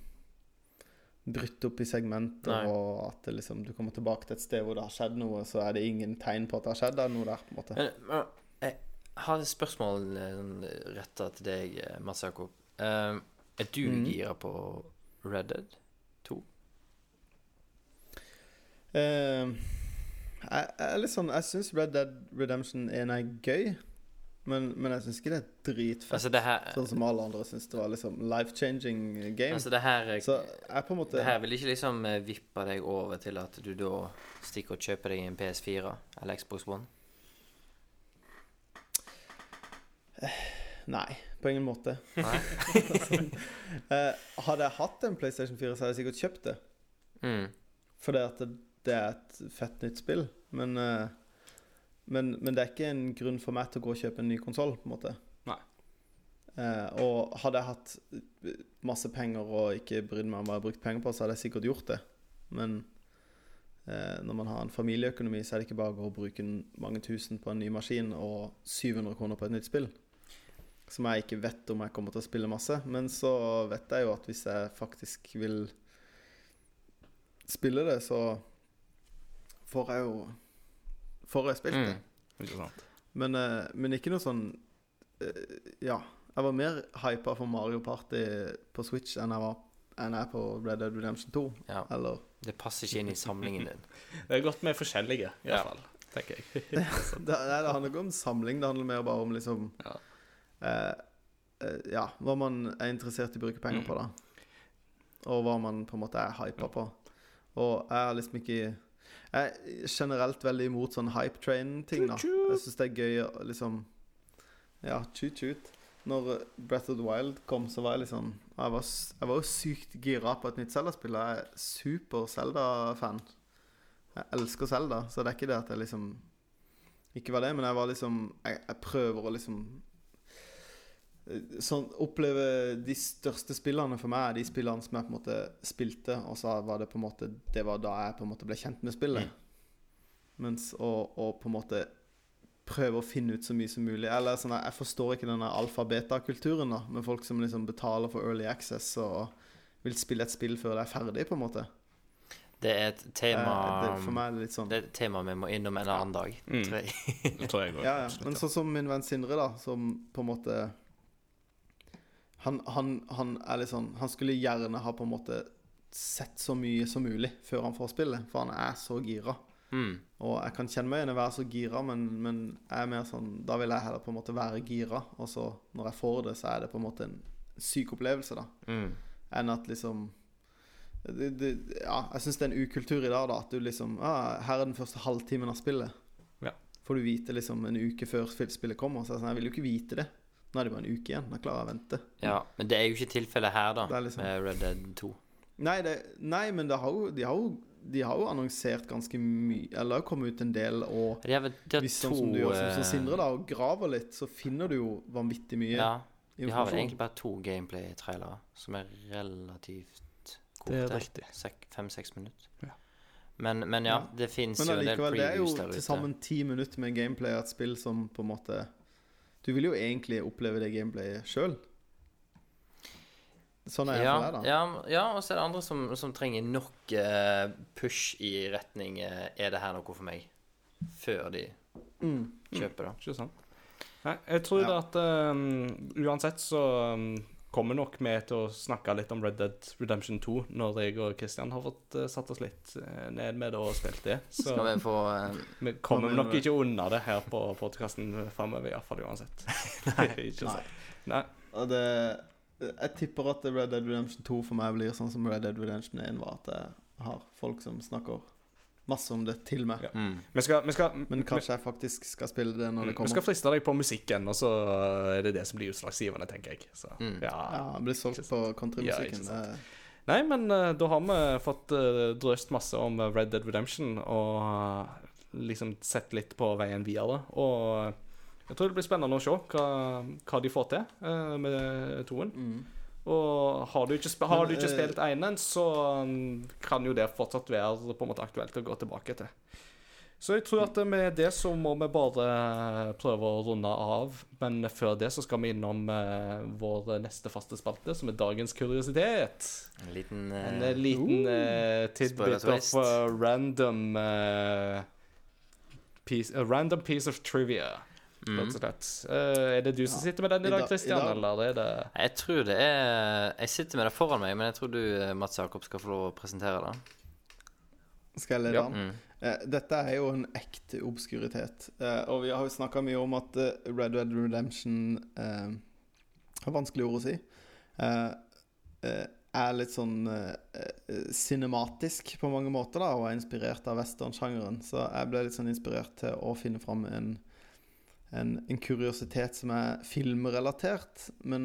brutt opp i segmenter, Nei. og at liksom du kommer tilbake til et sted hvor det har skjedd noe, så er det ingen tegn på at det har skjedd noe der, på en måte. Men, jeg har et spørsmål eh, retta til deg, Mads Jakob. Eh, er du mm. gira på Red Dead 2? Uh, jeg, jeg liksom, Jeg syns Red Dead Redemption 1 er gøy, men, men jeg syns ikke det er dritfett. Altså, det her Sånn som alle andre syns det var liksom life-changing game. Altså, det her eh, så jeg på en måte Det her vil ikke liksom eh, vippe deg over til at du da stikker og kjøper deg en PS4 eller Xbox One? Nei, på ingen måte. Eh, hadde jeg hatt en PlayStation 4, så hadde jeg sikkert kjøpt det. Mm. Fordi at det, det er et fett nytt spill. Men, eh, men, men det er ikke en grunn for meg til å gå og kjøpe en ny konsoll, på en måte. Nei. Eh, og hadde jeg hatt masse penger og ikke brydd meg om hva jeg har brukt penger på, så hadde jeg sikkert gjort det. Men eh, når man har en familieøkonomi, så er det ikke bare å gå og bruke mange tusen på en ny maskin og 700 kroner på et nytt spill. Som jeg ikke vet om jeg kommer til å spille masse. Men så vet jeg jo at hvis jeg faktisk vil spille det, så får jeg jo Får jeg spilt det. Mm. Ikke sant? Men, eh, men ikke noe sånn eh, Ja. Jeg var mer hypa for Mario Party på Switch enn jeg var enn jeg er på Red Dead Redemption 2. Ja. Eller Det passer ikke inn i samlingen din. Det er godt med forskjellige, i Ja. hvert fall. Tenker jeg. det, nei, det handler ikke om samling, det handler mer bare om liksom Ja. eh, eh, Ja, hva man er interessert i å bruke penger Mm. på, da. Og hva man på en måte er hypa på. Og jeg har liksom ikke Jeg er generelt veldig imot sånn hype train-ting, da. Jeg syns det er gøy å liksom Ja, tut-tut. Når Breath of the Wild kom, så var jeg liksom Jeg var, jeg var jo sykt gira på et nytt Zelda-spill. Jeg er super Zelda-fan. Jeg elsker Zelda, så det er ikke det at jeg liksom ikke var det, men jeg var liksom Jeg, jeg prøver å liksom Sånn oppleve de største spillene for meg er de spillene som jeg på en måte spilte, og så var det på en måte Det var da jeg på en måte ble kjent med spillet. Mens å, å på en måte prøve å finne ut så mye som mulig Eller sånn Jeg forstår ikke denne alfa-beta-kulturen da med folk som liksom betaler for early access og vil spille et spill før det er ferdig, på en måte. Det er et tema Eh, det, for meg er det litt sånn Det er et tema vi må innom en annen dag. Mm. Tror jeg. Det tror jeg. Ja, ja. Men sånn som min venn Sindre, da, som på en måte han, han, han er litt sånn Han skulle gjerne ha på en måte sett så mye som mulig før han får spillet, for han er så gira. Mm. Og jeg kan kjenne meg igjen i å være så gira, men, men jeg er mer sånn Da vil jeg heller på en måte være gira, og så når jeg får det, så er det på en måte en syk opplevelse, da. Mm. Enn at liksom det, det, Ja, jeg syns det er en ukultur i dag, da. At du liksom ah, Her er den første halvtimen av spillet. Ja. Får du vite liksom en uke før spillet kommer. Så jeg, sånn, jeg vil jo ikke vite det. Nå er det bare en uke igjen. Da klarer jeg å vente. Ja, men det er jo ikke tilfellet her, da, liksom- med Red Dead 2. Nei, det, nei men det har jo, de, har jo, de har jo annonsert ganske mye Eller det har kommet ut en del, og De har de har hvis to sånn som du gjør som, som eh, Sindre, da, og graver litt, så finner du jo vanvittig mye Ja, de har vel egentlig bare to gameplay-trailere som er relativt korte. Det er riktig. Fem-seks minutter. Ja. Men, men ja, det fins Men jo en del allikevel, det er jo til sammen ti minutter med gameplay av et spill som på en måte Du vil jo egentlig oppleve det gameplayet sjøl. Sånn er Ja, for deg, da. ja, ja, og så er det andre som, som trenger nok eh, push i retning eh, Er det her noe for meg? Før de Mm. kjøper det. Ikke sant? Nei, jeg tror Ja. at um, uansett så um, kommer nok med til å snakke litt om Red Dead Redemption 2 når jeg og Christian har fått uh, satt oss litt uh, ned med det og spilt det. Så Skal vi få uh, vi kommer nok ikke unna det her på podkasten framover, iallfall uansett. Nei, ikke Nei. Nei. Og det Jeg tipper at Red Dead Redemption 2 for meg blir sånn som Red Dead Redemption 1 var. At jeg har folk som snakker masse om det til meg. Ja. mm. Vi skal, vi skal, Men kanskje jeg faktisk skal spille det når det kommer. vi skal friste deg på musikken, og så er det det som blir utslagsgivende, tenker jeg. Så, Mm. ja. Ja, blir solgt på countrymusikken. Ja, Nei, men uh, da har vi fått uh, drøst masse om eh, Red Dead Redemption og uh, liksom sett litt på veien videre. Og jeg tror det blir spennende å se hva, hva de får til med toen. Mm. Og har du ikke, sp har du ikke eh, spilt einen, så mm, kan jo det fortsatt være på en måte aktuelt å gå tilbake til. Så jeg tror at med det så må vi bare prøve å runde av. Men før det så skal vi innom eh, vår neste faste spalte, som er dagens kuriositet. En liten En eh, eh, liten uh, tidbit of random piece, a random piece of trivia. Rett og slett. Eh, er det du som Ja. sitter med den i dag, Kristian? i dag- eller er det Jeg tror det er Jeg sitter med det foran meg, men jeg tror du, eh, Mats Jakob, skal få lov å presentere det. Skal jeg lede Ja. an? Mm. Eh, dette er jo en ekte obskuritet. Eh, og vi har jo snakka mye om at Red Red Redemption eh, har vanskelige ord å si. Eh, er litt sånn eh, cinematisk på mange måter, da, og er inspirert av westernsjangeren. Så jeg ble litt sånn inspirert til å finne fram en, en, en kuriositet som er filmrelatert, men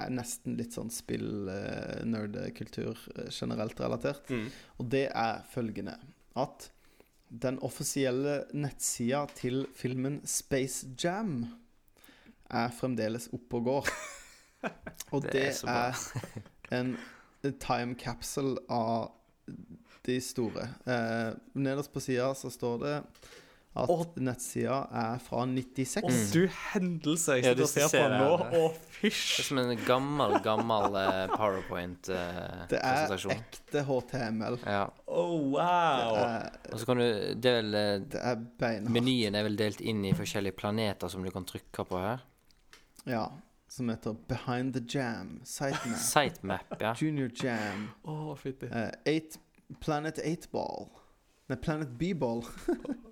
er nesten litt sånn spill-nerdekultur generelt relatert. Og det er følgende at den offisielle nettsida til filmen Space Jam er fremdeles oppe og går. Og Det det, er er en en time capsule av de store. Eh, nederst på sida så står det at Å. nettsida er fra 96. Å, du hendelse! Jeg Ja, sitter du og ser på den nå. det. fysj! Det er som en gammel, gammel eh, Det er ekte HTML. ja. Oh, wow! er, Og så kan du Det er vel eh, det er beinhardt. Menyen er vel delt inn i forskjellige planeter som du kan trykke på her. Ja. Som heter Behind the Jam. Sitemap. Sitemap, ja. Junior Jam. Å, fytti. eh, eight, Planet 8-ball. Nei, Planet B-ball.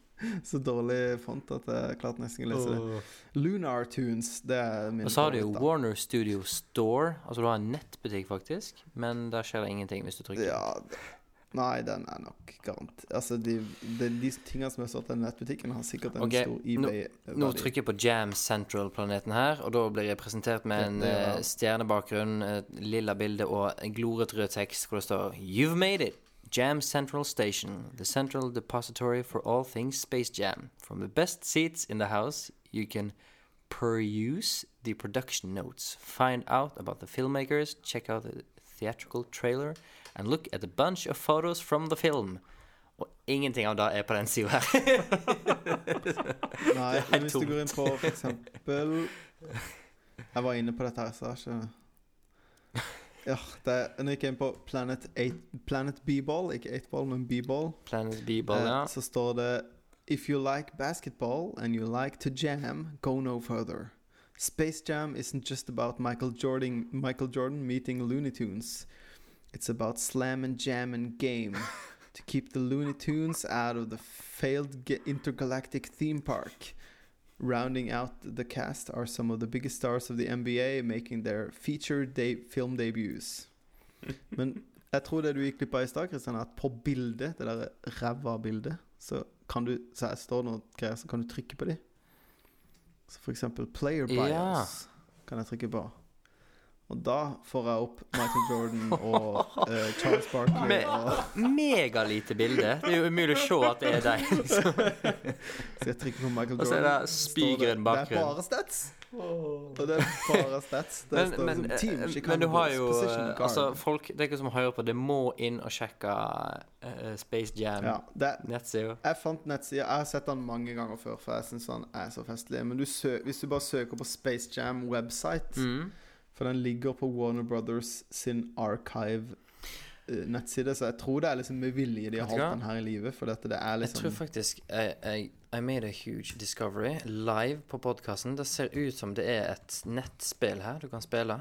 Så dårlig font at jeg klarte nesten ikke å lese det. Lunar Tunes, det er min Og så har du jo. Warner Studio Store. Altså du har en nettbutikk, faktisk. Men der skjer det ingenting hvis du trykker. Ja, nei, den er nok garant... Altså, de, de, de tingene som er stått i den nettbutikken, har sikkert en okay. stor eBay Nå trykker jeg på Jam Central-planeten her, og da blir jeg presentert med en er- eh, stjernebakgrunn, et lilla bilde og en gloret rød tekst hvor det står You've made it! Jam Central Station, the central depository for all things Space Jam. From the best seats in the house, you can peruse the production notes, find out about the filmmakers, check out the theatrical trailer, and look at a bunch of photos from the film. Og ingenting av det er på den sida her. Nei, hvis du går inn på for eksempel Jeg var inne på dette her, så jeg ikke Ja, det er, når jeg gikk inn på Planet, 8 Planet B-ball, ikke 8-ball, men B-ball, Planet B-ball, ja. eh, så står det If you like basketball and you like to jam, go no further. Space Jam isn't just about Michael Jordan, Michael Jordan meeting Looney Tunes. It's about slam and jam and game to keep the Looney Tunes out of the failed intergalactic theme park. Rounding out the cast are some of the biggest stars of the NBA making their feature de film debuts. Men Jeg tror det du gikk glipp av i stad, Kristian, er at på bildet, det der ræva bildet, så kan du Så jeg står noen greier, så kan du trykke på de. Så for eksempel Player Bios Ja. kan jeg trykke på. Og da får jeg opp Michael Jordan og uh, Charles Barkley Med- og Megalite bilde. Det er jo umulig å se at det er deg. Liksom. Skal jeg trykker på Michael Jordan. Og så er det spygrønn Det bakgrunn. er bare stats. Og det er bare stats. Det Men, står men, som Team eh, Chicago men du har jo eh. Altså, folk Det ikke som hører på, det må inn og sjekke uh, Space Jam ja, nettsida. Jeg fant nettsida. Jeg har sett den mange ganger før, for jeg syns den er så festlig. Men du sø hvis du bare søker på Space Jam website, Mm. For den ligger på Warner Brothers sin archive-nettside, så jeg tror det er liksom med vilje de har holdt den her i live, for dette det er liksom Jeg tror faktisk I, I, I made a huge discovery live på podkasten. Det ser ut som det er et nettspill her du kan spille.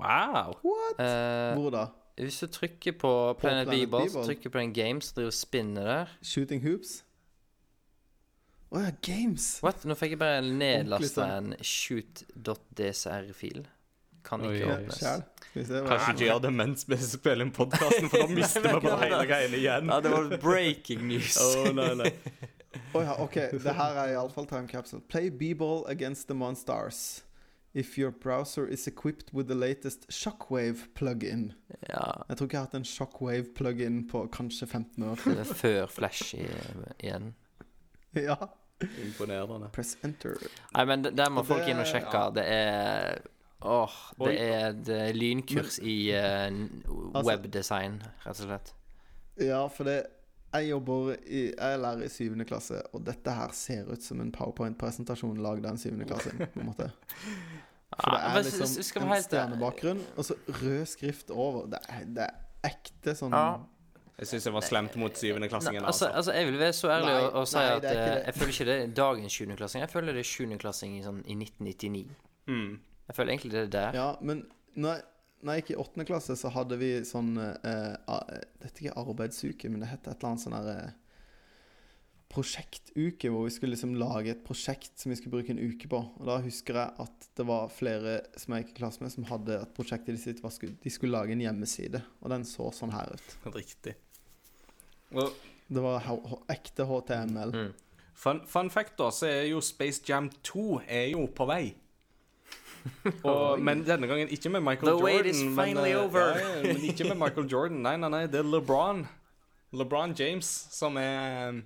Wow. What? Eh, Hvor da? hvis du trykker på Planet Planet B-ball, så trykker på en game som driver og spinner der. Shooting hoops? Å ja, games! What? Nå fikk jeg bare nedlasta en shoot.dcr-fil. Kan ikke oi, åpnes. Hva Kanskje ikke gjør det mens vi spiller inn podkasten, for da mister vi bare hele greiene igjen. Ja, det var breaking news. oh, nei, nei. oh, ja, OK. Det her er iallfall time capsule. Play b-ball against the Monstars. If your browser is equipped with the latest Shockwave plug-in. Ja, Jeg tror ikke jeg har hatt en Shockwave plug-in på kanskje 15 år. det er før Flash igjen. ja. Imponerende. Press enter. Nei, men der må folk inn og sjekke. ja. Det er Åh, det er et eh, lynkurs i uh, Altså- webdesign, rett og slett. Ja, for det Jeg jobber i Jeg er lærer i syvende klasse, og dette her ser ut som en powerpoint-presentasjon lagd av en syvende klasse. På en måte For det er liksom en helt- stjernebakgrunn, og så rød skrift over. Det er, det er ekte sånn Ja. Jeg syns jeg var slemt mot syvendeklassingen. Altså, Altså. altså, jeg vil være så ærlig Nei, og, si nei, at eh, jeg føler ikke det er dagens 7.-klassing. Jeg føler det er 7.-klassing i, sånn, i 1999. Mm. Jeg føler egentlig det er der. Ja, men når jeg, når jeg gikk i åttende klasse, så hadde vi sånn eh, a- Dette er ikke arbeidsuke, men det heter et eller annet sånn her eh, prosjektuke, hvor vi skulle liksom lage et prosjekt som vi skulle bruke en uke på. Og da husker jeg at det var flere som jeg gikk i klasse med, som hadde at prosjektet sitt var skulle, De skulle lage en hjemmeside, og den så sånn her ut. Riktig. Og Det var ekte HTML. Mm. fun, fun fact, da, så er jo Space Jam 2 er jo på vei. Og, men denne gangen ikke med Michael The Jordan. wait is men, finally eh, over. Ja, men ikke med Michael Jordan. Nei, nei, nei, det er LeBron. LeBron James som er eh,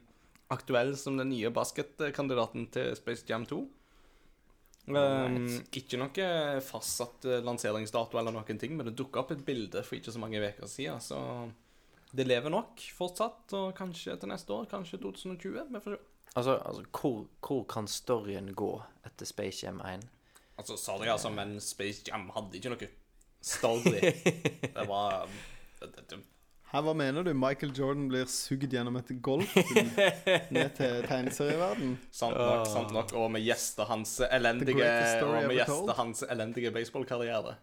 aktuell som den nye basketkandidaten til Space Jam 2. Um, ikke noe fastsatt eh, lanseringsdato eller noen ting, men det dukka opp et bilde for ikke så mange uker siden, så det lever nok fortsatt, og kanskje til neste år, kanskje 2020. Vi får se. Altså, altså hvor, hvor kan storyen gå etter Space Jam 1? Altså, sorry, altså, men Space Jam hadde ikke noe story. det var det, det, Her, hva mener du? Michael Jordan blir sugd gjennom et golf ned til tegneserieverden? Sant nok, sant nok. Og med gjester hans elendige Og med gjester hans elendige baseballkarriere.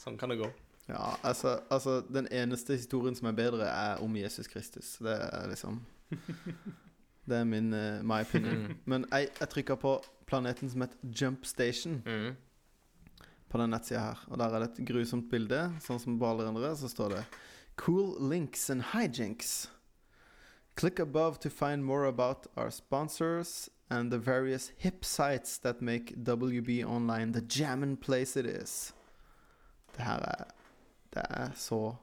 Sånn kan det gå. Ja, altså, altså Den eneste historien som er bedre, er om Jesus Kristus. Det er liksom Det er min uh, my opinion. Men jeg, jeg trykka på planeten som het Jump Station Mm. på den nettsida her. Og der er det et grusomt bilde, sånn som på alle andre. Så står det Cool links and hijinks. Click above to find more about our sponsors and the various hip sites that make WB Online the jammin' place it is. Det her er Det er så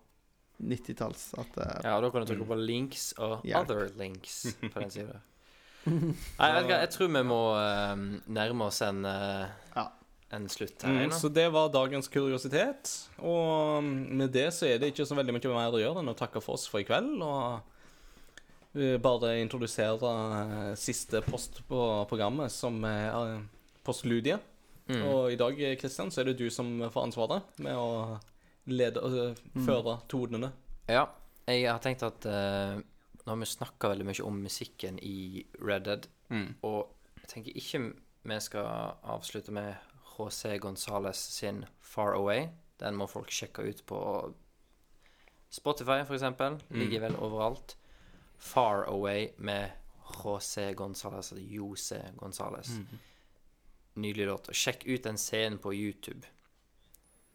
90-talls Uh, er Ja, og da kan du trykke på links og Hjelp. other links på den sida. Nei, vet du hva, jeg tror vi må uh, nærme oss en, uh, Ja. en slutt her. Mm, så det var dagens kuriositet. Og med det så er det ikke så veldig mye mer å gjøre enn å takke for oss for i kveld. Og eh, bare introdusere eh, siste post på programmet, som er eh, postludiet. Mm. Og i dag, Kristian, så er det du som får ansvaret med å lede altså, mm. føre tonene. Ja, jeg har tenkt at uh, Nå har vi snakka veldig mye om musikken i Red Dead, Mm. og jeg tenker ikke vi skal avslutte med José Gonzales sin Far Away. Den må folk sjekke ut på Spotify, for eksempel. Ligger vel overalt. Far Away med José Gonzales, altså Jose Gonzales. Nydelig låt. Og sjekk ut den scenen på YouTube.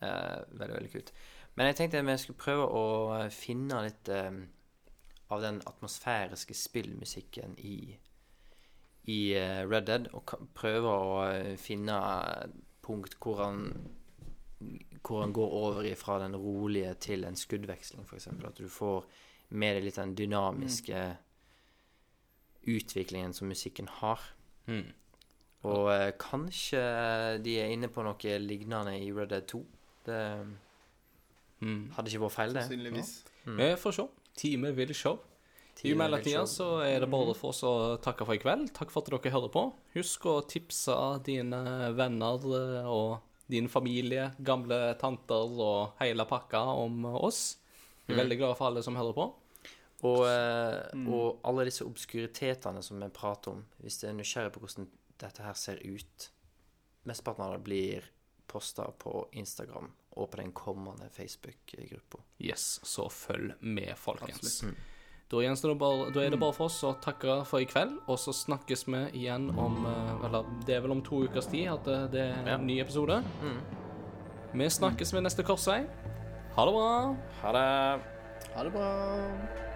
Eh, veldig, veldig kult. Men jeg tenkte vi skulle prøve å eh, finne litt eh, av den atmosfæriske spillmusikken i, i Red Dead, og prøve å finne punkt hvor han hvor han går over fra den rolige til en skuddveksling, f.eks. At du får med deg litt den dynamiske utviklingen som musikken har. Mm. Og eh, kanskje de er inne på noe lignende i Red Dead 2. Det Mm. hadde ikke vært feil, det. Sannsynligvis. Vi får se. Time vil show. I mellomtida så er det bare for oss å takke for i kveld. Takk for at dere hører på. Husk å tipse dine venner eh, og din familie, gamle tanter og hele pakka om oss. Vi er veldig glade for alle som hører på. Og, eh, og alle disse obskuritetene som vi prater om, hvis du er nysgjerrig på hvordan dette her ser ut Mesteparten av det blir posta på Instagram og på den kommende Facebook-gruppa. Yes, så følg med, folkens. Absolutt. Da, det bare, da er det bare for oss å takke for i kveld, og så snakkes vi igjen om eh, Eller det er vel om to ukers tid at det, det er en ny episode. Vi snakkes ved neste korsvei. Ha det bra. Ha det. Ha det bra.